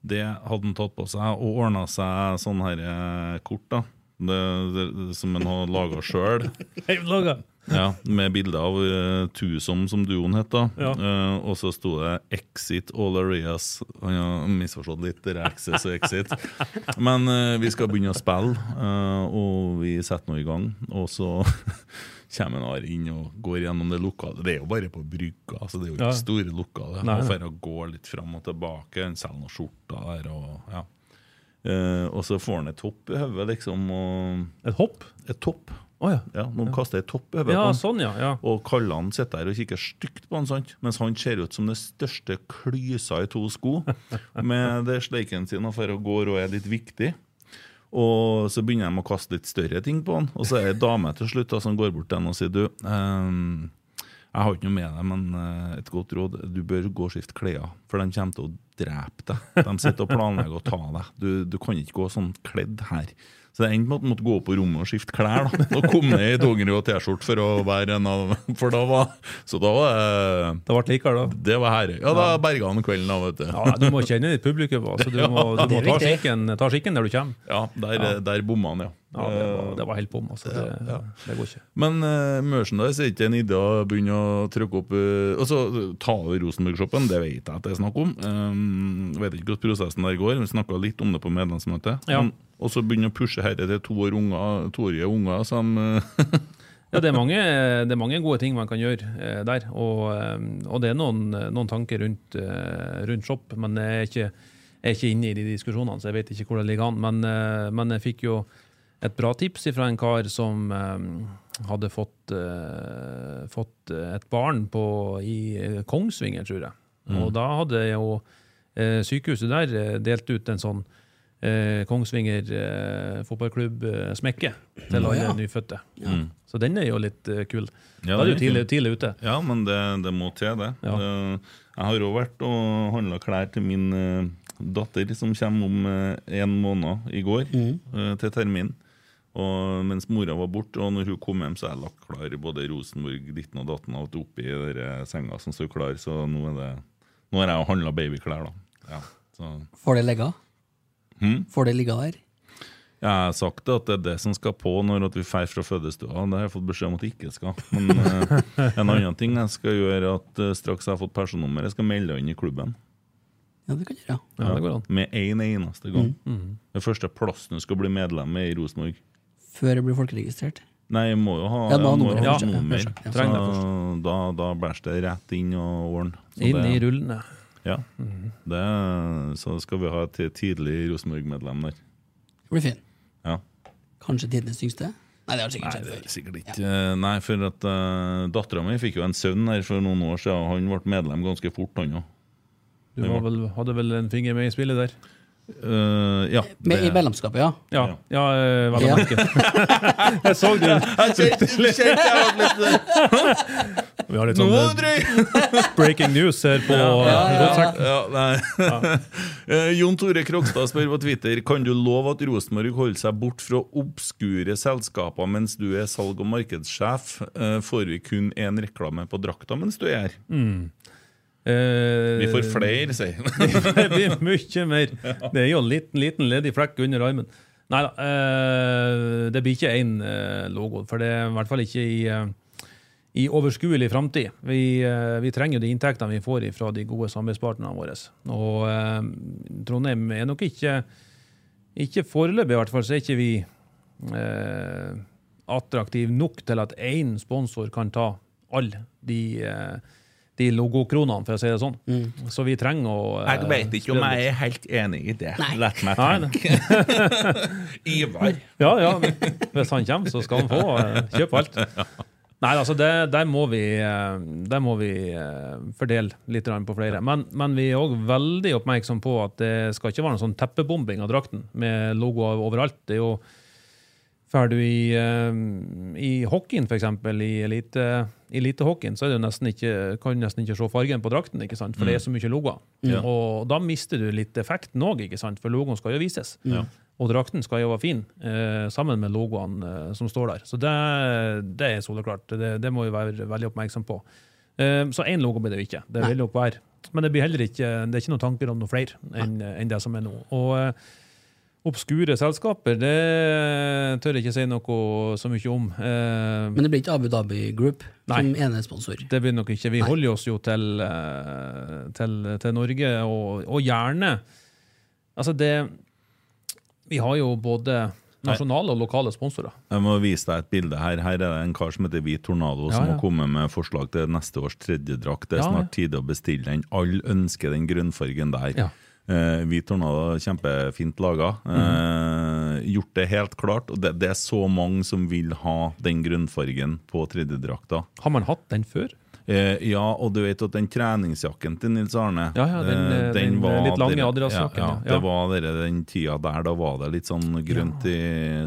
det hadde han tatt på seg og ordna seg sånn her eh, kort, da. Det, det, som en har laga sjøl. Ja, med bilde av uh, Tusom, som duoen het. da Ja. Uh, Og så sto det 'Exit all areas'. Han har misforstått litt, det er Access og Exit. Men uh, vi skal begynne å spille, uh, og vi setter nå i gang. Og så kommer Are inn og går gjennom det lokale. Det er jo bare på brygga, så det er jo ikke Ja. store lokaler. Nei, Og å gå litt fram og tilbake. Selger noen skjorter der. og ja. Eh, og så får han et hopp i hodet, liksom. Og Et hopp? et topp. Oh, ja. Ja, Noen kaster et topp i hodet Ja, på han. sånn, ja. ja. Og Kallan sitter der og kikker stygt på han, sant? mens han ser ut som det største klysa i to sko. Med det sleiken sin og for å gå og er litt viktig. Og så begynner de å kaste litt større ting på han. Og så er det ei dame til slutt da, som går bort til han og sier du, ehm, jeg har ikke noe med deg, men eh, et godt råd, du bør gå og skifte klær. For de kommer til å drepe deg. De sitter og planlegger å ta deg. Du, du kan ikke gå sånn kledd her. Så det endte med at han måtte gå på rommet og skifte klær. da Og kom ned i dongeri og T-skjorte for å være en av For da var Så da var det Det ble likere, da. Det var herre. Ja, da berga han kvelden, da, vet du. Ja, du må kjenne ditt publikum. Altså, du må, du må ta, skikken, ta skikken der du kommer. Ja, der, der bomma han, ja. Ja, det var, det var helt bom. Altså. Det, Ja, det går ikke. Men uh, merchandise er ikke en idé å begynne å trykke opp uh, Altså, Ta over Rosenborg-shoppen, det vet jeg at det er snakk om. Um, vet ikke hvordan prosessen der går. Vi snakka litt om det på medlemsmøtet. Ja. Men Og så begynne å pushe dette til toår unger, toårige unger som uh, Ja, det er, mange, det er mange gode ting man kan gjøre eh, der. Og, eh, og det er noen, noen tanker rundt, eh, rundt shop, men jeg er, ikke, jeg er ikke inne i de diskusjonene, så jeg vet ikke hvor det ligger an. Men, eh, men jeg fikk jo et bra tips fra en kar som eh, hadde fått, eh, fått et barn på, i Kongsvinger, tror jeg. Og da hadde jo eh, sykehuset der eh, delt ut en sånn eh, Kongsvinger eh, fotballklubb eh, smekke til alle ja. nyfødte. Mm. Så den er jo litt eh, kul. Ja, da er du tidlig, tidlig ute. Ja, men det, det må til, det. Ja. Jeg har òg vært og handla klær til min eh, datter, som kommer om eh, en måned i går, eh, til termin. Og mens mora var borte, og når hun kom hjem, så har jeg lagt klar både Rosenborg, ditten og datten alt oppi der senga som står klar, så nå er det Nå har jeg handla babyklær, da. Ja, så. Får det ligge? Hm? Får det ligge der? Jeg har sagt at det er det som skal på når at vi drar fra fødestua. Det har jeg fått beskjed om at det ikke skal. Men eh, en annen ting jeg skal gjøre, at eh, straks jeg har fått personnummer, jeg skal melde inn i klubben. Ja, det kan du gjøre. Ja, det går an. Med en eneste gang. Det første plassen du skal bli medlem i Rosenborg. Før jeg blir folkeregistrert. Nei, jeg må jo ha, Ja, må ha jeg må nummer, ha ja. nummer. Ja, ja. Så da, da bæsjer det rett inn og ordne. Inn i rullene. Ja. Det, så skal vi ha et tidlig Rosenborg-medlem der. Det blir fin. Ja. Kanskje tidenes yngste? Nei, det har sikkert skjedd før. er sikkert ikke Ja. Nei, for at uh, dattera mi fikk jo en sønn her for noen år siden, og han ble medlem ganske fort, han òg. Du var vel, hadde vel en finger med i spillet der? Ja. Med, I mellomskapet, medlemskapet, ja. Ja, ja uh, vel å merke. Jeg så du. Vi har litt sånn eh, breaking news her på Rotsekk. Ja, nei. Jon Tore Krokstad spør på Twitter Kan du love at Rosenborg holder seg bort fra obskure selskaper mens du er salg- og markedssjef. Får vi kun én reklame på drakta mens du er her? Eh, Vi får flere, sier han. det blir mye mer. Det er jo en liten, liten ledig flekk under armen. Nei da, eh, det blir ikke én eh, logo. For det er i hvert fall ikke i, eh, i overskuelig framtid. Vi, eh, vi trenger de inntektene vi får fra de gode samarbeidspartnerne våre. Og eh, Trondheim er nok ikke ikke foreløpig, i hvert fall, så er ikke vi eh, attraktive nok til at én sponsor kan ta alle de, eh, de logokronene, for å si det sånn. Så vi trenger å eh, Jeg vet ikke om jeg er helt enig i det. Nei. Lett meg Nei, tenke. Ivar. Ja, ja. Hvis han kommer, så skal han få eh, kjøpe alt. Nei, altså det, der må vi, eh, der må vi eh, fordele litt på flere. Men, men vi er òg veldig oppmerksom på at det skal ikke være noen sånn teppebombing av drakten med logoer overalt. Det er jo Drar du i, eh, i hockeyen, f.eks., i elite, elitehockeyen, så er det nesten ikke, kan du nesten ikke se fargen på drakten, ikke sant? for det er så mye logoer. Ja. Og da mister du litt effekten òg, for logoen skal jo vises. Ja. Og drakten skal jo være fin, eh, sammen med logoene eh, som står der. Så det, det er soleklart. Det, det må vi være veldig oppmerksom på. Eh, så én logo blir det jo ikke. Det vil nok være. Men det blir heller ikke, det er ikke noen tanker om noe flere enn enn det som er nå. Og eh, obskure selskaper, det tør jeg ikke si noe så mye om. Eh, Men det blir ikke Abu Dhabi Group Nei. som enesponsor. det blir nok ikke. Vi Nei. holder oss jo til, eh, til, til Norge, og, og gjerne Altså, det Vi har jo både nasjonale og lokale sponsorer. Jeg må vise deg et bilde her. Her er det en kar som heter Hvit Tornado, Ja, som ja. har kommet med forslag til neste års tredje drakt. Det er Ja, snart tid å bestille den. Alle ønsker den grønnfargen der. Ja. Eh, Hvit Tornado, kjempefint laga. Eh, gjort det helt klart. Og det, det er så mange som vil ha den grønnfargen på tredjedrakta. Har man hatt den før? Eh, ja, og du vet at den treningsjakken til Nils Arne Ja, ja, den, eh, den, den litt lange Adidas-jakken, Ja, ja. ja, det var dere, den tida der, da var det litt sånn grønt i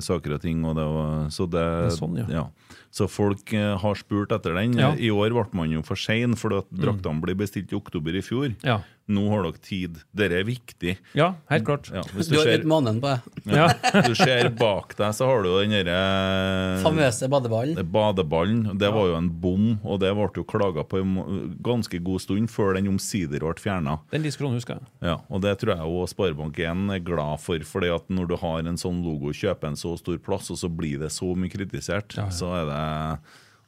saker og ting. Og det var, så, det, Det er sånn, ja. så folk eh, har spurt etter den. Ja. Mm. I år ble man jo for sein, for at draktene ble bestilt i oktober i fjor. Nå har dere tid. Dette er viktig. Ja, helt klart. Ja, hvis Du du har ser, måneden på det. Ja. du ser bak deg, så har du jo den derre Famøse badeballen. badeballen. Det var jo en bom, og det ble jo klaga på en ganske god stund før den omsider ble fjerna. Den diskusjonen husker jeg. Ja, og det tror jeg også Sparebank1 er glad for. fordi at når du har en sånn logo, kjøper en så stor plass, og så blir det så mye kritisert, så er det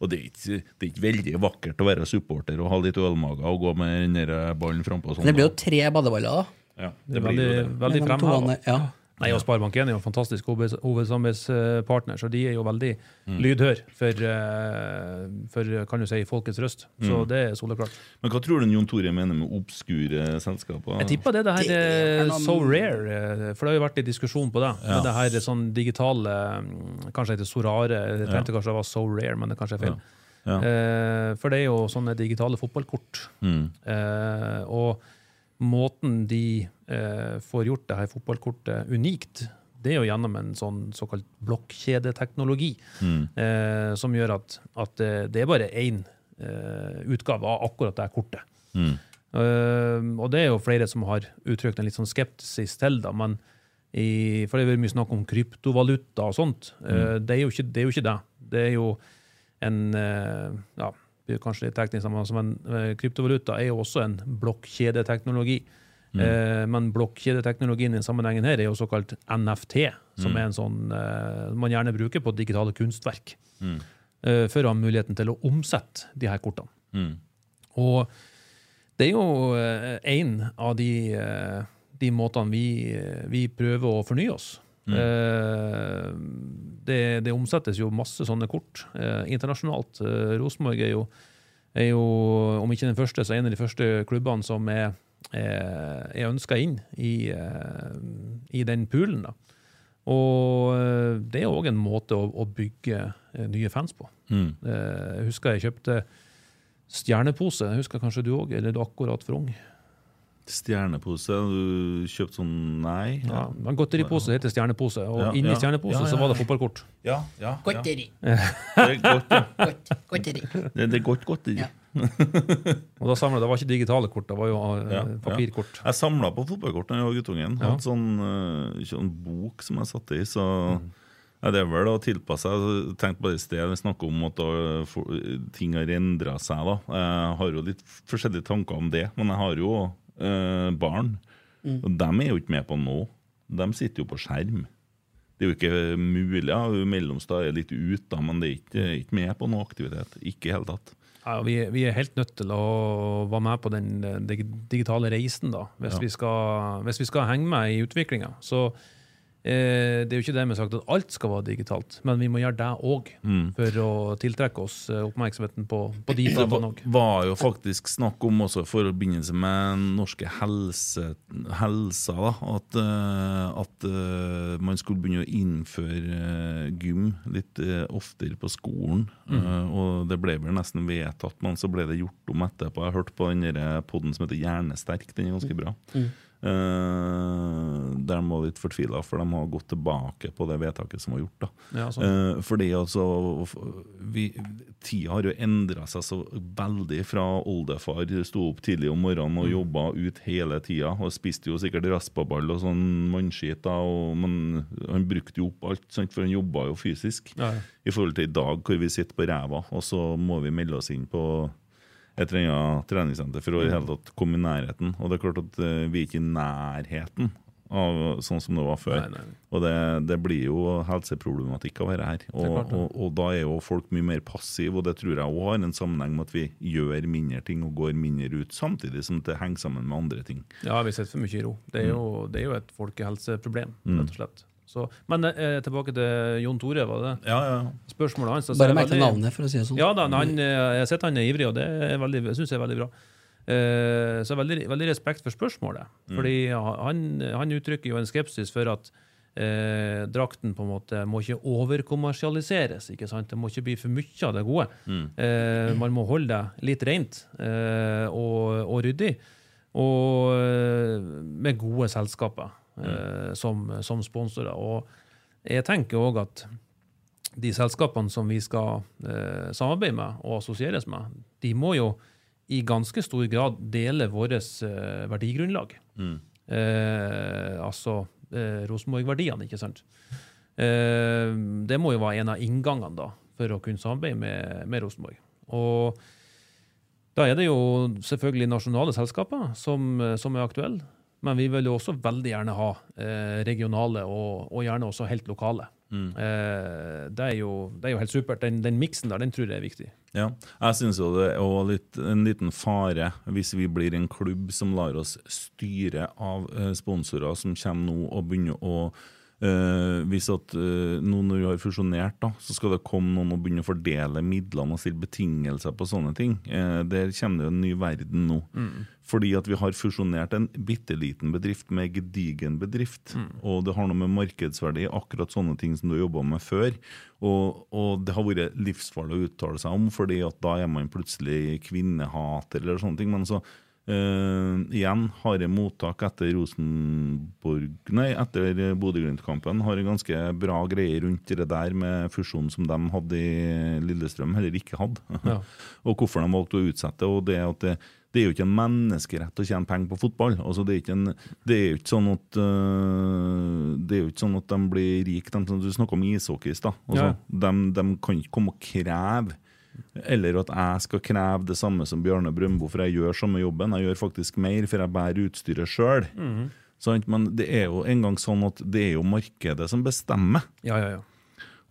og det er, ikke, det er ikke veldig vakkert å være supporter og ha litt ølmager og gå med den ballen frampå. Sånn, det blir jo tre badeballer, da. ja, Det det blir veldig, jo det. veldig fremheva. toene, Ja. Nei, og Sparebank1 er jo en fantastisk hovedsamarbeidspartner, så de er jo veldig Mm. lydhør for, eh, for kan du si, folkets røst. Mm. Så det er soleklart. Men hva tror du Jon Tore mener med obskure selskaper? Jeg tipper det det her Det er so rare, eh, for det har jo vært litt diskusjon på det. Ja. Det her sånn digitale mm, Kanskje heter så rare. Jeg tenkte kanskje det var so rare, men det kanskje er feil. Ja. Eh, for det er jo sånne digitale fotballkort. Mm. Eh, og måten de eh, får gjort det her fotballkortet unikt, det er jo gjennom en sånn såkalt blokkjedeteknologi, Mm. eh, som gjør at, at eh, det er bare én eh, utgave av akkurat det kortet. Mm. Eh, og det er jo flere som har uttrykt en litt sånn skepsis til da, men i, for det er mye snakk om kryptovaluta og sånt. Mm. det, er jo ikke, det er jo ikke det. Det er jo en eh, ja, blir kanskje litt teknisk, men altså, eh, kryptovaluta er jo også en blokkjedeteknologi. Eh, men blokkjedeteknologien i sammenhengen her er jo såkalt NFT, som er en sånn eh, man gjerne bruker på digitale kunstverk. Eh, for å ha muligheten til å omsette de her kortene. Mm. Og det er jo én av de, eh, de måtene vi, eh, vi prøver å fornye oss. Eh, det, det omsettes jo masse sånne kort eh, internasjonalt. Eh, Rosenborg er er jo, om ikke den første, så en av de første klubbene som er, er, er ønska inn i, eh, i den poolen. da. Og eh, det er òg en måte å, å bygge eh, nye fans på. Mm. Eh, Jeg husker jeg kjøpte stjernepose. Jeg husker kanskje du òg, eller er du akkurat for ung? Stjernepose, du kjøpte sånn Nei? Ja, en godteripose heter stjernepose, og Ja, inni ja. stjernepose Ja, ja, så var det fotballkort. ja, ja, ja. Godteri. Det er godt, ja. Godt, godteri. Det, det er godt godteri. Ja. Og da samlet, Det var ikke digitale kort, det var jo eh, Ja, papirkort. Jeg samla på fotballkort da jeg var guttungen. Ja. Hadde sånn, eh, sånn bok som jeg satte i. Så Mm. ja, det er vel å tilpasse seg. Tenkte på det i sted vi snakker om at ting har endra seg. da. Jeg har jo litt forskjellige tanker om det, men jeg har jo eh, barn. Og de er jo ikke med på nå. De sitter jo på skjerm. Det er jo ikke mulig. Ja, Mellomstad er litt ute, da, men det er ikke, ikke med på noe aktivitet. Ikke i hele tatt. Ja, vi, vi er helt nødt til å være med på den eh, digitale reisen, da, hvis, Ja. vi, skal, hvis vi skal henge med i utviklinga. Så eh, det er jo ikke det har sagt at alt skal være digitalt, men vi må gjøre det òg, Mm. for å tiltrekke oss eh, oppmerksomheten på, på de tingene òg. Det var jo faktisk snakk om også i forbindelse med norske helse, helsa, da, at, eh, at eh, man skulle begynne å innføre gym litt oftere på skolen. Mm. og det ble vel nesten vedtatt, men så ble det gjort om etterpå. Jeg hørte på den poden som heter Hjernesterk, den er ganske bra. Eh, der de var litt fortvila, for de har gått tilbake på det vedtaket som var gjort. Ja. Eh, fordi altså vi, Tida har jo endra seg så veldig fra oldefar sto opp tidlig om morgenen og jobba ut hele tida. Og spiste jo sikkert raspaball og sånn mannskit, da, men han brukte jo opp alt, sant, for han jobba jo fysisk. Ja, ja. I forhold til i dag, hvor vi sitter på ræva, og så må vi melde oss inn på et eller annet treningssenter for å i hele tatt komme i nærheten. Og det er klart at eh, vi er ikke i nærheten av sånn som det var før. Nei, nei. Og det, det blir jo helseproblematikk av dette her. Og, det. og, og da er jo folk mye mer passive, og det tror jeg òg har en sammenheng med at vi gjør mindre ting og går mindre ut, samtidig som det henger sammen med andre ting. Ja, vi sitter for mye i ro. Det er Mm. jo, det er jo et folkehelseproblem, rett og slett. Så, men eh, tilbake til Jon Tore, var det Ja, ja. spørsmålet hans? altså, Bare er merk deg navnet, for å si det sånn. Ja da, han, eh, jeg har sett han er ivrig, og det syns jeg er veldig bra. Eh, så veldig, veldig respekt for spørsmålet. Fordi han, han uttrykker jo en skepsis for at eh, drakten på en måte må ikke overkommersialiseres. ikke sant? Det må ikke bli for mye av det gode. Eh, man må holde det litt rent eh, og, og ryddig, og med gode selskaper eh, som, som sponsorer. Og jeg tenker òg at de selskapene som vi skal eh, samarbeide med og assosieres med, de må jo i ganske stor grad dele vårt eh, verdigrunnlag. Eh, altså eh, Rosenborg-verdiene, ikke sant. Eh, det må jo være en av inngangene da, for å kunne samarbeide med, med Rosenborg. Og da er det jo selvfølgelig nasjonale selskaper som, som er aktuelle. Men vi vil jo også veldig gjerne ha eh, regionale, og, og, gjerne også helt lokale. Mm. Eh, det, er jo, det, er jo, helt supert. Den, den miksen der, den tror jeg er viktig. Ja, jeg syns jo det er litt, en liten fare hvis vi blir en klubb som lar oss styre av eh, sponsorer som kommer nå og begynner å Uh, hvis at uh, nå når vi har fusjonert, da, så skal det komme noen og begynne å fordele midlene og stille betingelser på sånne ting. Uh, der kommer det en ny verden nå. Mm. Fordi at vi har fusjonert en bitte liten bedrift med gedigen bedrift. Mm. Og det har noe med markedsverdi, akkurat sånne ting som du har jobba med før. Og, og, det har vært livsfarlig å uttale seg om, fordi at da er man plutselig kvinnehater eller sånne ting. Men så Uh, igjen harde mottak etter Rosenborg Nei, etter Bodø-Glimt-kampen. Har en ganske bra greie rundt det der med fusjonen som de hadde i Lillestrøm, heller ikke hadde. Ja. og hvorfor de valgte å utsette. og det at det, det er jo ikke en menneskerett å tjene penger på fotball. Altså, det, er ikke en, det er jo ikke sånn at uh, Det er jo ikke sånn at de blir rike. De, du snakker om ishockey i stad. Altså, ja. de, de, kan ikke komme og kreve eller at jeg skal kreve det samme som Bjarne Brøndbo, for jeg gjør samme jobben. Jeg gjør faktisk mer, for jeg bærer utstyret sjøl. Mm. Men det er jo en gang sånn at det er jo markedet som bestemmer. Ja, ja, ja.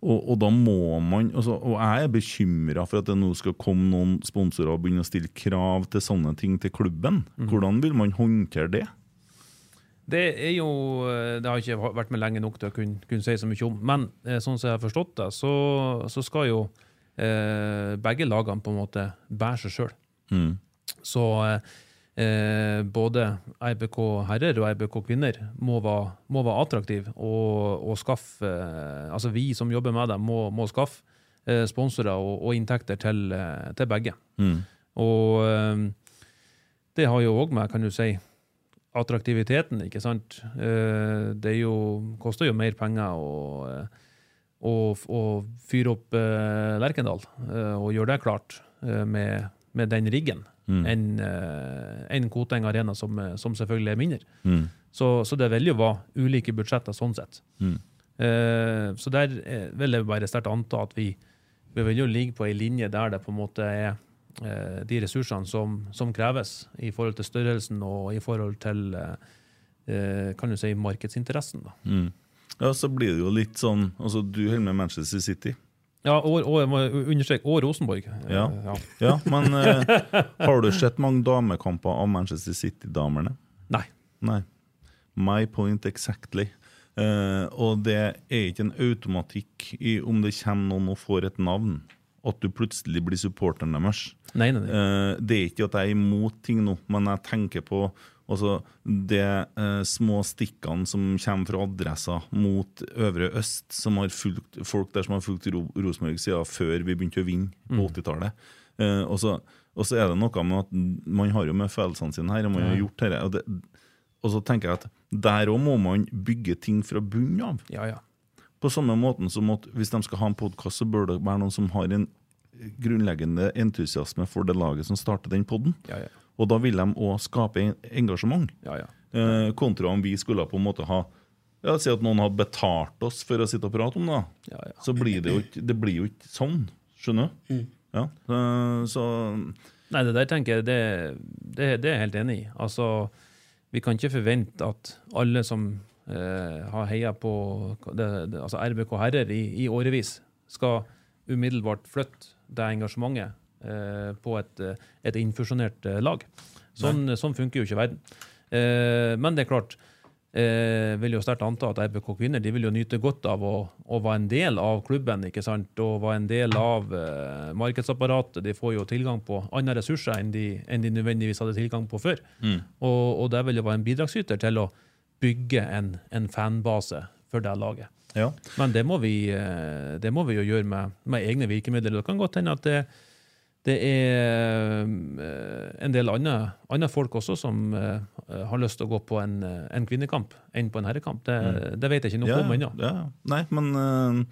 Og, og, da må man, altså, og jeg er bekymra for at det nå skal komme noen sponsorer og begynne å stille krav til sånne ting til klubben. Mm. Hvordan vil man håndtere det? Det er jo, det har ikke vært med lenge nok til å kunne, kunne si så mye om. Men eh, sånn som jeg har forstått det, så, så skal jo eh, begge lagene på en måte bærer seg sjøl. Mm. Så eh, både RBK herrer og RBK kvinner må være, må være attraktive og, og skaffe eh, Altså vi som jobber med dem, må, må skaffe eh, sponsorer og, og, inntekter til, eh, til begge. Mm. Og eh, det har jo òg med, kan du si, attraktiviteten, ikke sant. det jo, koster jo mer penger å og, og fyre opp uh, Lerkendal uh, og gjøre det klart uh, med, med, den riggen, mm. enn uh, en Koteng Arena, som, som, selvfølgelig er mindre. Mm. Så, så, det vil jo være ulike budsjetter sånn sett. Mm. så der vil jeg bare sterkt anta at vi, vi vil jo ligge på ei linje der det på en måte er de ressursene som, som, kreves i forhold til størrelsen og i forhold til kan du si, markedsinteressen. da. Mm. Ja, så blir det jo litt sånn altså Du holder med Manchester City. Ja, og, og understreke og Rosenborg. Ja, ja. ja men eh, har du sett mange damekamper av Manchester City-damene? Nei. Nei. My point exactly. Eh, og det er ikke en automatikk i om det kommer noen og får et navn, at du plutselig blir supporteren deres. Nei, nei, nei. Eh, det er ikke at jeg er imot ting nå, men jeg tenker på Altså de eh, små stikkene som kommer fra adresser mot Øvre Øst, som har fulgt, folk der som har fulgt Ro Rosenborg siden før vi begynte å vinne på mm. 80-tallet. Eh, og, og, så er det noe med at man har jo med følelsene sine her, og man har gjort dette. Og, det, og så tenker jeg at der òg må man bygge ting fra bunnen av. Ja, ja. På samme måten som at hvis de skal ha en podkast, så bør det være noen som har en grunnleggende entusiasme for det laget som starter den poden. Ja, ja. Og da vil de òg skape engasjement. Ja, ja. Eh, kontra om vi skulle på en måte ha ja, Si at noen hadde betalt oss for å sitte og prate om det. Ja, ja. Så blir det jo ikke, det blir jo ikke sånn. Skjønner du? Mm. Ja, eh, så Nei, det der tenker jeg det, det, det, er jeg helt enig i. Altså, vi kan ikke forvente at alle som eh, har heia på det, altså RBK herrer i, i årevis, skal umiddelbart flytte det engasjementet på et, eh, et infusjonert eh, lag. Sånn, sånn, funker jo ikke verden. men det er klart, jeg vil jo sterkt anta at RBK kvinner de vil jo nyte godt av å, å være en del av klubben ikke sant? og være en del av eh, markedsapparatet. De får jo tilgang på andre ressurser enn de, enn de nødvendigvis hadde tilgang på før. Mm. Og, og, det vil jo være en bidragsyter til å bygge en, en fanbase for det laget. Ja. Men det må, vi, det må vi jo gjøre med, med egne virkemidler. Det kan godt hende at det det er eh, en del andre, andre folk også som uh, har lyst til å gå på en, en kvinnekamp enn på en herrekamp. Det, mm. det vet jeg ikke noe ja, om ennå. Ja. Nei, men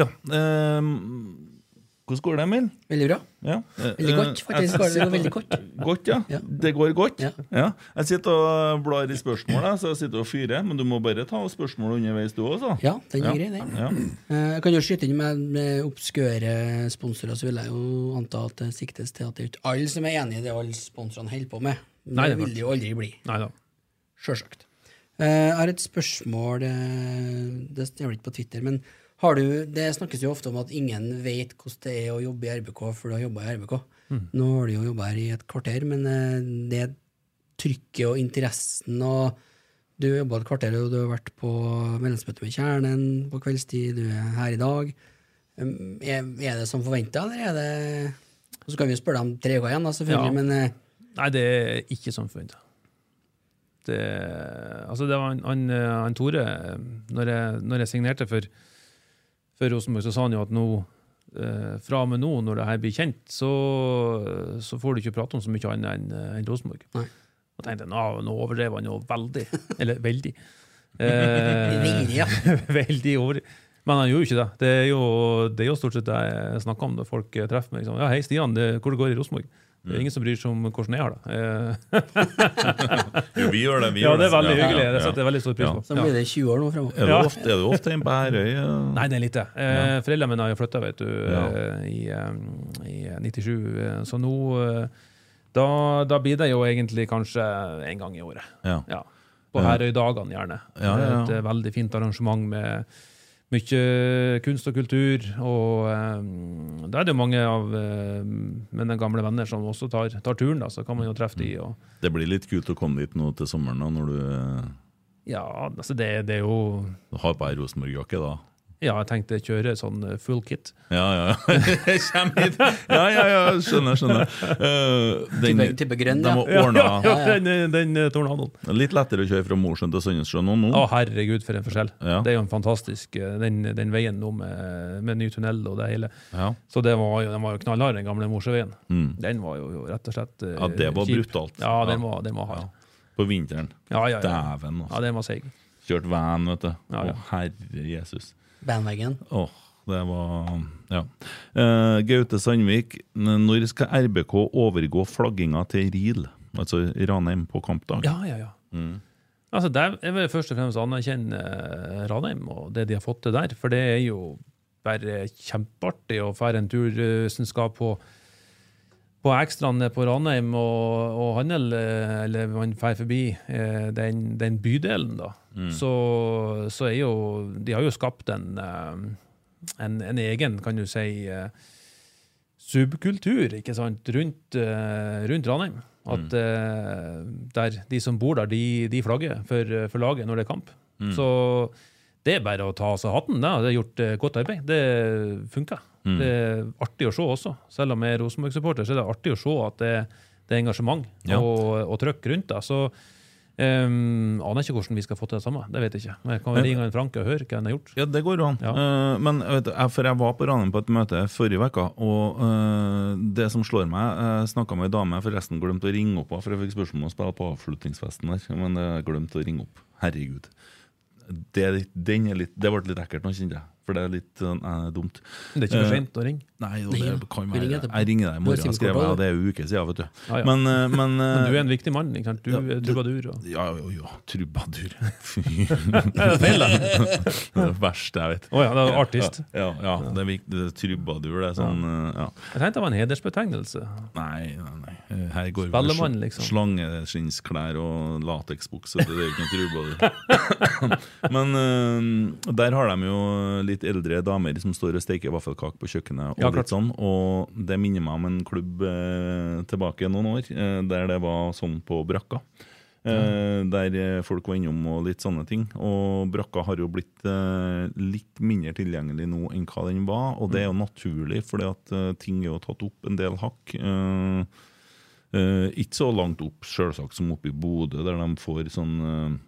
Ja. Uh, Hvordan går det, Emil? Veldig bra. Ja. Veldig godt, Eh, faktisk. Går det veldig godt. Godt, ja. Ja. Det går godt. Ja. Ja. Jeg sitter og blar i spørsmålet, så jeg sitter og fyrer. Men du må bare ta spørsmål underveis, du også. Ja, den er Ja. grei, den. Ja. Eh, Jeg kan jo skyte inn med, med obskøre sponsorer, så vil jeg jo anta at det siktes til at det er ikke alle som er enig i det alle sponsorene holder på med. Det, Nei, det er vil de det jo aldri bli. Neida. Sjølsagt. Eh, Jeg har et spørsmål Det står ikke på Twitter, men har du, det snakkes jo ofte om at ingen vet hvordan det er å jobbe i RBK før du har jobba i RBK. Nå har du jo jobba her i et kvarter, men eh, det trykket og interessen og Du har jobba et kvarter, og du har vært på medlemsmøte med Kjernen på kveldstid, du er her i dag. Er, er det som forventa, eller er det Så kan vi jo spørre deg om tre uker igjen, da, selvfølgelig, Ja. men eh, Nei, det er ikke som forventa. Det, altså det var han, han, han Tore eh, når jeg, når jeg signerte for, for Rosenborg, så sa han jo at nå eh, fra og med nå, når det her blir kjent, så, så får du ikke prate om så mye annet enn en Rosenborg. Nei. Og tenkte nå, nå overdrev han jo veldig. Eller veldig. Eh, Veldig, over. Men han gjorde jo ikke det. Det er jo, det er jo stort sett det jeg snakker om når folk eh, treffer meg. Liksom. Ja, hei, Stian, det, hvor det går i Rosenborg? Det er ingen som bryr seg om hvordan jeg har det. Eh, Jo, vi gjør det. Vi ja, gjør det Ja, Det er veldig hyggelig. Det setter jeg veldig stor pris på. Så blir det 20 år nå fremover. Er du ofte, er du ofte en Bærøy? ja? Nei, det er lite. Eh, Foreldrene mine har jo flytta vet du, Ja. eh, i, eh, i 97, eh, så nå da, da blir det jo egentlig kanskje en gang i året. Ja. Ja. På. Herøydagene, gjerne. Ja, ja, ja. Et veldig fint arrangement med mye kunst og kultur. Og eh, da er det jo mange av eh, mine gamle venner som også tar, tar turen, da, så kan man jo treffe de. Og, Det blir litt kult å komme dit nå til sommeren, da, når du eh, ja, altså det, det er jo Du har på deg Rosenborg-jakke. da. Ja, jeg tenkte kjøre sånn eh, full kit. Ja, ja, ja. Jeg kommer hit! Ja, ja, ja, skjønner, skjønner. Uh, den, Type- type grønn, de ja. ordna Ja, den, den eh, tornadoen. Litt lettere å kjøre fra Mosjøen til Sandnessjøen nå. nå. Å, herregud, for en forskjell. Ja. Det er jo en fantastisk Den, den veien nå med, med ny tunnel og det hele. Ja. Så det var jo, den var jo knallhard, den gamle Mosjøveien. Mm. Den var jo, jo rett og slett uh, Ja, det var kjip. brutalt. Ja, den var, den var hard. På vinteren. Ja, ja, ja. Dæven, ja, altså. den var seig. Kjørt van, vet du. Ja, ja. Å, herre Jesus. Bandwagon. Oh, det var Ja. Uh, Gaute Sandvik, når skal RBK overgå flagginga til RIL? Altså Ranheim på kampdag? Ja, ja, ja. Mm. Altså, der, jeg vil først og fremst anerkjenne eh, Ranheim og det de har fått til der. For det er jo bare kjempeartig å fære en tur som skal på på ekstraen på Ranheim og, og handel, eh, eller man drar forbi eh, den, den bydelen, da, så, så er jo De har jo skapt en, eh, en, en egen, kan du si, subkultur ikke sant, rundt, rundt Ranheim. At mm. der de som bor der, de, de flagger for, for laget når det er kamp. Så det er bare å ta av seg hatten. Da. Det er gjort godt arbeid. Det funker. Det er artig å se også. Selv om jeg er Rosenborg-supporter, så er det artig å se at det, det er engasjement Ja. og, og trøkk rundt. det. Så um, aner ikke hvordan vi skal få til det samme. Det vet jeg ikke. Men jeg kan vel ringe en Franke og høre hva han har gjort. Ja, det går an. Ja. Uh, men vet du, jeg, for jeg var på Ranheim på et møte forrige uke, og uh, det som slår meg Jeg snakka med ei dame jeg forresten glemte å ringe opp, for jeg fikk spørsmål om å spille på avslutningsfesten der, men jeg glemte å ringe opp. Herregud. Det, litt- den litt, det ble litt ekkelt nå, kjente jeg. For det er litt eh, dumt. Det er ikke Eh, for seint å ringe. Nei, jo, det kan være etterpå. Jeg ringer deg i morgen, skrev jeg. også, Det er jo uker siden, vet du. Ja, ja. Men, uh, men, Men du eh, er en viktig mann. Ikke sant? Du er ja, trubadur. Og... Ja, jo, jo. Trubadur. Fy. det er det verste jeg vet. Å ja, det er artist. Ja, ja, det er viktig. Det er trubadur. Det er sånn eh, ja. Jeg tenkte det var en hedersbetegnelse. Nei, nei, nei. Her går vi Spellemann, liksom. slangeskinnsklær og lateksbukse. Det er jo ikke en trubadur. Men eh, der har de jo litt eldre damer som står og steker vaffelkake på kjøkkenet. Og, Ja, litt sånn, og det minner meg om en klubb eh, tilbake noen år, eh, der det var sånn på brakka. Eh, der eh, folk var innom og litt sånne ting. Og brakka har jo blitt eh, litt mindre tilgjengelig nå enn hva den var. Og det er jo naturlig, fordi at eh, ting er jo tatt opp en del hakk. Eh, eh, ikke så langt opp, selvsagt, som oppe i Bodø, der de får sånn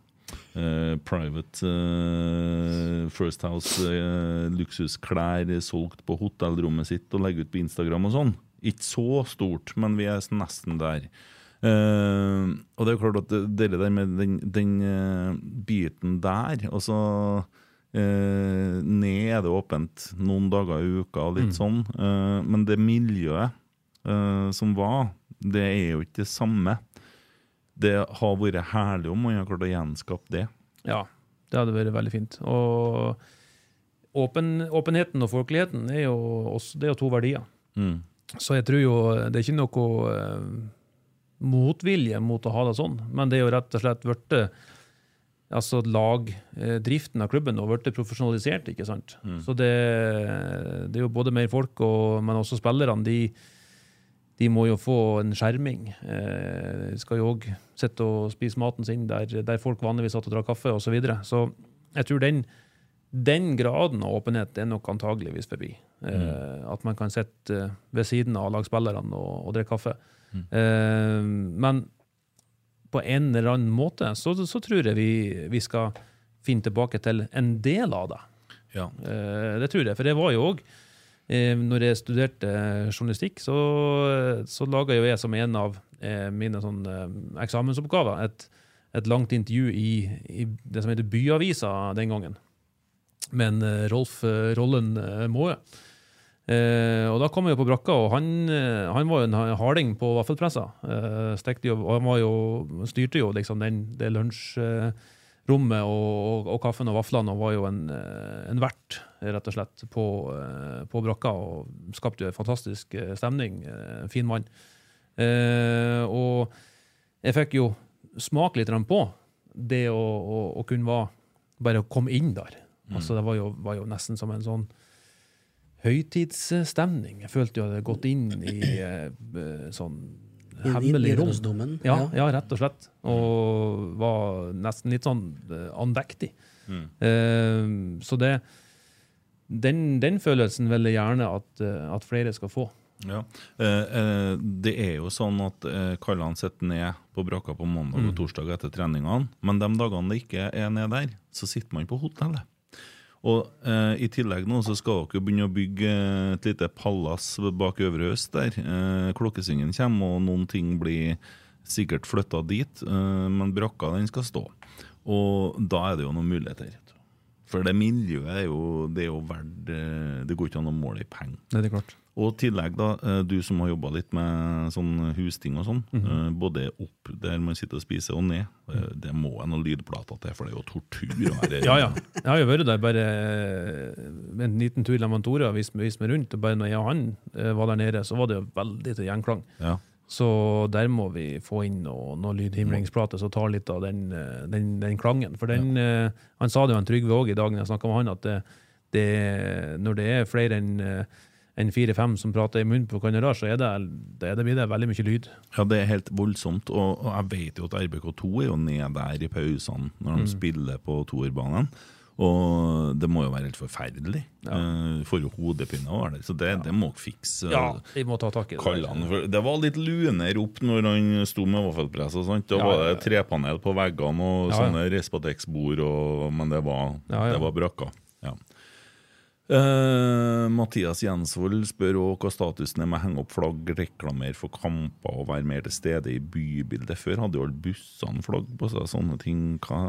eh, private uh, First House eh, solgt på hotellrommet sitt og legge ut på Instagram og sånn. Ikke så stort, men vi er nesten der. Og det er klart at det, det der med den, den biten der altså ned er det åpent noen dager i uka, litt Mm. sånn. Men det miljøet som var, det er jo ikke det samme. Det har vært herlig om man har klart å gjenskape det. Ja, det hadde vært veldig fint. Og åpen, åpenheten og folkeligheten er jo, også, det er jo to verdier. Mm. Så jeg tror jo det er ikke noe eh, motvilje mot å ha det sånn, men det er jo rett og slett blitt altså lag, eh, driften av klubben har blitt profesjonalisert, ikke sant. Så det, det er jo både mer folk, og, men også spillerne. De, de må jo få en skjerming. Eh, de skal jo òg sitte og spise maten sin der, der folk vanligvis satt og drakk kaffe, osv. Så, videre. så jeg tror den, den graden av åpenhet er nok antageligvis forbi. Eh, At man kan sitte eh, ved siden av lagspillerne og, og drikke kaffe. Eh, men på en eller annen måte så, så tror jeg vi, vi skal finne tilbake til en del av det. Ja. Det tror jeg. For det var jo òg eh, Når jeg studerte eh, journalistikk, så, så laga jeg som en av eh, mine sånn, eh, eksamensoppgaver et, et langt intervju i, i det som heter Byavisa den gangen, med en eh, Rolf eh, Rollen eh, Maae. Eh, og da kom jeg på brakka, og han, eh, han var jo en harding på vaffelpressa. Eh, jo, han jo, styrte jo liksom den, det lunsjrommet og, og, og kaffen og vaflene, og var jo en, eh, en vert, rett og slett, på, eh, på brakka. Og skapte jo en fantastisk eh, stemning. Eh, fin mann. Og jeg fikk jo smake litt på det å, å, å kunne være, bare å komme inn der. Altså, det var jo, var jo nesten som en sånn høytidsstemning. Jeg følte jo jeg hadde gått inn i sånn hemmelig rom. Ja, ja. rett og slett. Og var nesten litt sånn eh, andektig. Mm. Uh, så det den, den følelsen vil jeg gjerne at, eh, at flere skal få. Ja. Eh, eh, det er jo sånn at eh, kallene sitter ned på brakka på mandag og torsdag etter treningene, men de dagene det ikke er ned der, så sitter man på hotellet. Og eh, I tillegg nå så skal dere begynne å bygge et lite palass bak Øvre Øst der. Eh, klokkesvingen kommer, og noen ting blir sikkert flytta dit, men brakka den skal stå. Og da er det jo noen muligheter. For det miljøet er jo, det er jo verdt eh, Det går ikke an å måle i penger. Det er klart. Og i tillegg, da, eh, du som har jobba litt med sånn husting og sånn, eh, både opp der man sitter og spiser, og ned, det må jeg noen lydplater til, for det er jo tortur. å være- Ja, ja. Jeg har jo vært der bare en liten tur sammen med Tore og vist, meg rundt. Og bare når jeg og han var der nede, så var det jo veldig til gjenklang. Ja. Så der må vi få inn noe, noe lydhimlingsplate som tar litt av den, eh, den, den klangen. For den, ja. han sa det jo han Trygve òg i dag når jeg snakka med han, at det, det, når det er flere enn eh, enn fire-fem som prater i munnen på hverandre, så er det, det, det blir det veldig mye lyd. Ja, det er helt voldsomt. Og, og jeg vet jo at RBK2 er jo nede der i pausene når de spiller på toerbanen. Og det må jo være helt forferdelig. Ja. Uh, får jo hodepine av der. Så det, det må dere fikse. Ja, vi må ta tak i det. For det var litt lunere opp når han sto med vaffelpress. og sånt. Da Ja, var ja, det trepanel på veggene og Ja, ja. sånne Respatex-bord, men det var, Ja, ja. Det var brakka. Ja. Eh, Mathias Jensvold spør òg hva statusen er med å henge opp flagg, reklamere for kamper og være mer til stede i bybildet. Før hadde jo alle bussene flagg på seg, sånne ting. Hva,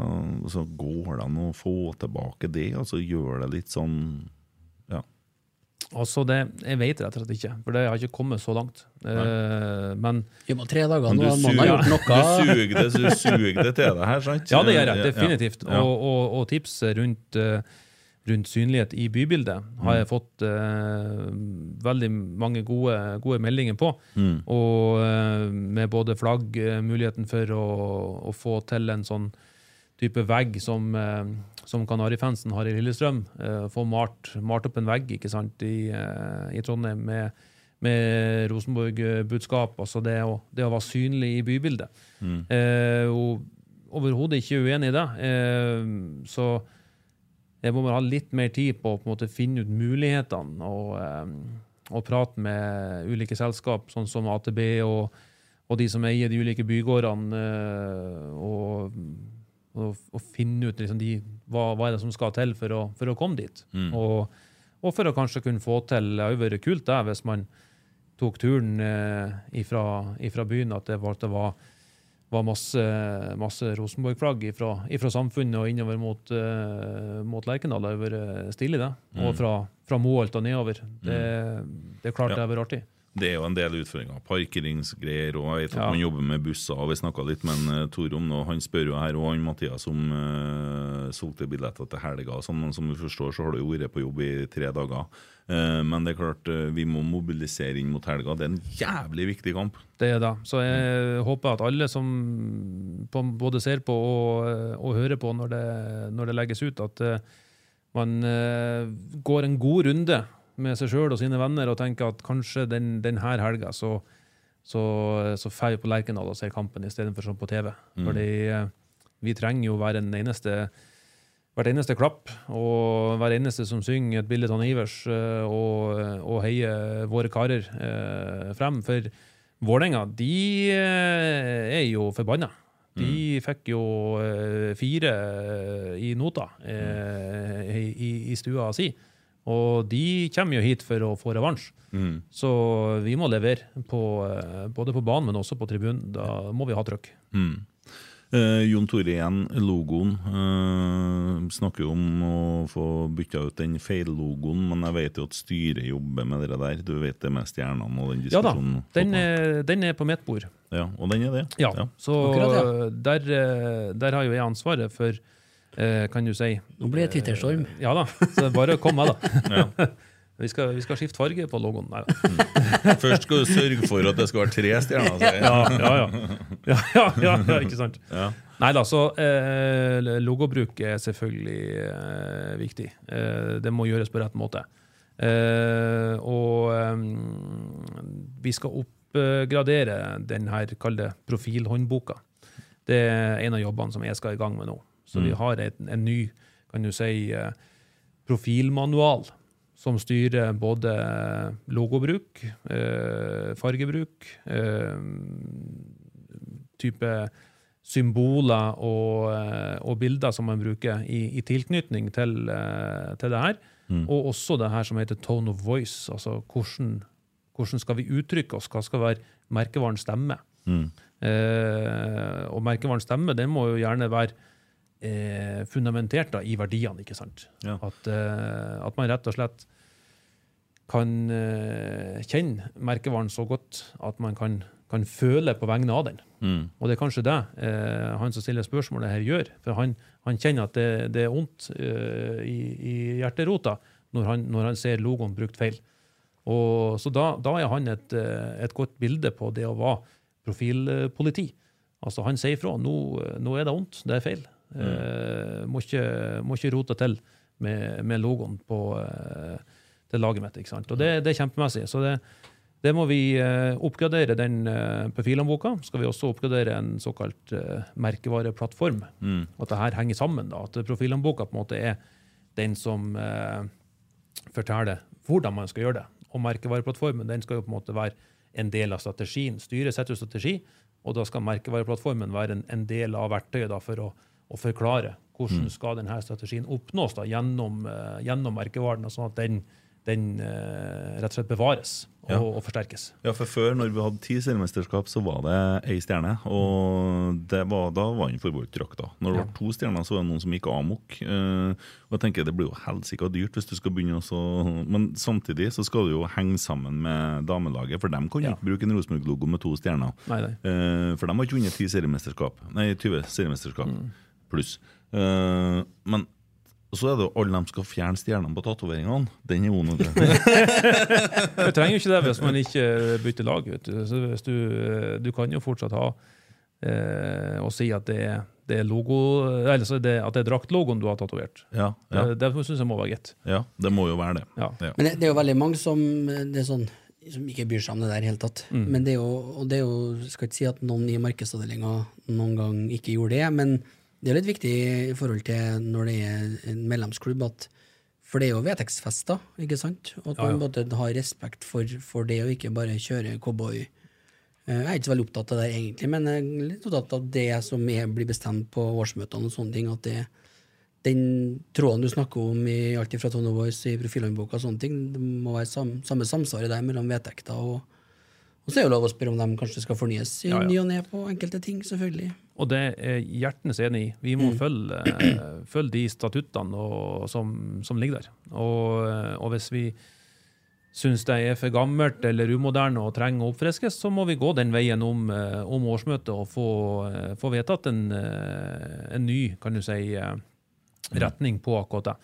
så går det an å få tilbake det? Altså Gjør det litt sånn Ja. Altså det, Jeg vet rett og slett ikke, for det har ikke kommet så langt. Uh, men Jo, men tre dager Men nå, du man har suger, gjort du noe. suger det, du suger det til deg her, sant? ja, det gjør jeg definitivt. Ja. Og, og, og tips rundt, eh, rundt synlighet i bybildet har Mm. jeg fått eh, veldig mange gode, gode meldinger på. Mm. Og eh, med både flagg, eh, muligheten for å, å få til en sånn type vegg som, eh, som Kanarifansen har i Lillestrøm. Eh, få malt, malt opp en vegg ikke sant, i, eh, i Trondheim med, med Rosenborg-budskap. Altså det å, det å være synlig i bybildet. Mm. Eh, og Overhodet ikke uenig i det. Eh, så jeg må man ha litt mer tid på å finne ut mulighetene og, eh, og prate med ulike selskap, sånn som AtB og, og de som eier de ulike bygårdene, eh, og, og, finne ut liksom de, hva, hva er det som skal til for å, for å komme dit. Mm. Og, og for å kanskje kunne få til Det hadde vært kult det, hvis man tok turen eh, ifra, ifra byen, at det var, det var var masse, masse Rosenborg-flagg fra, samfunnet og innover mot, uh, mot Lerkendal. Det har vært stilig, det. Og Mm. fra, fra Moholt og nedover. Det, det er klart Ja. det har vært artig. Det er jo en del utfordringer. Parkeringsgreier, og jeg vet at Ja. man jobber med busser. og Vi snakka litt med en, eh, Tor om det, og han spør jo her, og han Mathias om uh, solgte billetter til helga. Sånn, men som du forstår, så har du jo vært på jobb i tre dager. Eh, men det er klart, eh, vi må mobilisere inn mot helga. Det er en jævlig viktig kamp. Det er det. Så jeg håper at alle som både ser på og, og hører på når det, når det legges ut, at eh, man eh, går en god runde med seg sjøl og sine venner og tenker at kanskje den, denne helga så, så, så får vi på Lerkendal og ser kampen istedenfor på TV. Fordi eh, vi trenger jo hver en eneste hvert eneste klapp og hver eneste som synger et bilde av Ivers eh, og, og heier våre karer eh, frem. For Vålerenga, de eh, er jo forbanna. De fikk jo eh, fire eh, i nota eh, i, i stua si. Og de kommer jo hit for å få revansj. Så vi må levere, på, eh, både på banen, men også på tribunen. Da må vi ha trøkk. Eh, Jon Tore igjen, logoen. eh, snakker jo om å få bytta ut den feillogoen, men jeg vet jo at styret jobber med det der. Du vet det med stjernene og den Ja da, den er, den er på mitt bord. Ja, og den er det? Ja, så Akkurat, Der, eh, der har jo jeg ansvaret for, eh, kan du si Nå blir det Twitterstorm. Ja da, så bare kom med, da. Vi skal, vi skal skifte farge på logoen. Nei da. Først skal du sørge for at det skal være tre stjerner. Altså. Ja, ja, ja. ja, ja, ikke sant? Ja. Nei da, så eh, logobruk er selvfølgelig eh, viktig. Eh, det må gjøres på rett måte. Eh, og eh, vi skal oppgradere denne kalde profilhåndboka. Det er en av jobbene som jeg skal i gang med nå. Så vi har en, en ny, kan du si, eh, profilmanual som styrer både logobruk, eh, fargebruk, eh, type symboler og, eh, og bilder som man bruker i, i tilknytning til, til det her. Og også det her som heter tone of voice. altså hvordan, hvordan skal vi uttrykke oss? Hva skal være merkevarens stemme? Eh, og merkevarens stemme den må jo gjerne være eh, fundamentert da, i verdiene. ikke sant? Ja. At, eh, at man rett og slett kan eh, kjenne merkevaren så godt at man kan, kan føle på vegne av den. Mm. Og det er kanskje det eh, han som stiller spørsmålet her gjør. For han, han kjenner at det, det er vondt eh, i, i hjerterota når han, når han ser logoen brukt feil. Og, så da, da er han et, eh, et godt bilde på det å være profilpoliti. Altså Han sier ifra. Nå, nå er det vondt, det er feil. Eh, må, ikke, må ikke rote til med, med logoen på, eh, til laget mitt. ikke sant? Og det, det er kjempemessig. Så det, det må vi eh, oppgradere den uh, profilhåndboka. Skal vi også oppgradere en såkalt merkevareplattform. At det her henger sammen. da, At profilhåndboka på en måte er den som eh, forteller hvordan man skal gjøre det. Og merkevareplattformen den skal jo på en måte være en del av strategien. Styret setter jo strategi, og da skal merkevareplattformen være en, en del av verktøyet da, for å, å forklare hvordan skal denne strategien oppnås da, gjennom, eh, gjennom merkevaren, og sånn at den, den eh, rett og slett bevares og, Ja. og forsterkes. Ja, for Før, når vi hadde ti seriemesterskap, så var det ei stjerne. Og det var, da var han forbeholdt drakta. Når det Ja. var to stjerner, så var det noen som gikk amok. Eh, og jeg tenker Det blir jo helsike dyrt hvis du skal begynne også Men samtidig så skal du jo henge sammen med damelaget, for de kan jo Ja. ikke bruke en Rosenborg-logo med to stjerner. Nei, nei. For de har ikke vunnet ti seriemesterskap. Nei, 20 seriemesterskap pluss. Uh, men så er det jo alle de skal fjerne stjernene på tatoveringene. Den er vet du. Trenger jo ikke det hvis man ikke bytter lag. Vet du. Så hvis du, du kan jo fortsatt ha eh, og si at det er, det er logo, eller så er det, at det er draktlogoen du har tatovert. ja, ja, Det, det syns jeg må være greit. ja, det må jo være det. Ja. Ja. Men det, det er jo veldig mange som, det er sånn, som ikke bryr seg om det der i hele tatt. Men det er jo, og det er jo, skal ikke si at noen i markedsavdelinga noen gang ikke gjorde det, men det er litt viktig i forhold til når det er en medlemsklubb, at for det er jo vedtektsfester, ikke sant? Og at Ja, ja. man måtte har respekt for, for det, og ikke bare kjøre cowboy. Eh, Jeg er ikke så veldig opptatt av det egentlig, men jeg er litt opptatt av det som er, blir bestemt på årsmøtene og sånne ting. At det, den tråden du snakker om i alt fra Tone Voice i profilhåndboka og sånne ting, det må være sam, samme samsvaret der mellom vedtekter og, Og så er det jo lov å spørre om de kanskje skal fornyes i Ja, ja. ny og ne på enkelte ting, selvfølgelig. Og det er hjertens enig i. Vi må følge, eh, følge de statuttene og, som, som ligger der. Og, eh, og hvis vi syns det er for gammelt eller umoderne og trenger å oppfriskes, så må vi gå den veien om, eh, om årsmøtet og få, få vedtatt en, en ny kan du si, retning på akkurat det.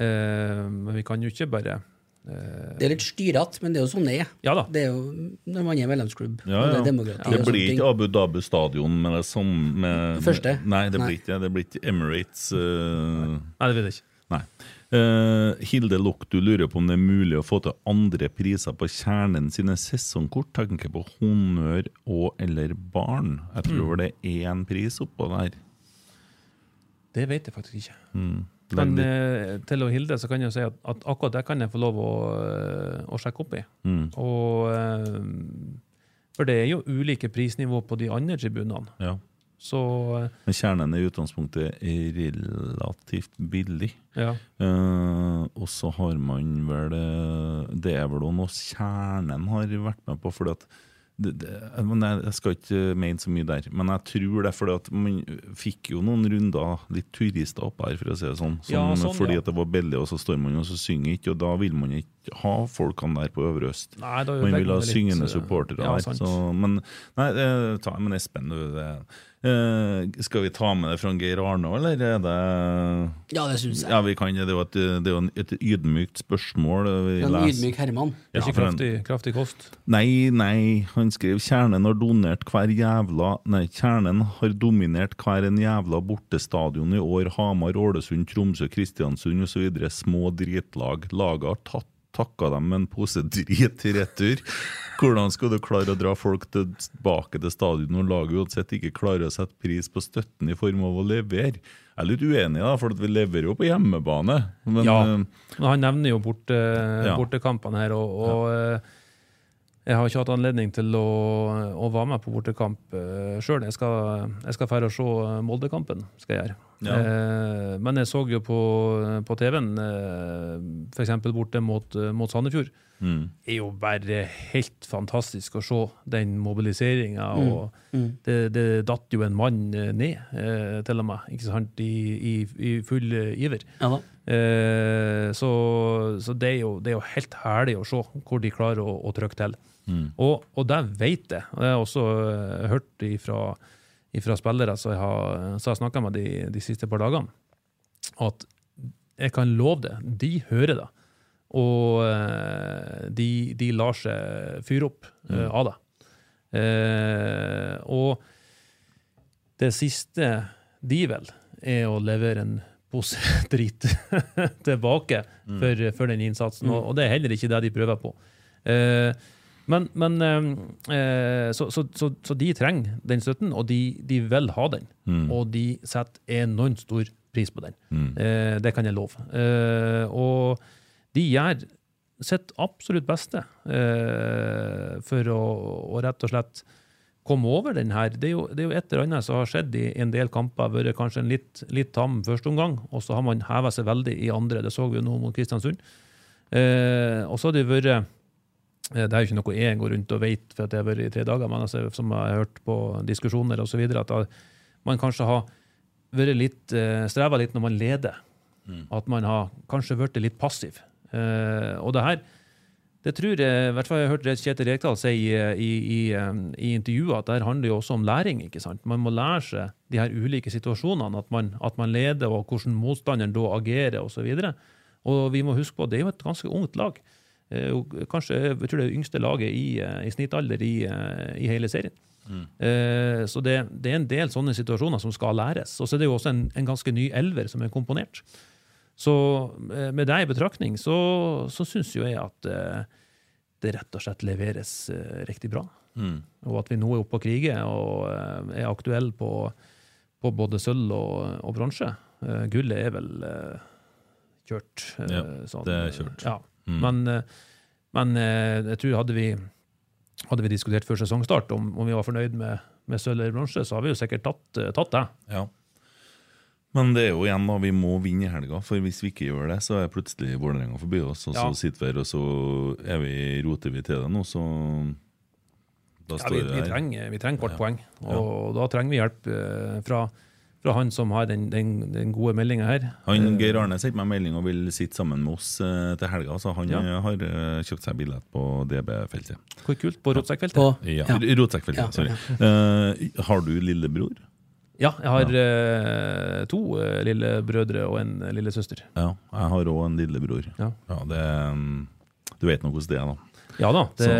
Men vi kan jo ikke bare Det er litt styrete, men det er jo sånn det er. Ja da. Det er jo når man er medlemsklubb. Ja, ja. det er Det blir ikke Abu Dhabi stadion med det samme med, Første? Nei, det blir ikke det. Det blir ikke Emirates. uh... Nei, det blir jeg ikke. Nei. Uh, Hilde Loch, du lurer på om det er mulig å få til andre priser på Kjernen sine sesongkort. Tenker på honnør og eller barn. Jeg Mm. tror det er én pris oppå der. Det vet jeg faktisk ikke. Mm. Men litt- eh, til og Hilde så kan jeg si at, at akkurat det kan jeg få lov å, eh, å sjekke opp i. mm. Og, eh, for det er jo ulike prisnivå på de andre tribunene. ja. Så Men Kjernen er i utgangspunktet relativt billig. ja. Eh, og så har man vel Det er vel noe Kjernen har vært med på. Fordi at det, det, jeg, skal ikke mene så mye der, men jeg tror det er fordi at man fikk jo noen runder, litt turister opp her, for å si det sånn. Som, Ja, sånn, fordi ja. at det var billig, og så står man og så synger ikke, og da vil man ikke ha folkene der på Øvre Øst. Man vil ha syngende eh, supportere ja, der. Så, men nei, eh, ta men Espen, du. Det, skal vi ta med det fra Geir Arne eller er det Ja, det syns jeg. ja, vi kan, det er jo et, det er jo et ydmykt spørsmål. Vi En leser- ydmyk Herman. Ja, Ikke kraftig, kraftig kost. Nei, nei, han skrev Kjernen har donert hver jævla Nei, Kjernen har dominert hver en jævla bortestadion i år. Hamar, Ålesund, Tromsø, Kristiansund osv. Små dritlag. Laget har tatt takka dem med en pose drit i retur. Hvordan skal du klare å dra folk tilbake til stadion når laget uansett ikke klarer å sette pris på støtten i form av å levere? Jeg er litt uenig, da, for at vi leverer jo på hjemmebane. Men Ja. eh, han nevner jo borte, Ja. bortekampene her, og, og eh, jeg har ikke hatt anledning til å, å være med på bortekamp uh, sjøl. Jeg skal, jeg skal fære og se eh, Moldekampen. skal jeg gjøre. Ja. Eh, men jeg så jo på, på TV-en, uh, f.eks. borte mot, eh, mot Sandefjord. mm, Det er jo bare helt fantastisk å se den mobiliseringa. og Det, det datt jo en mann eh, ned, eh, til og med, ikke sant, i, i, i full eh, iver. Ja da. Eh, så så det, er jo, det er jo helt herlig å se hvor de klarer å, å trykke til. mm, Og, og det vet jeg. Og det har jeg også eh, hørt ifra spillere som jeg har, jeg har snakka med de, de siste par dagene, at jeg kan love det, de hører det. Og eh, de, de lar seg fyre opp mm. av det. Eh, og det siste de vil, er å levere en pose drit tilbake for, for den innsatsen. Og, og det er heller ikke det de prøver på. Eh, men, men eh, eh, så, så, så, så de trenger den støtten, og de, de vil ha den. Og de setter enormt stor pris på den. Eh, det kan jeg love. Eh, og de gjør sitt absolutt beste eh, for å, å rett og slett komme over den her. Det er, jo, det er jo et eller annet som har skjedd i en del kamper. Vært kanskje en litt, litt tam første omgang, og så har man heva seg veldig i andre. Det så vi jo nå mot Kristiansund. Eh, og så har det vært eh, det er jo ikke noe jeg går rundt og vet, for at det har vært i tre dager, men altså, som jeg har hørt på diskusjoner osv., at man kanskje har vært litt, eh, streva litt når man leder. At man har kanskje blitt litt passiv. Eh, og det her det tror jeg, i hvert fall jeg har hørt Kjetil Rekdal si i, i, i, i intervjuet, at det handler jo også om læring. ikke sant? Man må lære seg de her ulike situasjonene, at man, at man leder, og hvordan motstanderen da agerer osv. Og, og vi må huske på at det er jo et ganske ungt lag. Eh, Kanskje jeg tror det er det yngste laget i, eh, snittalder i, eh, i hele serien. Mm. Så det, det er en del sånne situasjoner som skal læres. Og så er det jo også en, en ganske ny elver som er komponert. Så eh, med deg i betraktning så, så syns jo jeg at eh, det rett og slett leveres eh, riktig bra. mm. Og at vi nå er oppe og kriger og er aktuelle på, på både sølv og, og bronse. Gullet er vel kjørt. Ja, sånn, det er kjørt. Ja. Mm. Men, men jeg tror hadde vi, hadde vi diskutert før sesongstart om, om vi var fornøyd med, med sølv eller bronse, så har vi jo sikkert tatt, tatt det. Ja. Men det er jo igjen da, vi må vinne i helga, for hvis vi ikke gjør det, så er plutselig Vålerenga forbi oss, og så Ja. sitter vi her, og så er vi, roter vi til det nå, så Da Ja, står vi, det vi, der. trenger, vi trenger hvert poeng, og da trenger vi hjelp eh, fra, fra han som har den, den, den gode meldinga her. Han, Geir Arne sendte meg melding og vil sitte sammen med oss eh, til helga. Så han Ja. eh, har eh, kjøpt seg billett på DB-feltet. Hvor kult på rotsekkfeltet. På, Ja, ja. Rotsekkfeltet, Ja, sorry. Eh, har du lillebror? Ja, jeg har eh, to uh, lillebrødre og en eh, lillesøster. Ja, jeg har òg en lillebror. Ja. det, mm, du vet nå hvordan det er, da. Ja da, det,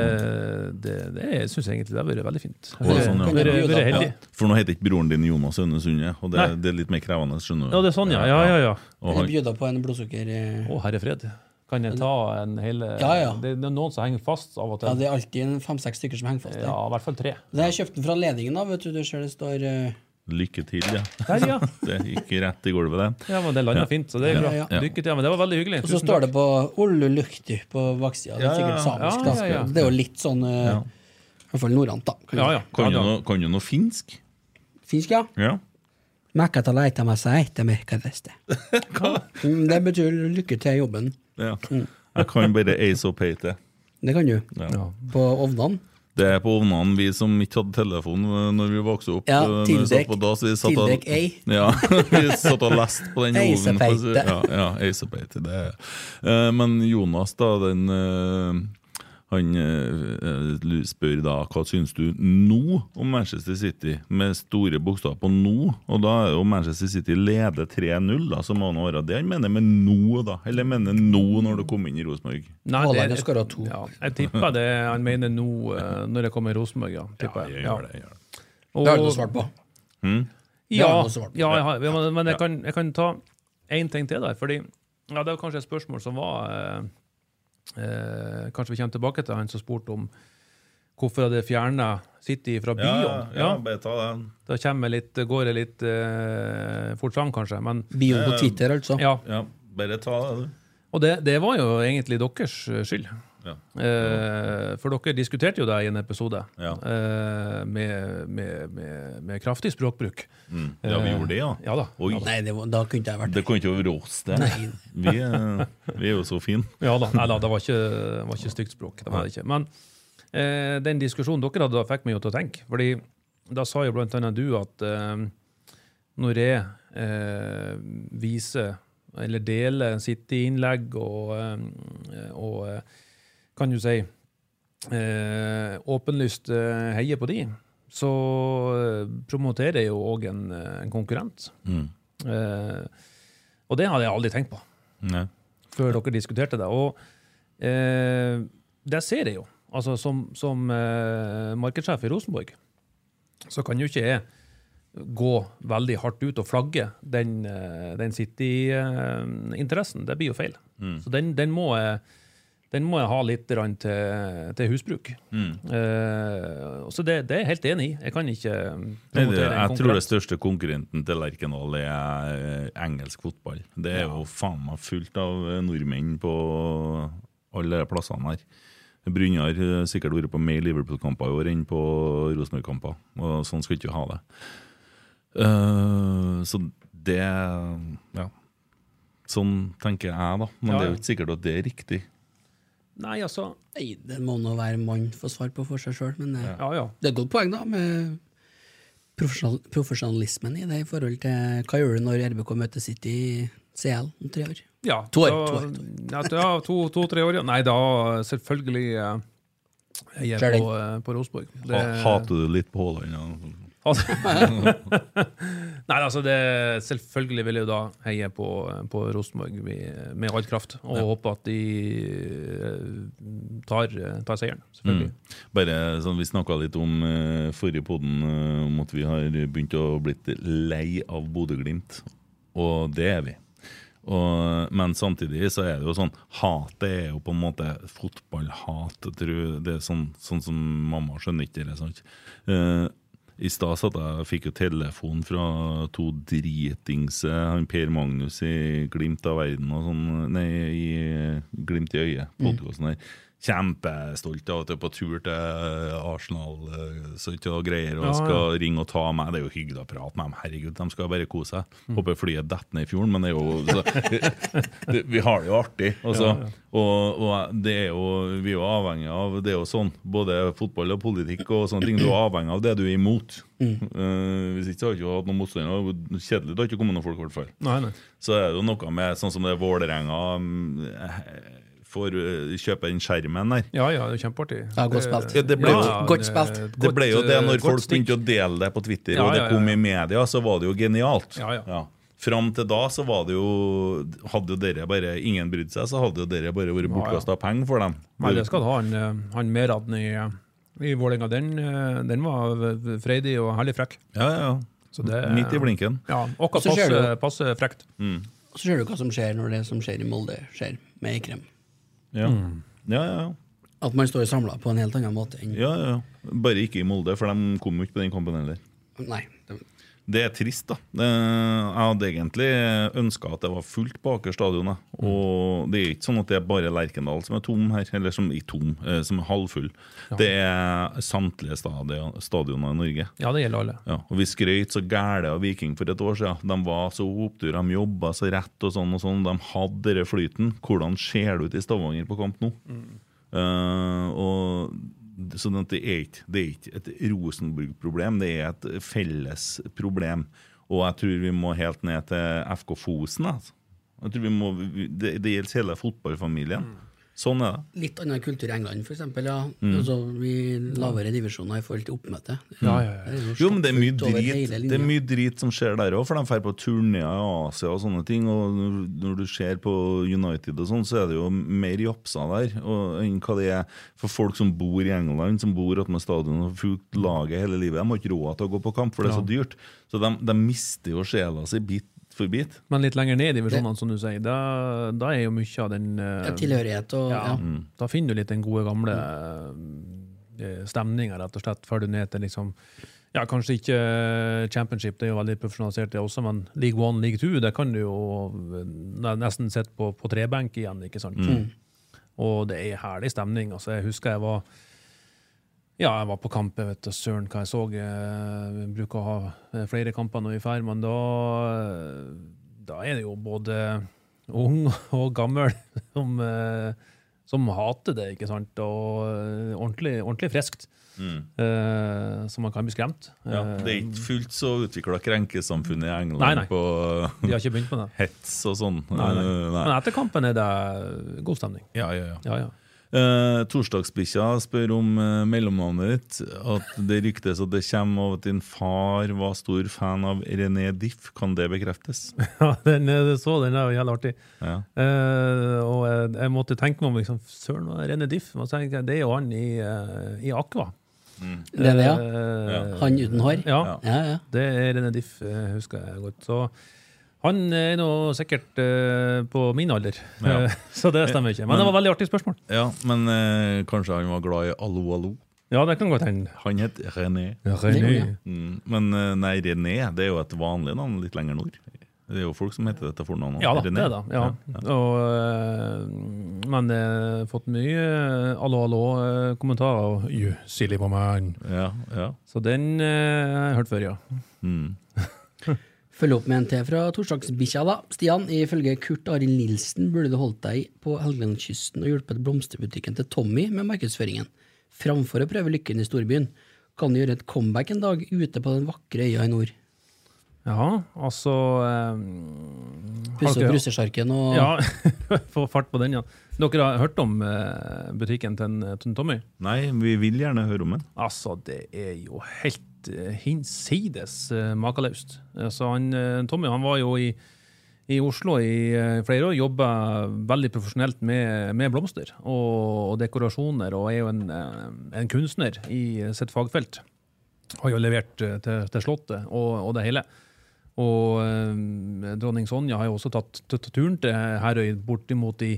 det, det syns jeg egentlig det har vært veldig fint. Å, sånn, ja. Vært- vært- vært heldig. For nå heter ikke broren din Jonas Aune Sunde, og det, Nei. det er litt mer krevende, skjønner du. Ja, det er sånn, ja. Ja, ja, ja. Og Jeg han, bjuda på en blodsukker eh, Å, herre fred. Kan jeg ta en hele Ja, ja. Det er noen som henger fast av og Ja, til. det er alltid en fem-seks stykker som henger fast. Ja, i hvert fall tre. Det har jeg kjøpt den fra ledningen, da. Vet du, du ser det står eh, lykke til, ja. Der, ja. Det gikk rett i gulvet, det. ja men det landa fint, så det er bra. Ja, ja. Lykke til. Men det var veldig hyggelig. Og så står det på Ollu Lukti på baksida. Det er Ja, ja, sikkert samisk, Ja, ja, ja. Det er jo litt sånn uh, Ja. I hvert fall norrønt, da. Ja, ja. Kan, ja, du noe, kan du noe finsk? Finsk, ja. Ja. Mm, Det betyr lykke til i jobben. ja. Mm. Jeg kan bare ace og peite. Det kan du. Ja. Ja. På ovnene. Det er på ovnene vi som ikke hadde telefon når vi vokste opp. Ja, tildekk- tildekk ei. Ja, vi satt og leste på den ovnen. Ja, ja, ace og. Det er. Eh, Men Jonas, da, den eh, Han eh, spør da hva syns du nå om Manchester City, med store bokstaver på nå. Og da er jo Manchester City leder 3-0, da, så må han være det han mener med nå, da. Eller mener nå når du kom inn i Rosenborg. Nei, Haaland har skåret to. Ja, jeg tipper det han mener nå, eh, når det kommer i Rosenborg, ja. Tipper jeg. jeg gjør det, jeg gjør det. Og- Det har du noe svart på. Mm? Ja, svart på. ja jeg har, men- men jeg kan, jeg kan ta én ting til der. fordi ja, Det er kanskje et spørsmål som var eh, eh, Kanskje vi kommer tilbake til han som spurte om hvorfor hadde fjerna City fra Ja, ja, ja, bare ta den. Da kommer litt, går det litt eh, fort fram, kanskje. Men Bion på Twitter, altså. ja, Ja, bare ta det, du. Og det, det var jo egentlig deres eh, skyld. Ja. Eh, for dere diskuterte jo det i en episode Ja. eh, med, med, med, med kraftig språkbruk. Mm. Ja, vi gjorde det, ja. Ja da. Oi. Nei, det da kunne ikke jeg vært Det kunne ikke være oss, det. Vi, er, vi er jo så fine. Ja da, nei da, det var ikke, var ikke stygt språk. Det var det ikke. Men eh, den diskusjonen dere hadde, da fikk meg jo til å tenke. Fordi da sa jo blant annet du at eh, når jeg eh, viser eller deler sitt innlegg og, eh, og eh, kan du si eh, åpenlyst eh, heier på de, så eh, promoterer jeg jo òg en, eh, en konkurrent. Mm. Eh, og det hadde jeg aldri tenkt på Nei. før dere diskuterte det. Og eh, det ser jeg jo. Altså, som som markedssjef i Rosenborg så kan jo ikke jeg gå veldig hardt ut og flagge den, den City-interessen. Det blir jo feil. Så den, den, må jeg, den må jeg ha litt til, til husbruk. Mm. Uh, så det, det er jeg helt enig i. Jeg kan ikke promotere en jeg tror det største konkurrenten til Lerkendal er eh, engelsk fotball. Det er jo faen meg fullt av eh, nordmenn på alle de plassene her. Brynjar har sikkert vært på mer Liverpool-kamper i år enn på Rosenborg-kamper. Og sånn skal ikke ha det. Uh, så det Ja. Sånn tenker jeg, da. Men Ja, det er jo ikke sikkert at det er riktig. Nei, altså Nei, det må nå være mann få svar på for seg sjøl, men eh, Ja, ja. det er et godt poeng, da, med profesjonalismen i det i forhold til hva gjør du når RBK møter City i CL om tre år? Ja, To år, da- to, år, to, år. ja, to, to tre år, ja. Nei, da selvfølgelig eh, Jeg er Skjer på, eh, på Rosenborg. Hater du litt på Haaland? Ja. Nei, altså det, selvfølgelig vil jeg jo da heie på, på Rosenborg med, med all kraft. Og håpe at de eh, tar, tar seieren, selvfølgelig. Mm. Bare sånn, Vi snakka litt om uh, forrige podden uh, om at vi har begynt å blitt lei av Bodø-Glimt. Og det er vi. Og, men samtidig så er det jo sånn Hatet er jo på en måte fotballhat. jeg Det er sånn, sånn som mamma skjønner ikke det. sant? Eh, I stad satt jeg fikk jo telefon fra to dritingse han Per Magnus i Glimt av verden og sånn Nei, i Glimt i øyet, podkasten her. Kjempestolt av at du er på tur til Arsenal eh, så ikke og greier, og Ja, ja. skal ringe og ta meg. Det er jo hyggelig å prate med dem. Herregud, de skal bare kose seg. Mm. Håper flyet detter ned i fjorden, men det er jo så, Vi har det jo artig. Altså. Og, og det er jo, vi er jo avhengig av Det er jo sånn, både fotball og politikk og sånne ting. Du er avhengig av det du er imot. Eh, hvis ikke så har du ikke hatt noen motstandere. Kjedelig, det har ikke kommet noen folk, i hvert fall så er det jo noe med sånn som det Vålerenga mm, eh, får eh, kjøpe den skjermen der. Ja, ja, det er kjempeartig. Ja, godt spilt. Ja, det ble jo- Godt spilt. Det ble jo det eh, når godt folk begynte å dele det på Twitter, Ja, og det ja, ja, kom ja. i media, så var det jo genialt. Ja, ja. Fram til da så var det jo Hadde jo dere bare ingen brydd seg, så hadde jo dere bare vært Ja, ja. bortkasta penger for dem. Nei, det skal ha. Han, eh, han Meradden i, i Vålerenga, den, eh, den var freidig og herlig frekk. Ja, ja, ja. Så det, Midt i blinken. Ja, og passe, passe frekt. Og så ser du hva som skjer når det som skjer i Molde, skjer med Eikrem. Ja. Mm. Ja, ja, ja. At man står samla på en helt annen måte enn ja, ja. Bare ikke i Molde, for de kom jo ikke på den kampen heller. Nei. Det, er trist, da. Jeg hadde egentlig ønska at det var fullt på Aker stadion. Og det er ikke sånn at det er bare Lerkendal som er tom her, eller som er tom, eh, som er halvfull. Det er samtlige stadion, stadioner i Norge. Ja, det gjelder alle. Ja, og Vi skrøt så gæle av Viking for et år siden. De var så opptur, de jobba så rett og sånn og sånn. De hadde denne flyten. Hvordan ser det ut i Stavanger på kamp nå? Eh, og så det er ikke, det er ikke et Rosenborg-problem, det er et felles problem. Og jeg tror vi må helt ned til FK Fosen. Altså. Jeg tror vi må, det, det gjelder hele fotballfamilien. Sånn er det. litt annen kultur i England, for eksempel. Ja. Mm. Altså, vi lavere divisjoner i forhold til oppmøte. Ja, ja, ja. Det Jo, men det er mye drit Det er mye drit som skjer der òg, for de drar på turneer i Asia og sånne ting. Og når, når du ser på United og sånn, så er det jo mer japser der og, enn hva det er for folk som bor i England, som bor attmed stadion og har fulgt laget hele livet. De har ikke råd til å gå på kamp, for det er så dyrt. Så de, de mister jo sjela si bit for bit. Men litt lenger ned i divisjonene, som du sier, da, da er jo mye av den uh, Ja, tilhørighet og ja, ja. Mm. Da finner du litt den gode, gamle uh, stemninga, rett og slett, før du ned til liksom ja, Kanskje ikke eh, championship, det er jo veldig profesjonalisert, det også, men league one, league two, det kan du jo eh, nesten sitte på, på trebenk igjen, ikke sant? Og det er herlig stemning. altså Jeg husker jeg var ja, jeg var på kamp, jeg vet søren hva jeg så. Jeg bruker å ha eh, flere kamper når vi drar, men da, eh, da er det jo både ung og gammel som, eh, som hater det, ikke sant? Og eh, ordentlig, ordentlig friskt. Eh, så man kan bli skremt. Mm. Ja, Eh, det er ikke fullt så utvikla krenkesamfunn i England Nei, nei. på De har ikke begynt med det. hets og sånn. Nei. Eh, nei. Men etter kampen er det god stemning. Ja, ja, ja. Ja, ja. Eh, Torsdagsbikkja spør om uh, mellomnavnet ditt. At det ryktes at det kommer av at din far var stor fan av René Diff. Kan det bekreftes? ja den, eh, så den er jo jævlig artig. Ja. Uh, og jeg, jeg måtte tenke meg om liksom, Søren, René er Diff? Og så jeg, Det er jo han i, uh, i Aqua. Det er det, ja. Han uten hår? Ja, Ja. Ja, ja. det er René Diff, husker jeg godt. Så han er nå sikkert uh, på min alder, Ja. Eh, så det stemmer ikke. Men det var veldig artig spørsmål. ja, men uh, kanskje han var glad i Allo Allo? Ja, det kan godt hende. Han het René. René. Mm. Men uh, nei, René det er jo et vanlig navn litt lenger nord. Det er jo folk som heter dette fornavnet. Ja da, René. det er det. Ja. Og, eh, men jeg har fått mye eh, allo, allo-kommentarer. og You silly woman. Ja, ja. Så den eh, har jeg hørt før, ja. Mm. Følg opp med en til fra torsdagsbikkja, da. Stian, ifølge Kurt Arild Nilsen burde du holdt deg på Helgelandskysten og hjulpet blomsterbutikken til Tommy med markedsføringen, framfor å prøve lykken i storbyen. Kan du gjøre et comeback en dag ute på den vakre øya i nord? Ja, altså eh, Pusse opp russesjarken og Ja, få fart på den, ja. Dere har hørt om eh, butikken til, en- til en Tommy? Nei, vi vil gjerne høre om den. Altså, det er jo helt uh, hinsides uh, makeløst. Altså, han, Tommy han var jo i, i Oslo i flere år, jobba veldig profesjonelt med, med blomster og, og dekorasjoner, og er jo en, en kunstner i sitt fagfelt. Har jo levert til, til Slottet og, og det hele. Og eh, dronning Sonja har jo også tatt, tatt turen til Herøy bortimot i,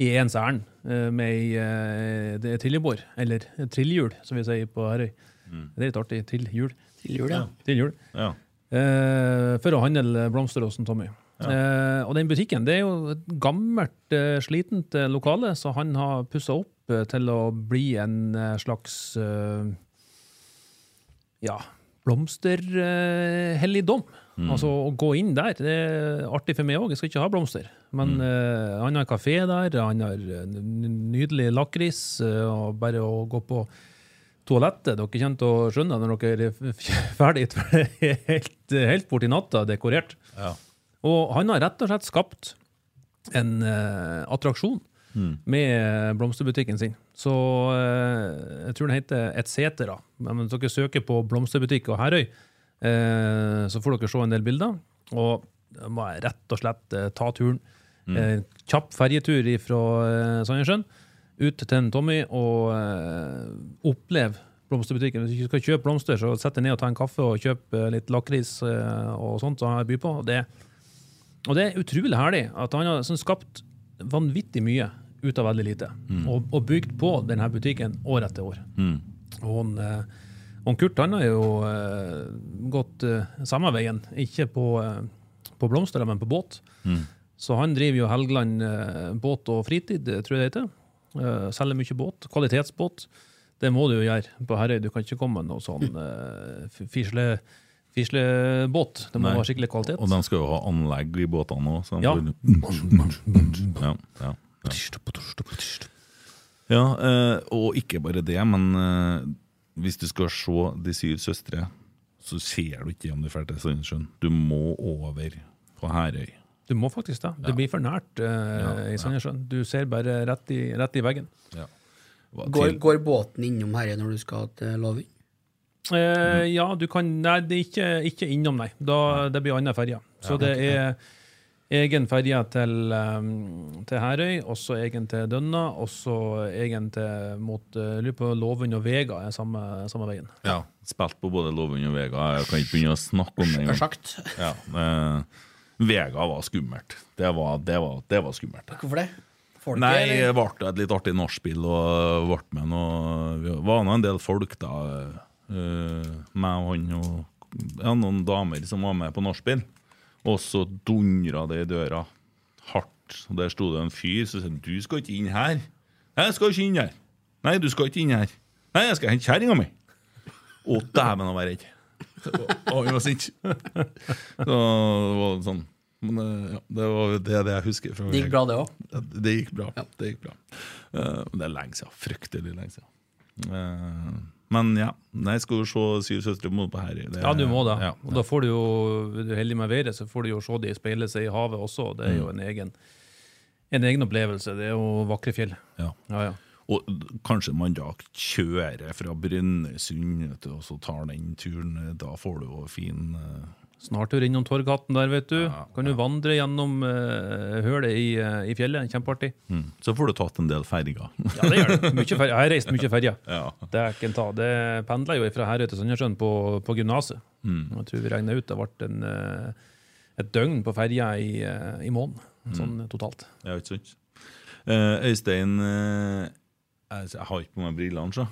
i ens ærend eh, med ei eh, trillebår, eller trillhjul, som vi sier på Herøy. Det er litt artig. Trillhjul. Trillhjul, ja. Trillhjul. Ja. Eh, for å handle blomster hos Tommy. Eh, og den butikken det er jo et gammelt, eh, slitent eh, lokale, så han har pussa opp eh, til å bli en eh, slags eh, ja, blomsterhelligdom. Altså å gå inn der, det er artig for meg òg. Jeg skal ikke ha blomster. Men eh, han har kafé der, han har eh, nydelig lakris, Uh, og bare å gå på toalettet Dere kommer til å skjønne når dere er ferdige, ferdig, for det er helt, helt borti natta dekorert. Ja. Og han har rett og slett skapt en uh, attraksjon med blomsterbutikken sin. Så jeg tror den heter Etcetera. Men hvis dere søker på blomsterbutikk og Herøy, eh, så får dere se en del bilder. Og må jeg rett og slett eh, ta turen. Eh, kjapp ferjetur fra Sandnessjøen ut til en Tommy og oppleve blomsterbutikken. Hvis du ikke skal kjøpe blomster, så sett deg ned og ta en kaffe og kjøp litt lakris og sånt som har byr på. Det, og det er utrolig herlig at han har sånn, skapt vanvittig mye ut av veldig lite. Og, og bygd på denne butikken år etter år. Mm. Og han, og Kurt han har jo eh, gått eh, samme veien, ikke på, eh, på blomster, men på båt. Så han driver jo Helgeland eh, båt og fritid, eh, tror jeg det heter. Eh, selger mye båt. Kvalitetsbåt. Det må du jo gjøre på Herøy. Du kan ikke komme med noe sånn eh, fisle, fislebåt. Det må Nei. være skikkelig kvalitet. Og de skal jo ha anlegg i båtene òg. Ja. Ja, ja, ja. ja eh, og ikke bare det, men hvis du skal se De syv søstre, så ser du ikke om du drar til Sandnessjøen. Du må over på Herøy. Du må faktisk det. Det blir for nært uh, Ja, i ja. Sandnessjøen. Du ser bare rett i, rett i veggen. Hva Går, til- går båten innom Herøy når du skal til Lovund? mm. ja, du kan Nei, det er ikke, ikke innom, nei. Da, det blir annen ferje. Så det er egen ferje til, um, til Herøy, også egen til Dønna, også egen til mot uh, lurer på Låvund og Vega er samme, samme veien. Ja, spilt på både Lovund og Vega. Jeg kan ikke begynne å snakke om det engang. Ja, eh, Vega var skummelt. Det var, det var, det var skummelt. Hvorfor det? Folket, Nei, det ble et litt artig nachspiel og ble med noe Vi var nå en del folk, da. Uh, meg og han og ja, noen damer som var med på nachspiel. Og så dundra det i døra hardt. Og Der sto det en fyr som sa 'Du skal ikke inn her'. 'Nei, jeg skal ikke inn her'. 'Nei, du skal ikke inn her'. 'Nei, jeg skal hente kjerringa mi'. Å, dæven, å være redd. Og han var sint. Så det var sånn. Men eh, ja, det var det, det jeg husker. fra Det gikk bra, det òg. Det gikk bra. Ja. Det gikk bra. Uh, men det er lenge siden. Fryktelig lenge siden. Eh, men ja, jeg skal jo se Syv søstre på her. Det- Ja, du må det. Ja, Og da får du jo, heldig med været, så får du jo se de speile seg i havet også. Det er jo en egen, en egen opplevelse. Det er jo vakre fjell. ja. Ja, ja. Og kanskje man da kjører fra Brønnøysund og så tar den turen. Da får du jo fin eh, du innom Torghatten der, vet du. Ja, Kan du vandre gjennom uh, hølet i, uh, i fjellet. Kjempeartig. mm. Så får du tatt en del ferger. Ja, det gjør du. Jeg har reist mye ferger. ja. Det er ta. Det pendla jo fra Herøy til Sandnessjøen på, på gymnaset. Mm. Jeg tror vi regna ut det ble en, eh, et døgn på ferja i, i måneden. Sånn totalt. ja, ikke sant? Uh, Øystein jeg har ikke på meg brillene, så.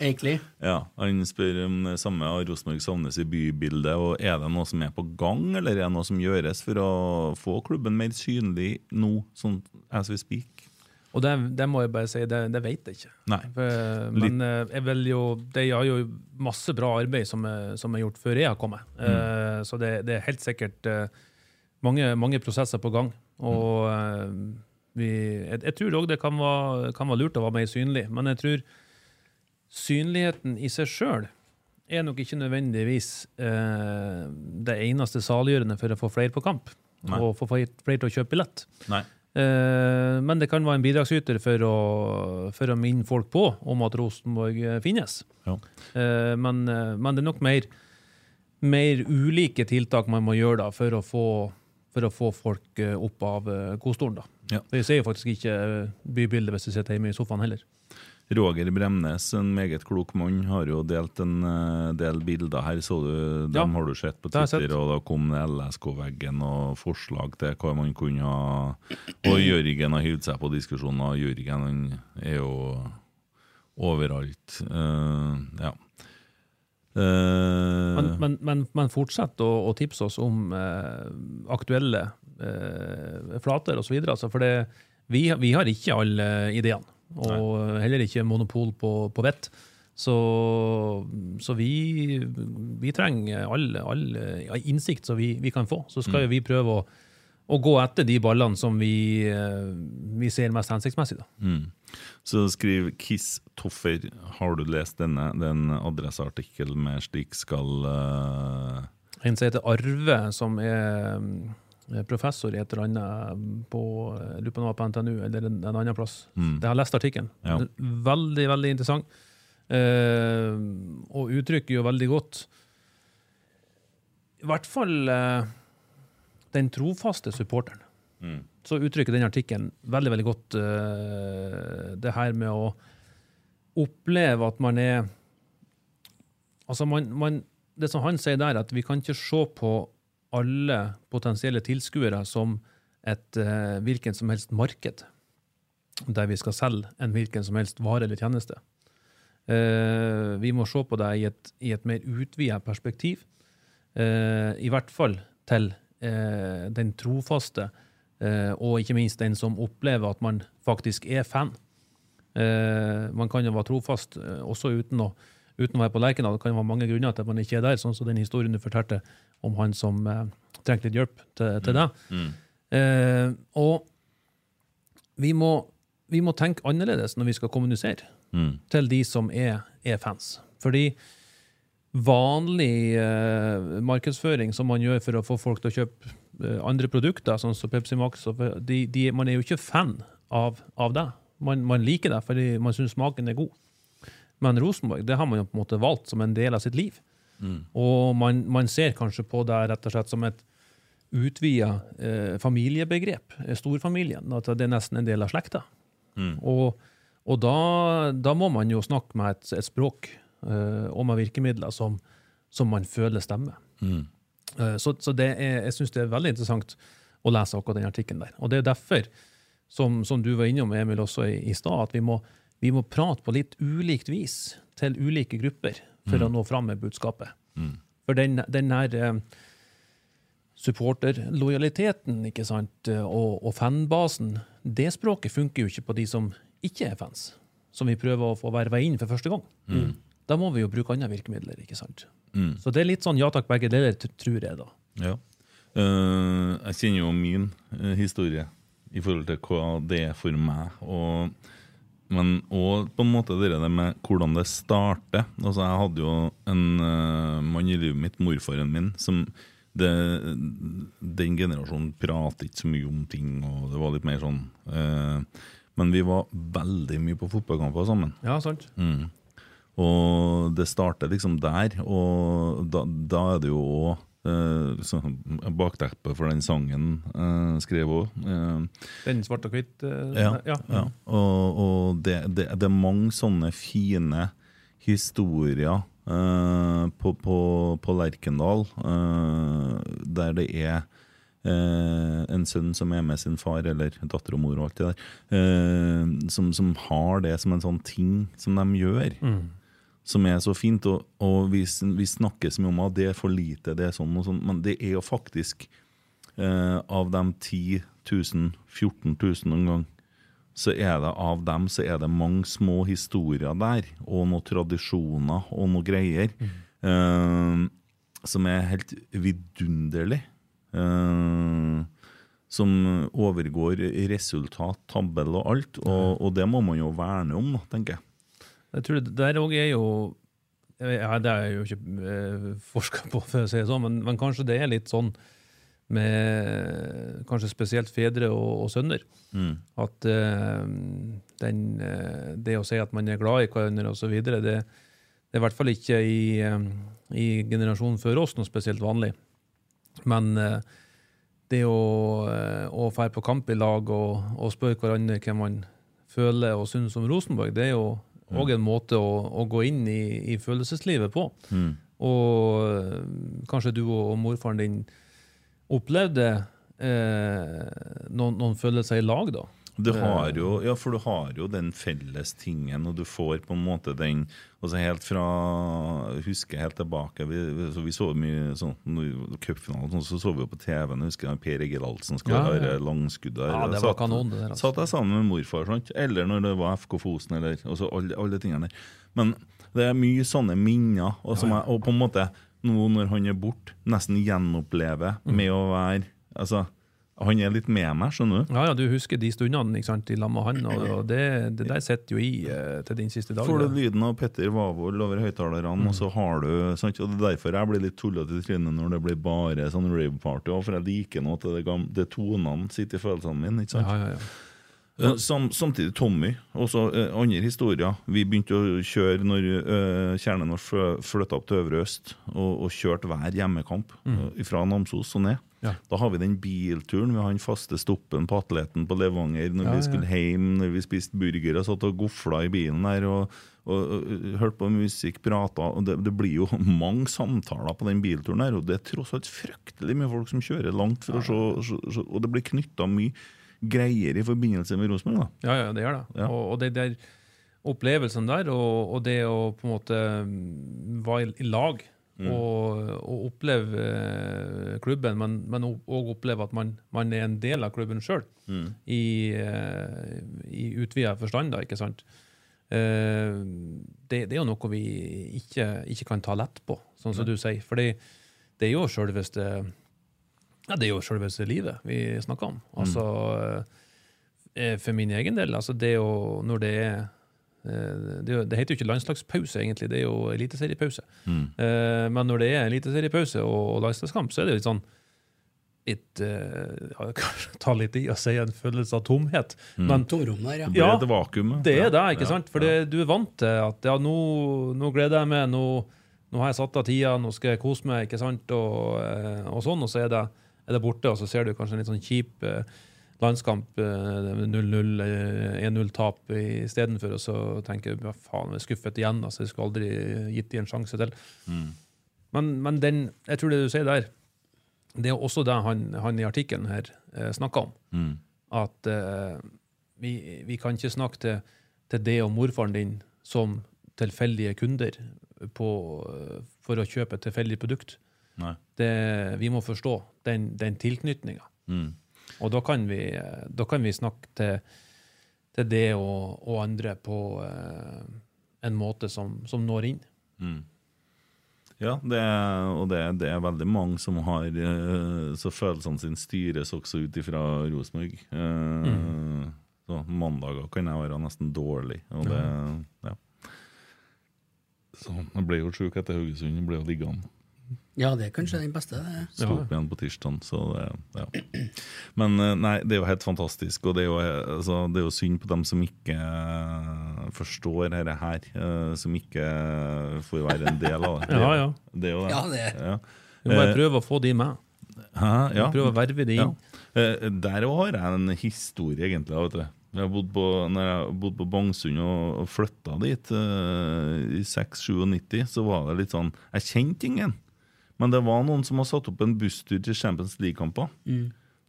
Egentlig. Ja, Han spør om det samme av Rosenborg savnes i bybildet. og Er det noe som er på gang, eller er det noe som gjøres for å få klubben mer synlig nå, sånn as we speak? Og det, det må jeg bare si, det, det vet jeg ikke. Nei. For, men eh, jeg vil jo, de har jo masse bra arbeid som er, som er gjort før jeg har kommet. Eh, så det, det er helt sikkert eh, mange, mange prosesser på gang. Og eh, vi, jeg, jeg tror òg det kan være, kan være lurt å være mer synlig, men jeg tror synligheten i seg sjøl er nok ikke nødvendigvis eh, det eneste saliggjørende for å få flere på kamp. Nei. Og få flere til å kjøpe billett. Eh, men det kan være en bidragsyter for å, for å minne folk på om at Rosenborg eh, finnes. Ja. Eh, men, eh, men det er nok mer, mer ulike tiltak man må gjøre da, for, å få, for å få folk eh, opp av godstolen. Ja. For Jeg ser jo faktisk ikke bybildet hvis du sitter hjemme i sofaen heller. Roger Bremnes, en meget klok mann, har jo delt en eh, del bilder her. så du, Dem Ja, har du sett på Twitter, sett. og da kom LSK-veggen og forslag til hva man kunne ha Og Jørgen har hivd seg på diskusjoner. Jørgen er jo overalt. Uh, ja. Uh, Men, men, men, men fortsett å, å tipse oss om uh, aktuelle uh, flater osv. Altså, for det, vi, vi har ikke alle ideene. Og heller ikke monopol på, på vett. Så, så vi, vi trenger all, all innsikt som vi, vi kan få. Så skal mm. vi prøve å, å gå etter de ballene som vi, eh, vi ser mest hensiktsmessig. Da. Mm. Så skriv Kiss Toffer. Har du lest denne? Det er en adresseartikkel med 'Slik skal uh... En som heter Arve, som er professor i et eller annet på, på om på NTNU eller en, en annen plass. Mm. Jeg har lest artikkelen. Ja. Veldig, veldig interessant. Eh, og uttrykker jo veldig godt I hvert fall eh, den trofaste supporteren. Mm. Så uttrykker den artikkelen veldig, veldig godt eh, det her med å oppleve at man er Altså, man, man, det som han sier der, at vi kan ikke se på alle potensielle tilskuere som et eh, hvilken som helst marked der vi skal selge en hvilken som helst vare eller tjeneste. Eh, vi må se på det i et, i et mer utvida perspektiv. Eh, I hvert fall til eh, den trofaste, eh, og ikke minst den som opplever at man faktisk er fan. Eh, man kan jo være trofast også uten å, uten å være på Lerkendal. Det kan være mange grunner til at man ikke er der, sånn som den historien du fortalte om han som eh, trengte litt hjelp til, til deg. Mm. Eh, og vi må, vi må tenke annerledes når vi skal kommunisere Mm. til de som er, er fans. Fordi vanlig eh, markedsføring som man gjør for å få folk til å kjøpe eh, andre produkter, sånn som Pepsi Max, de, de, man er jo ikke fan av, av det. Man, man liker det fordi man syns smaken er god. Men Rosenborg det har man jo på en måte valgt som en del av sitt liv. Og man, man ser kanskje på det rett og slett som et utvida eh, familiebegrep. eh, Storfamilien. At det er nesten en del av slekta. Mm. Og, og da, da må man jo snakke med et, et språk eh, og med virkemidler som, som man føler stemmer. Mm. Eh, så så er, jeg syns det er veldig interessant å lese akkurat den artikkelen der. Og det er derfor, som, som du var innom, Emil, også i, i stad, at vi må, vi må prate på litt ulikt vis til ulike grupper for å nå fram med budskapet. Mm. For den, den her eh, supporterlojaliteten ikke sant, eh, og, og fanbasen, det språket funker jo ikke på de som ikke er fans, som vi prøver å få verva inn for første gang. Da må vi jo bruke andre virkemidler. ikke sant? Mm. Så det er litt sånn ja takk, begge deler, tror jeg, da. Ja. Uh, jeg kjenner jo min uh, historie i forhold til hva det er for meg. Og, men òg på en måte det der med hvordan det starter. Altså, jeg hadde jo en uh, mann i livet mitt, morfaren min, som det, Den generasjonen prater ikke så mye om ting, og det var litt mer sånn uh, Men vi var veldig mye på fotballkamper sammen. Ja, sant? Mm. Og det starter liksom der, og da, da er det jo òg uh, bakteppet for den sangen uh, skrev òg. Den svart og hvitt? Uh, ja, ja. ja. Og, og det, det, det er mange sånne fine historier på, på, på Lerkendal der det er eh, en sønn som er med sin far, eller datter og mor og alt det der, eh, som, som har det som en sånn ting som de gjør. Som er så fint, og, og vi, vi snakker så mye om at det er for lite, det er sånn og sånn, men det er jo faktisk eh, av de 10 000, 14 000 noen gang, så er det av dem så er det mange små historier der, og noen tradisjoner og noen greier, eh, som er helt vidunderlig. Eh, som overgår resultat, tabell og alt, og, og det må man jo verne om, tenker jeg. Jeg tror det der òg er jo ja, Det har jeg jo ikke eh, forska på, for å si det sånn, men, men kanskje det er litt sånn med kanskje spesielt fedre og, og sønner. Mm. At eh, den, eh, det å si at man er glad i hverandre osv., det, det er i hvert fall ikke i, eh, i generasjonen før oss noe spesielt vanlig. Men eh, det å, eh, å dra på kamp i lag og, og spørre hverandre hvem man føler og syns om Rosenborg, det er jo òg en måte å, å gå inn i, i følelseslivet på. Mm. Og kanskje du og morfaren din opplevde eh, noen, noen følelser i lag, da. Du har jo, ja, for du har jo den felles tingen, og du får på en måte den altså Helt fra Husker helt tilbake Vi, vi, så, mye sånn Cupfinalen sånn, så så vi jo på TV-en. Husker jeg Per Egil Ahlsen skåra Ja, ja. langskudd der. Ja, det var satt- kanon, det der, altså. Satt jeg sammen med morfar, sant? eller når det var FK Fosen, eller altså alle, alle tingene der. Men det er mye sånne minner, og, som jeg, og på en måte nå når han er borte, nesten gjenopplever Mm. med å være Altså, han er litt med meg, skjønner du? Ja, ja, du husker de stundene ikke sant, i lag med han, og, det, det der sitter jo i eh, til din siste dag. Får du lyden av Petter Wavold over høyttalerne, og så har du sant? Og Det er derfor jeg blir litt tullete i trynet når det blir bare sånn rave-party, for jeg liker noe til det gamle Det tonene sitter i følelsene mine. ikke sant? Ja, ja, ja. Eh, Sam, samtidig Tommy, også uh, andre historier. Vi begynte å kjøre når uh, kjernen vår flytta opp til Øvre Øst, og, og kjørte hver hjemmekamp eh, fra Namsos og ned. Ja. Da har vi den bilturen. Vi har den faste stoppen på Atleten på Levanger når Ja, vi ja. skulle hjem, når vi spiste burger og satt og gofla i bilen der. og, og, hørte på musikk, prata. det, det blir jo mange samtaler på den bilturen her, og det er tross alt fryktelig mye folk som kjører langt for å se, Og det blir knytta mye greier i forbindelse med Rosenborg. Ja, ja, det gjør det. Ja. Og, og det der opplevelsen der, og, og det å på en måte være i, i lag og, og oppleve eh, klubben, men, men òg oppleve at man, man er en del av klubben sjøl, i, eh, i utvida forstand, da, ikke sant. Eh, det, det er jo noe vi ikke, ikke kan ta lett på, sånn som du sier. For det, er jo sjølveste ja, det er jo selveste livet vi snakker om. Altså, eh, For min egen del, altså det å Når det er det, er det heter jo ikke landslagspause, egentlig, det er jo eliteseriepause. Mm. Men når det er eliteseriepause og, og landslagskamp, så er det jo litt sånn litt, eh, ja, kanskje ta litt i å si en følelse av tomhet. Men Tomrom der, ja. Det blir Ja, et det er det, ikke ja, sant? For det, du er vant til at ja, nå, nå gleder jeg meg, nå, nå har jeg satt av tida, nå skal jeg kose meg, ikke sant? Og, eh, og sånn, og så er det, er det borte, og så ser du kanskje en litt sånn kjip eh, landskamp, eh, 0-0, eh, 1-0-tap istedenfor, og så tenker du ja, faen, jeg er skuffet igjen, altså, jeg skulle aldri gitt dem en sjanse til. Men, men den, jeg tror det du sier der, det er også det han, han i artikkelen her eh, snakker om Mm. at eh, vi, vi kan ikke snakke til, til det og morfaren din som tilfeldige kunder på, eh, for å kjøpe et tilfeldig produkt. Nei. Det, vi må forstå den, den tilknytninga. Mm. Og da kan vi, da kan vi snakke til, til det og, og andre på eh, en måte som, som når inn. Ja, det er, og det, det er veldig mange som har eh, Så følelsene sine styres også ut ifra Rosenborg. Eh, Så mandager kan jeg være nesten dårlig. Og det, ja. Så jeg ble jo sjuk etter Haugesund. Jeg ble jo liggende. Ja, det er kanskje den beste. det. Sto opp igjen på tirsdag, så det ja. Men eh, nei, det er jo helt fantastisk. Og det er jo, eh, altså, det er jo synd på dem som ikke eh, forstår dette her. Som ikke får være en del av det. Ja, ja. Det er jo det. Ja, det- Ja. Du må prøve å få de med. Hæ? Ja. Prøve å verve de inn. Ja. Der òg har jeg en historie, egentlig. Vet du. Jeg bodde på, når jeg har bodd på Bangsund og, og flytta dit uh, i 96-97, så var det litt sånn Jeg kjente ingen. Men det var noen som har satt opp en busstur til Champions League-kamper.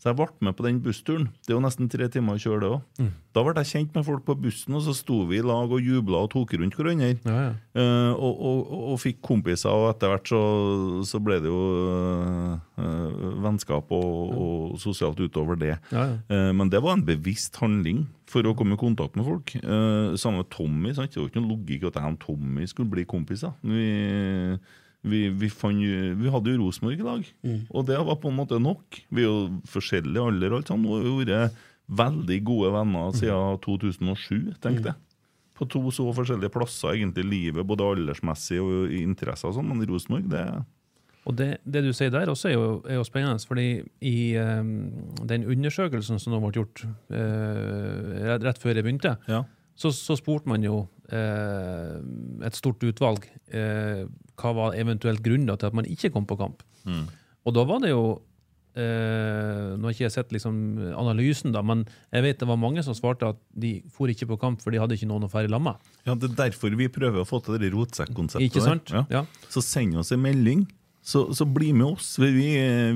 Så jeg ble med på den bussturen. Det er jo nesten tre timer å kjøre det òg. Da ble jeg kjent med folk på bussen, og så sto vi i lag og jubla og tok rundt hverandre. Ja, ja. Uh, og, og, og, fikk kompiser, og etter hvert så, så ble det jo eh, vennskap og, og sosialt utover det. Ja, ja. Men det var en bevisst handling for å komme i kontakt med folk. Uh, samme med Tommy. Sant? Det var ikke noen logikk at jeg og Tommy skulle bli kompiser. Vi, vi, vi, fann, vi hadde jo Rosenborg i lag, og det var på en måte nok. Vi er jo forskjellige alder, og alt sånt, og vi har vært veldig gode venner siden 2007, tenkte jeg. På to så forskjellige plasser egentlig i livet, både aldersmessig og i interesser og sånn, men Rosenborg, det Og det, det du sier der også er jo, er jo spennende, fordi i um, den undersøkelsen som nå ble gjort uh, rett, rett før jeg begynte, Ja. Så, så spurte man jo eh, et stort utvalg eh, hva var eventuelt grunnen til at man ikke kom på kamp. Og da var det jo eh, Nå har ikke jeg sett liksom analysen, da, men jeg vet det var mange som svarte at de for ikke på kamp, for de hadde ikke noen å fære i med. ja, Det er derfor vi prøver å få til det rotsekk-konseptet. Ikke der. Ja. Så send oss en melding. Så, så bli med oss. Vi, vi,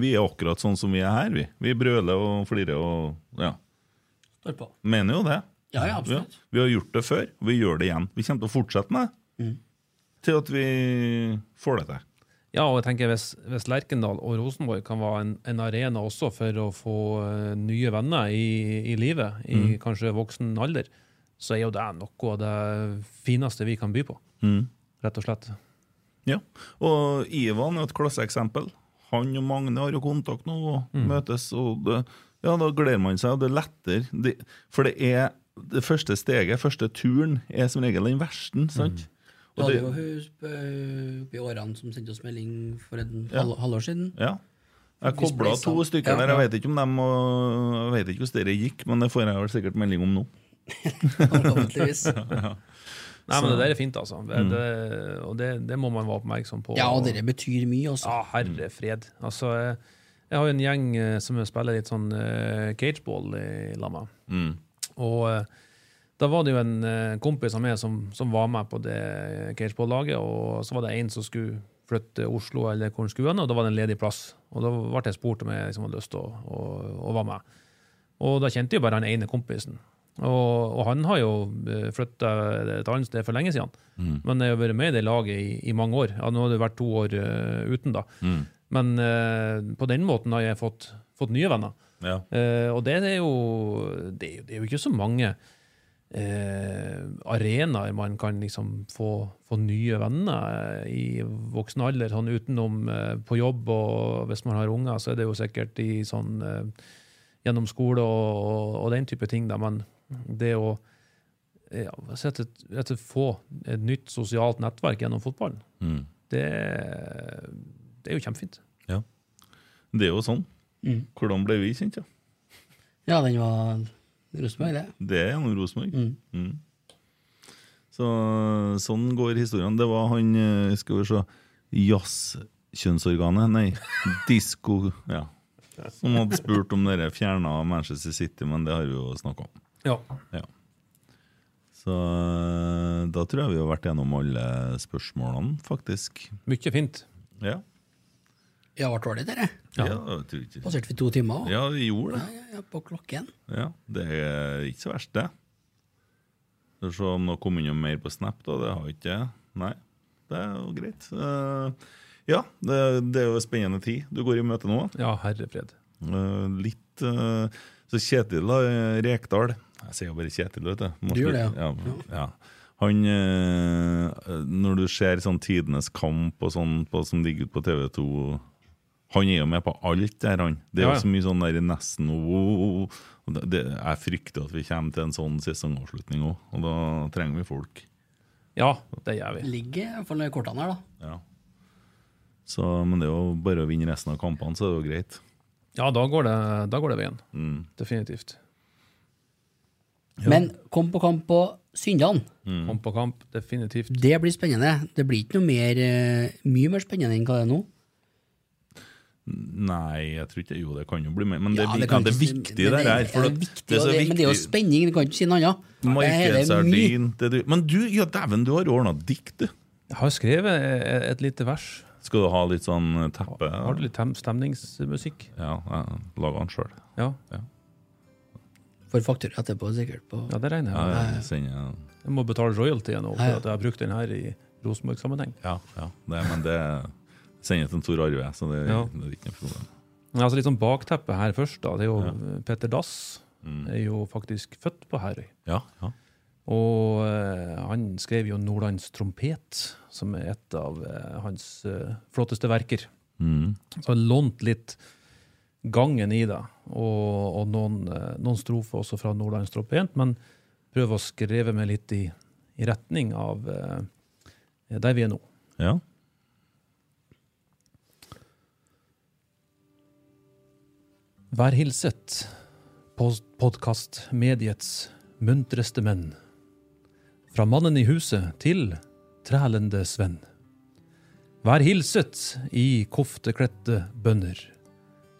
vi er akkurat sånn som vi er her. Vi, vi brøler og flirer og ja. Står på. Mener jo det. Ja, ja, absolutt. Ja, vi har gjort det før, og vi gjør det igjen. Vi kommer til å fortsette med det til at vi får det til. Ja, og jeg tenker hvis, hvis Lerkendal og Rosenborg kan være en, en arena også for å få eh, nye venner i, i livet, i kanskje voksen alder, så er jo det noe av det fineste vi kan by på. Rett og slett. Ja, og Ivan er et klasseeksempel. Han og Magne har jo kontakt nå og møtes. og det, ja, Da gleder man seg, og det er lettere. Det, for det er det første steget, første turen, er som regel den verste. sant? Du Og hadde jo hun oppi årene som sendte oss melding for et Ja. halvår siden. ja. Jeg kobla to stykker Ja, der. Jeg vet ikke om dem, og jeg vet ikke hvordan det gikk, men det får jeg vel sikkert melding om nå. Forhåpentligvis. Nei, men det der er fint, altså. Det, det, og det, det må man være oppmerksom på. Ja, og det betyr mye, også. Ja, herre fred. Altså, jeg, jeg har jo en gjeng eh, som spiller litt sånn uh, cageball i lag med. Mm. Og eh, da var det jo en eh, kompis av meg som, som var med på det cageball-laget, og så var det en som skulle flytte til Oslo, eller hvor han skulle hen, og da var det en ledig plass. Og da ble jeg spurt om jeg liksom hadde lyst til å, å, å være med. Og da kjente jeg bare han ene kompisen. Og, og han har jo flytta et annet sted for lenge siden. Men jeg har vært med i det laget i, i mange år. Ja, nå har det vært to år uh, uten, da. Men uh, på den måten har jeg fått, fått nye venner. Ja. Uh, og det er jo det er, jo- det er jo ikke så mange uh, arenaer man kan liksom få, få nye venner eh, i voksen alder, sånn utenom uh, på jobb, og hvis man har unger, så er det jo sikkert i sånn gjennom skole og, og, og den type ting, da, men det å ja, sette, sette få et nytt sosialt nettverk gjennom fotballen, Mm. det, det er jo kjempefint. ja. Det er jo sånn. Mm. Hvordan ble vi kjent, ja? Ja, den var Rosenborg, det. Det er gjennom Rosenborg. Mm. Mm. Så sånn går historien. Det var han eh, Skal vi se Jazzkjønnsorganet? Nei, disko... Ja. Som hadde spurt om dere fjerna Manchester City, men det har vi jo snakka om. Ja. Ja. Så eh, da tror jeg vi har vært gjennom alle spørsmålene, faktisk. Mye fint. Ja. Ja, ble ålreit, dere. Ja. Ja, ikke. Passerte vi to timer òg? ja, vi gjorde det. ja, ja, på klokken. Ja, Det er ikke så verst, det. Skal vi se om det kom innom mer på Snap, da. Det har ikke. Nei, det er jo greit. Uh, ja, det, det er jo en spennende tid du går i møte nå. Ja, herre fred. Uh, litt uh, Så Kjetil da, eh, Rekdal Jeg sier jo bare Kjetil, vet du. Du gjør det, ja. ja. Han eh, Når du ser sånn Tidenes kamp og sånn på, som ligger ute på TV2 Han er jo med på alt der, han. Det er Ja, ja. jo så mye sånn der nesten oh, og det, det, Jeg frykter at vi kommer til en sånn sesongavslutning òg, og da trenger vi folk. Ja, det gjør vi. Ligger iallfall i kortene her, da. Ja. Så, men det er jo bare å vinne resten av kampene, så er det jo greit. Ja, da går det, da går det veien. Mm. Definitivt. Men kom på kamp på Syndal. Mm. Kom på kamp, definitivt. Det blir spennende. Det blir ikke noe mer, eh, mye mer spennende enn hva det er nå. Nei, jeg tror ikke Jo, det kan jo bli mer, men det, Ja, er, kan ja, det er viktig, det her. For det, viktig, det er så det, Men det er jo spenning, det kan ikke si noe annet. Det er det du, Men du, ja dæven, du har ordna dikt, du. Jeg har skrevet et, et lite vers. Skal du ha litt sånn teppe? Har du litt stemningsmusikk? Ja, jeg lager den sjøl. Ja, Får faktura etterpå, sikkert. På. ja det regner jeg Ja, jeg, jeg Jeg må betale royalty nå for Ja, ja. at jeg har brukt den her i Rosenborg-sammenheng. Ja, ja det, men det sender jeg til Tor Arve, så det, Ja. det er ikke noe problem. Altså litt sånn bakteppe her først. da, det er jo Ja. Petter Dass Mm. er jo faktisk født på Herøy. Ja, ja. Og uh, han skrev jo 'Nordlands trompet', som er et av uh, hans uh, flotteste verker. Mm. Så han lånt litt gangen i det, og, og noen, noen strofer også fra Nordlands trompet, men prøver å skrive meg litt i, i retning av der vi er nå. ja. Vær hilset, podkastmediets muntreste menn. Fra mannen i huset til trælende Sven. Vær hilset i koftekledte bønder,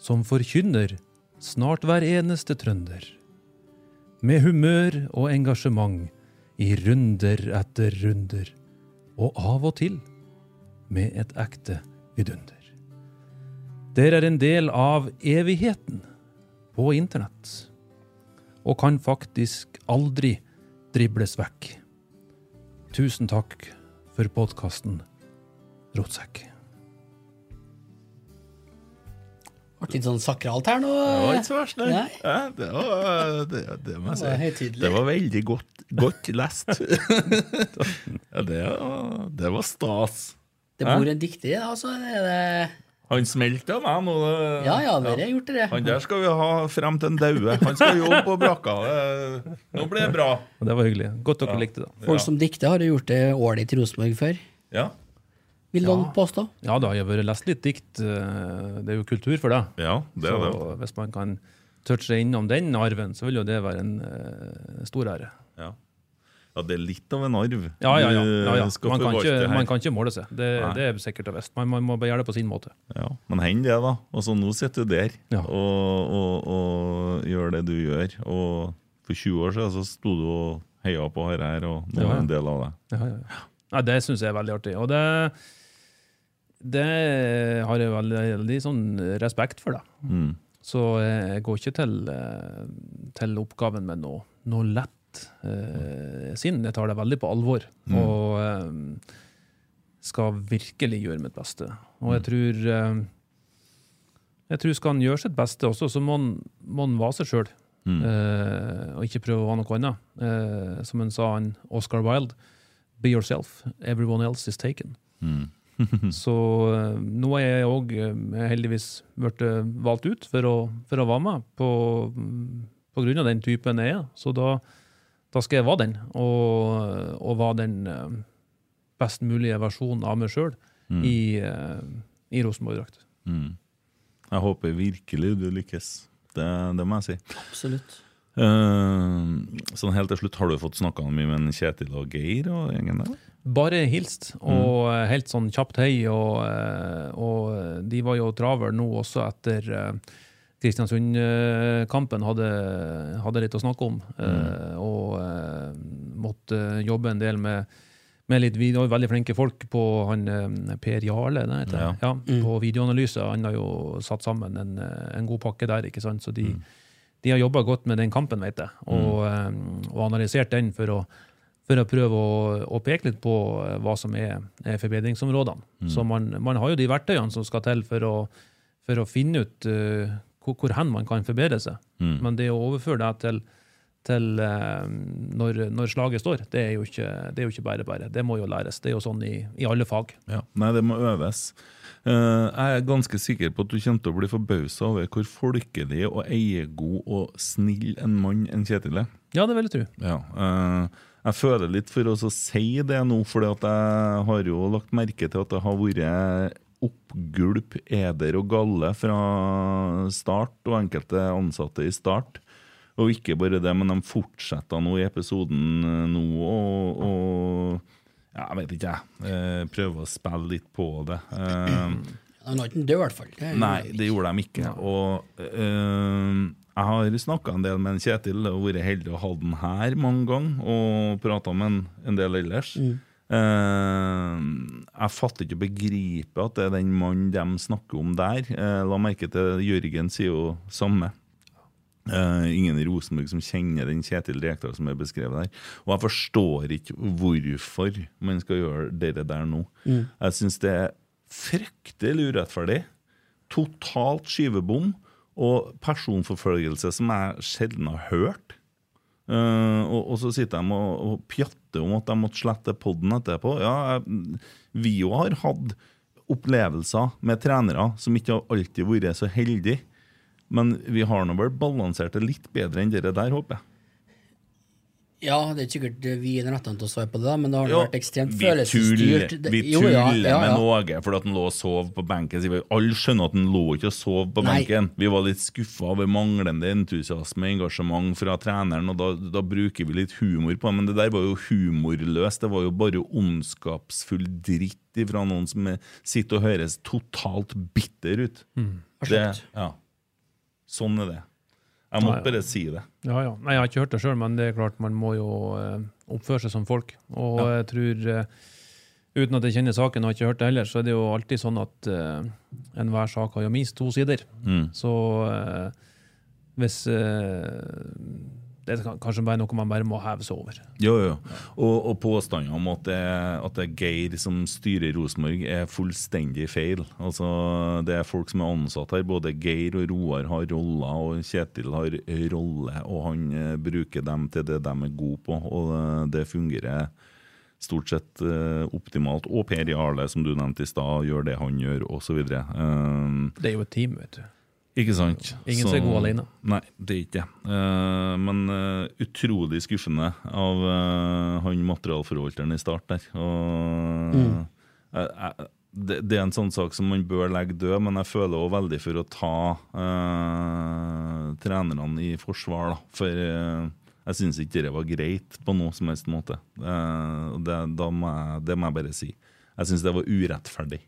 som forkynner snart hver eneste trønder. Med humør og engasjement i runder etter runder, og av og til med et ekte vidunder. Dere er en del av evigheten på internett. og kan faktisk aldri dribles vekk. Tusen takk for podkasten Rotsekk. Ble litt sånn sakralt her nå. Det var ikke så verst, nei. Nei. Ja, det, var, det, det må jeg Det var si. Det var veldig godt, godt lest. ja, det, var- det var stas. Det bor en dikter i det, altså. Det er det. Han smelta meg nå. det- Ja ja, dere har gjort det. Han der skal vi ha frem til han daue. Han skal jobbe på brakka. Nå blir det bra. Det var hyggelig. Godt dere likte det. Folk som dikter, har jo gjort det ålreit i Rosenborg før, Ja. vil noen påstå. Ja da, har jeg vært lest litt dikt. eh, Det er jo kultur for det. ja, det er det. Så hvis man kan touche innom den arven, så vil jo det være en uh, stor ære. Ja. det er litt av en arv. Ja, ja, ja. Ja. Man, kan ikke, man kan ikke måle seg. Det, det er sikkert og visst. Man, man må gjøre det på sin måte. Ja, Men hend det, da. Og så nå sitter du der og, og, og gjør det du gjør. Og for 20 år siden så sto du og heia på her her, og nå Ja, er en del av det. Ja, ja, ja. Nei, det syns jeg er veldig artig. Og det, det har jeg veldig, veldig sånn respekt for. da. Mm. Så jeg går ikke til, eh, til oppgaven med noe, noe lett eh, sinn. Jeg tar det veldig på alvor. Og eh, skal virkelig gjøre mitt beste. Og jeg tror eh, jeg tror Skal han gjøre sitt beste også, så må han, må han være seg sjøl. Eh, og ikke prøve å være noe annet. Eh, som han sa, han Oscar Wilde. Be yourself. Everyone else is taken. så eh, nå er jeg òg heldigvis blitt valgt ut for å, for å være med på, mm, på grunn av den typen jeg er. Så da, da skal jeg være den, og, og være den eh, best mulige versjonen av meg sjøl i, eh, i Rosenborg-drakt. Mm. Jeg håper virkelig du lykkes. Det, det må jeg si. Absolutt. Uh, sånn helt til slutt, Har du fått snakka mye med Kjetil og Geir og gjengen der? Bare hilst, og mm. helt sånn kjapt hei. Og, og de var jo travel nå også etter eh, Kristiansund-kampen. Hadde, hadde litt å snakke om. eh, Og uh, måtte jobbe en del med, med litt video. Veldig flinke folk på han eh, Per Jarle det heter, Ja. ja, på videoanalyse. Han har jo satt sammen en, eh, en god pakke der. ikke sant? Så de, de har jobba godt med den kampen, vet jeg, og, eh, og analysert den for å for å prøve å, å peke litt på eh, hva som er, er forbedringsområdene. Så man, man har jo de verktøyene som skal til for å, for å finne ut eh, hvor, hvor hen man kan forbedre seg. Men det å overføre det til, til eh, når, når slaget står, det er, jo ikke, det er jo ikke bare bare. Det må jo læres. Det er jo sånn i, i alle fag. Ja. Nei, det må øves. Eh, jeg er ganske sikker på at du kommer til å bli forbausa over hvor folkelig og eiegod og snill en mann en Kjetil er. Ja, det vil jeg tro. Ja, eh, jeg føler litt for å si det nå, for jeg har jo lagt merke til at det har vært oppgulp, eder og galle fra start, og enkelte ansatte i start. Og ikke bare det, men de fortsetter nå i episoden eh, nå og, og ja, Jeg vet ikke, jeg. Eh, prøver å spille litt på det. Eh, Han har ikke død, i hvert fall. Nei, det gjorde de ikke. Og øh, jeg har snakka en del med en Kjetil og vært heldig å ha den her mange ganger, og prata med en, en del ellers. Eh, jeg fatter ikke å begripe at det er den mannen de snakker om der. Eh, la merke til Jørgen sier jo samme. Uh, ingen i Rosenborg som kjenner den Kjetil Rekdal som er beskrevet der. Og jeg forstår ikke hvorfor man skal gjøre det der nå. Jeg syns det er fryktelig urettferdig. Totalt skyvebom og personforfølgelse som jeg sjelden har hørt. Eh, og, og så sitter de og, og pjatter om at de måtte slette podden etterpå. Ja, vi jo har hatt opplevelser med trenere som ikke har alltid vært så heldige. Men vi har nå vel balansert det litt bedre enn dere der, håper jeg. Ja, det er ikke sikkert vi er rettene til å svare på det, men det har jo, vært ekstremt følelsesstyrt. vi tuller ja, ja, med ja. Norge fordi at han lå og sov på benken. Alle skjønner at han lå ikke og sov på Nei. benken. Vi var litt skuffa over manglende entusiasme og engasjement fra treneren, og da, da bruker vi litt humor på det. Men det der var jo humorløst. Det var jo bare ondskapsfull dritt fra noen som er- sitter og høres totalt bitter ut. Det, ja. Sånn er det. Jeg måtte Ja, ja. bare si det. Ja, ja. Nei, jeg har ikke hørt det sjøl, men det er klart man må jo eh, oppføre seg som folk. Og jeg tror, eh, uten at jeg kjenner saken og har ikke hørt det heller, så er det jo alltid sånn at eh, enhver sak har jo minst to sider. Mm. Så hvis det er kanskje bare noe man bare må heve seg over. Jo, jo. Og, og påstanden om at det, at det er Geir som styrer Rosenborg, er fullstendig feil. Altså, Det er folk som er ansatt her. Både Geir og Roar har roller, og Kjetil har rolle. Og han eh, bruker dem til det de er gode på, og eh, det fungerer stort sett eh, optimalt. Og Per Jarle, som du nevnte i stad, gjør det han gjør, osv. Uh, Det er jo et team, vet du. Ikke sant? Ingen som er god alene. Nei, det er ikke det. Uh, men uh, utrolig skuffende av uh, han materialforvalteren i start der. Og, eh, det, det er en sånn sak som man bør legge død, men jeg føler òg veldig for å ta eh, trenerne i forsvar. Da. For jeg syns ikke det var greit på noe som helst måte. Det, da må jeg, det må jeg bare si. Jeg syns det var urettferdig.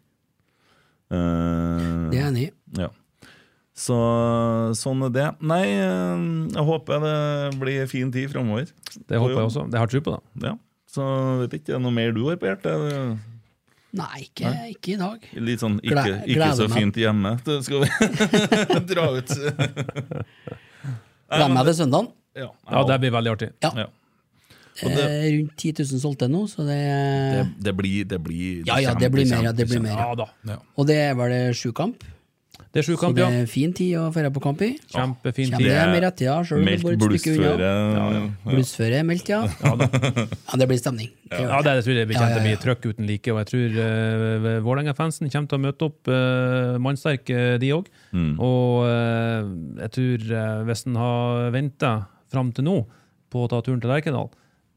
Eh, Det er jeg enig i. ja. Så sånn er det. Nei, eh, jeg håper det blir fin tid framover. Det håper jeg også. Det har tro på, da. Ja. Så vet ikke, er det noe mer du har på hjertet? Nei, ikke, ikke i dag. Litt sånn ikke, Gle- ikke så meg. fint hjemme. Det skal vi dra ut. Gleder meg til søndagen. Ja, Ja, Det blir veldig artig. Ja. ja. Det er rundt 10 000 solgte nå, så det, Det, det blir Det blir Ja, ja, det blir mer, ja, det blir mer. Ja da. Ja. Og det er vel sju kamp, Det er sju så det ja. er fin tid å dra på kamp i. Kjempefin tid. Kjempe med ja. sjøl om det Meldt bor et stykke unna. blussføre. Blussføre er meldt, ja. Ja, det blir stemning. Det Ja, det. det tror jeg vi Ja, kommer ja, til å bli trøkk uten like. Og jeg tror uh, Vålerenga-fansen kommer til å møte opp uh, mannsterke, de òg. Mm. Og uh, jeg tror uh, hvis en har venta fram til nå på å ta turen til Lerkendal,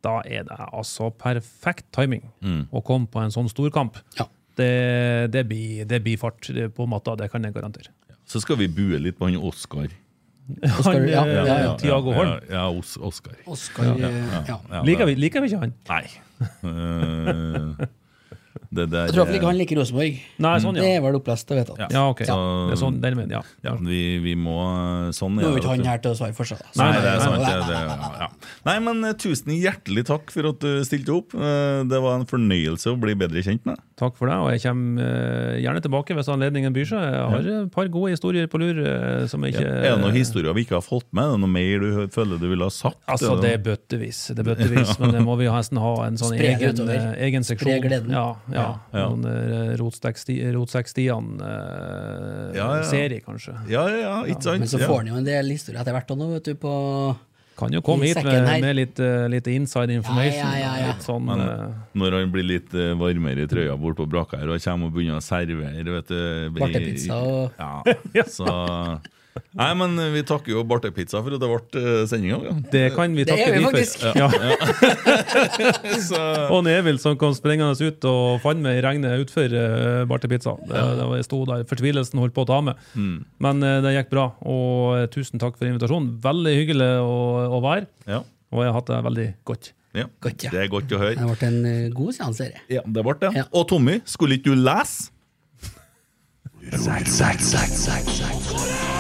da er det altså perfekt timing Mm. å komme på en sånn storkamp. Ja. Det, det, blir, det blir fart på matta, det kan jeg garantere. Så skal vi bue litt på han Oskar. Oskar, Han, ja, eh, ja, ja. Tiago Holm. Ja, ja Os Oskar. Oskar, eh, ja. Ja, Liker vi, liker vi ikke han? Nei. Eh, det der Jeg tror ikke han liker Rosenborg. Nei, sånn, Det ja. er vel opplest og vedtatt. Ja. Ja, ok. Så- Det er sånn, den mener, ja. Ja, vi, vi må Sånn Nå er jo det, ikke han her til å svare for seg. Nei, det er sant. det, det, ja. Nei, men eh, Tusen hjertelig takk for at du stilte opp. Eh, Det var en fornøyelse å bli bedre kjent med. Takk for det, og jeg kommer eh, gjerne tilbake hvis anledningen byr seg. Jeg har et par gode historier på lur eh, som jeg ikke Er det noen historier vi ikke har fått med? Er det noe mer du føler du ville ha sagt? Altså, det er bøttevis, det er bøttevis men det må vi nesten ha en sånn egen, eh, egen seksjon. Ja, Ja, ja. Ja. Noen eh, Rotsekk-Stian-serie, ja. kanskje. Ja, ja, ja, ikke sant? Men så får han jo en del historier etter hvert òg, vet du, på Kan jo komme hit med, med litt, uh, litt inside information. Ja, ja, ja, ja. Litt sånn, Men uh, når han blir litt uh, varmere i trøya bort på brakka her og kommer og begynner å servere vet du, Bartepizza og Ja, så Nei, men vi takker jo Bartepizza for at det ble eh, sendinga. Ja. det kan vi takke vi for. Ja. Så, Og en som kom sprengende ut og fant meg i regnet utfor uh, Bartepizza. Det, det sto der, Fortvilelsen holdt på å ta meg. mm, Men eh, det gikk bra, og eh, tusen takk for invitasjonen. Veldig hyggelig å, å være, ja, og jeg har hatt det veldig godt. ja. Godt, ja. Det er godt å høre. Det ble en eh, god seanse. Ja, det ble det. Ja. Og Tommy, skulle ikke du lese? Oh,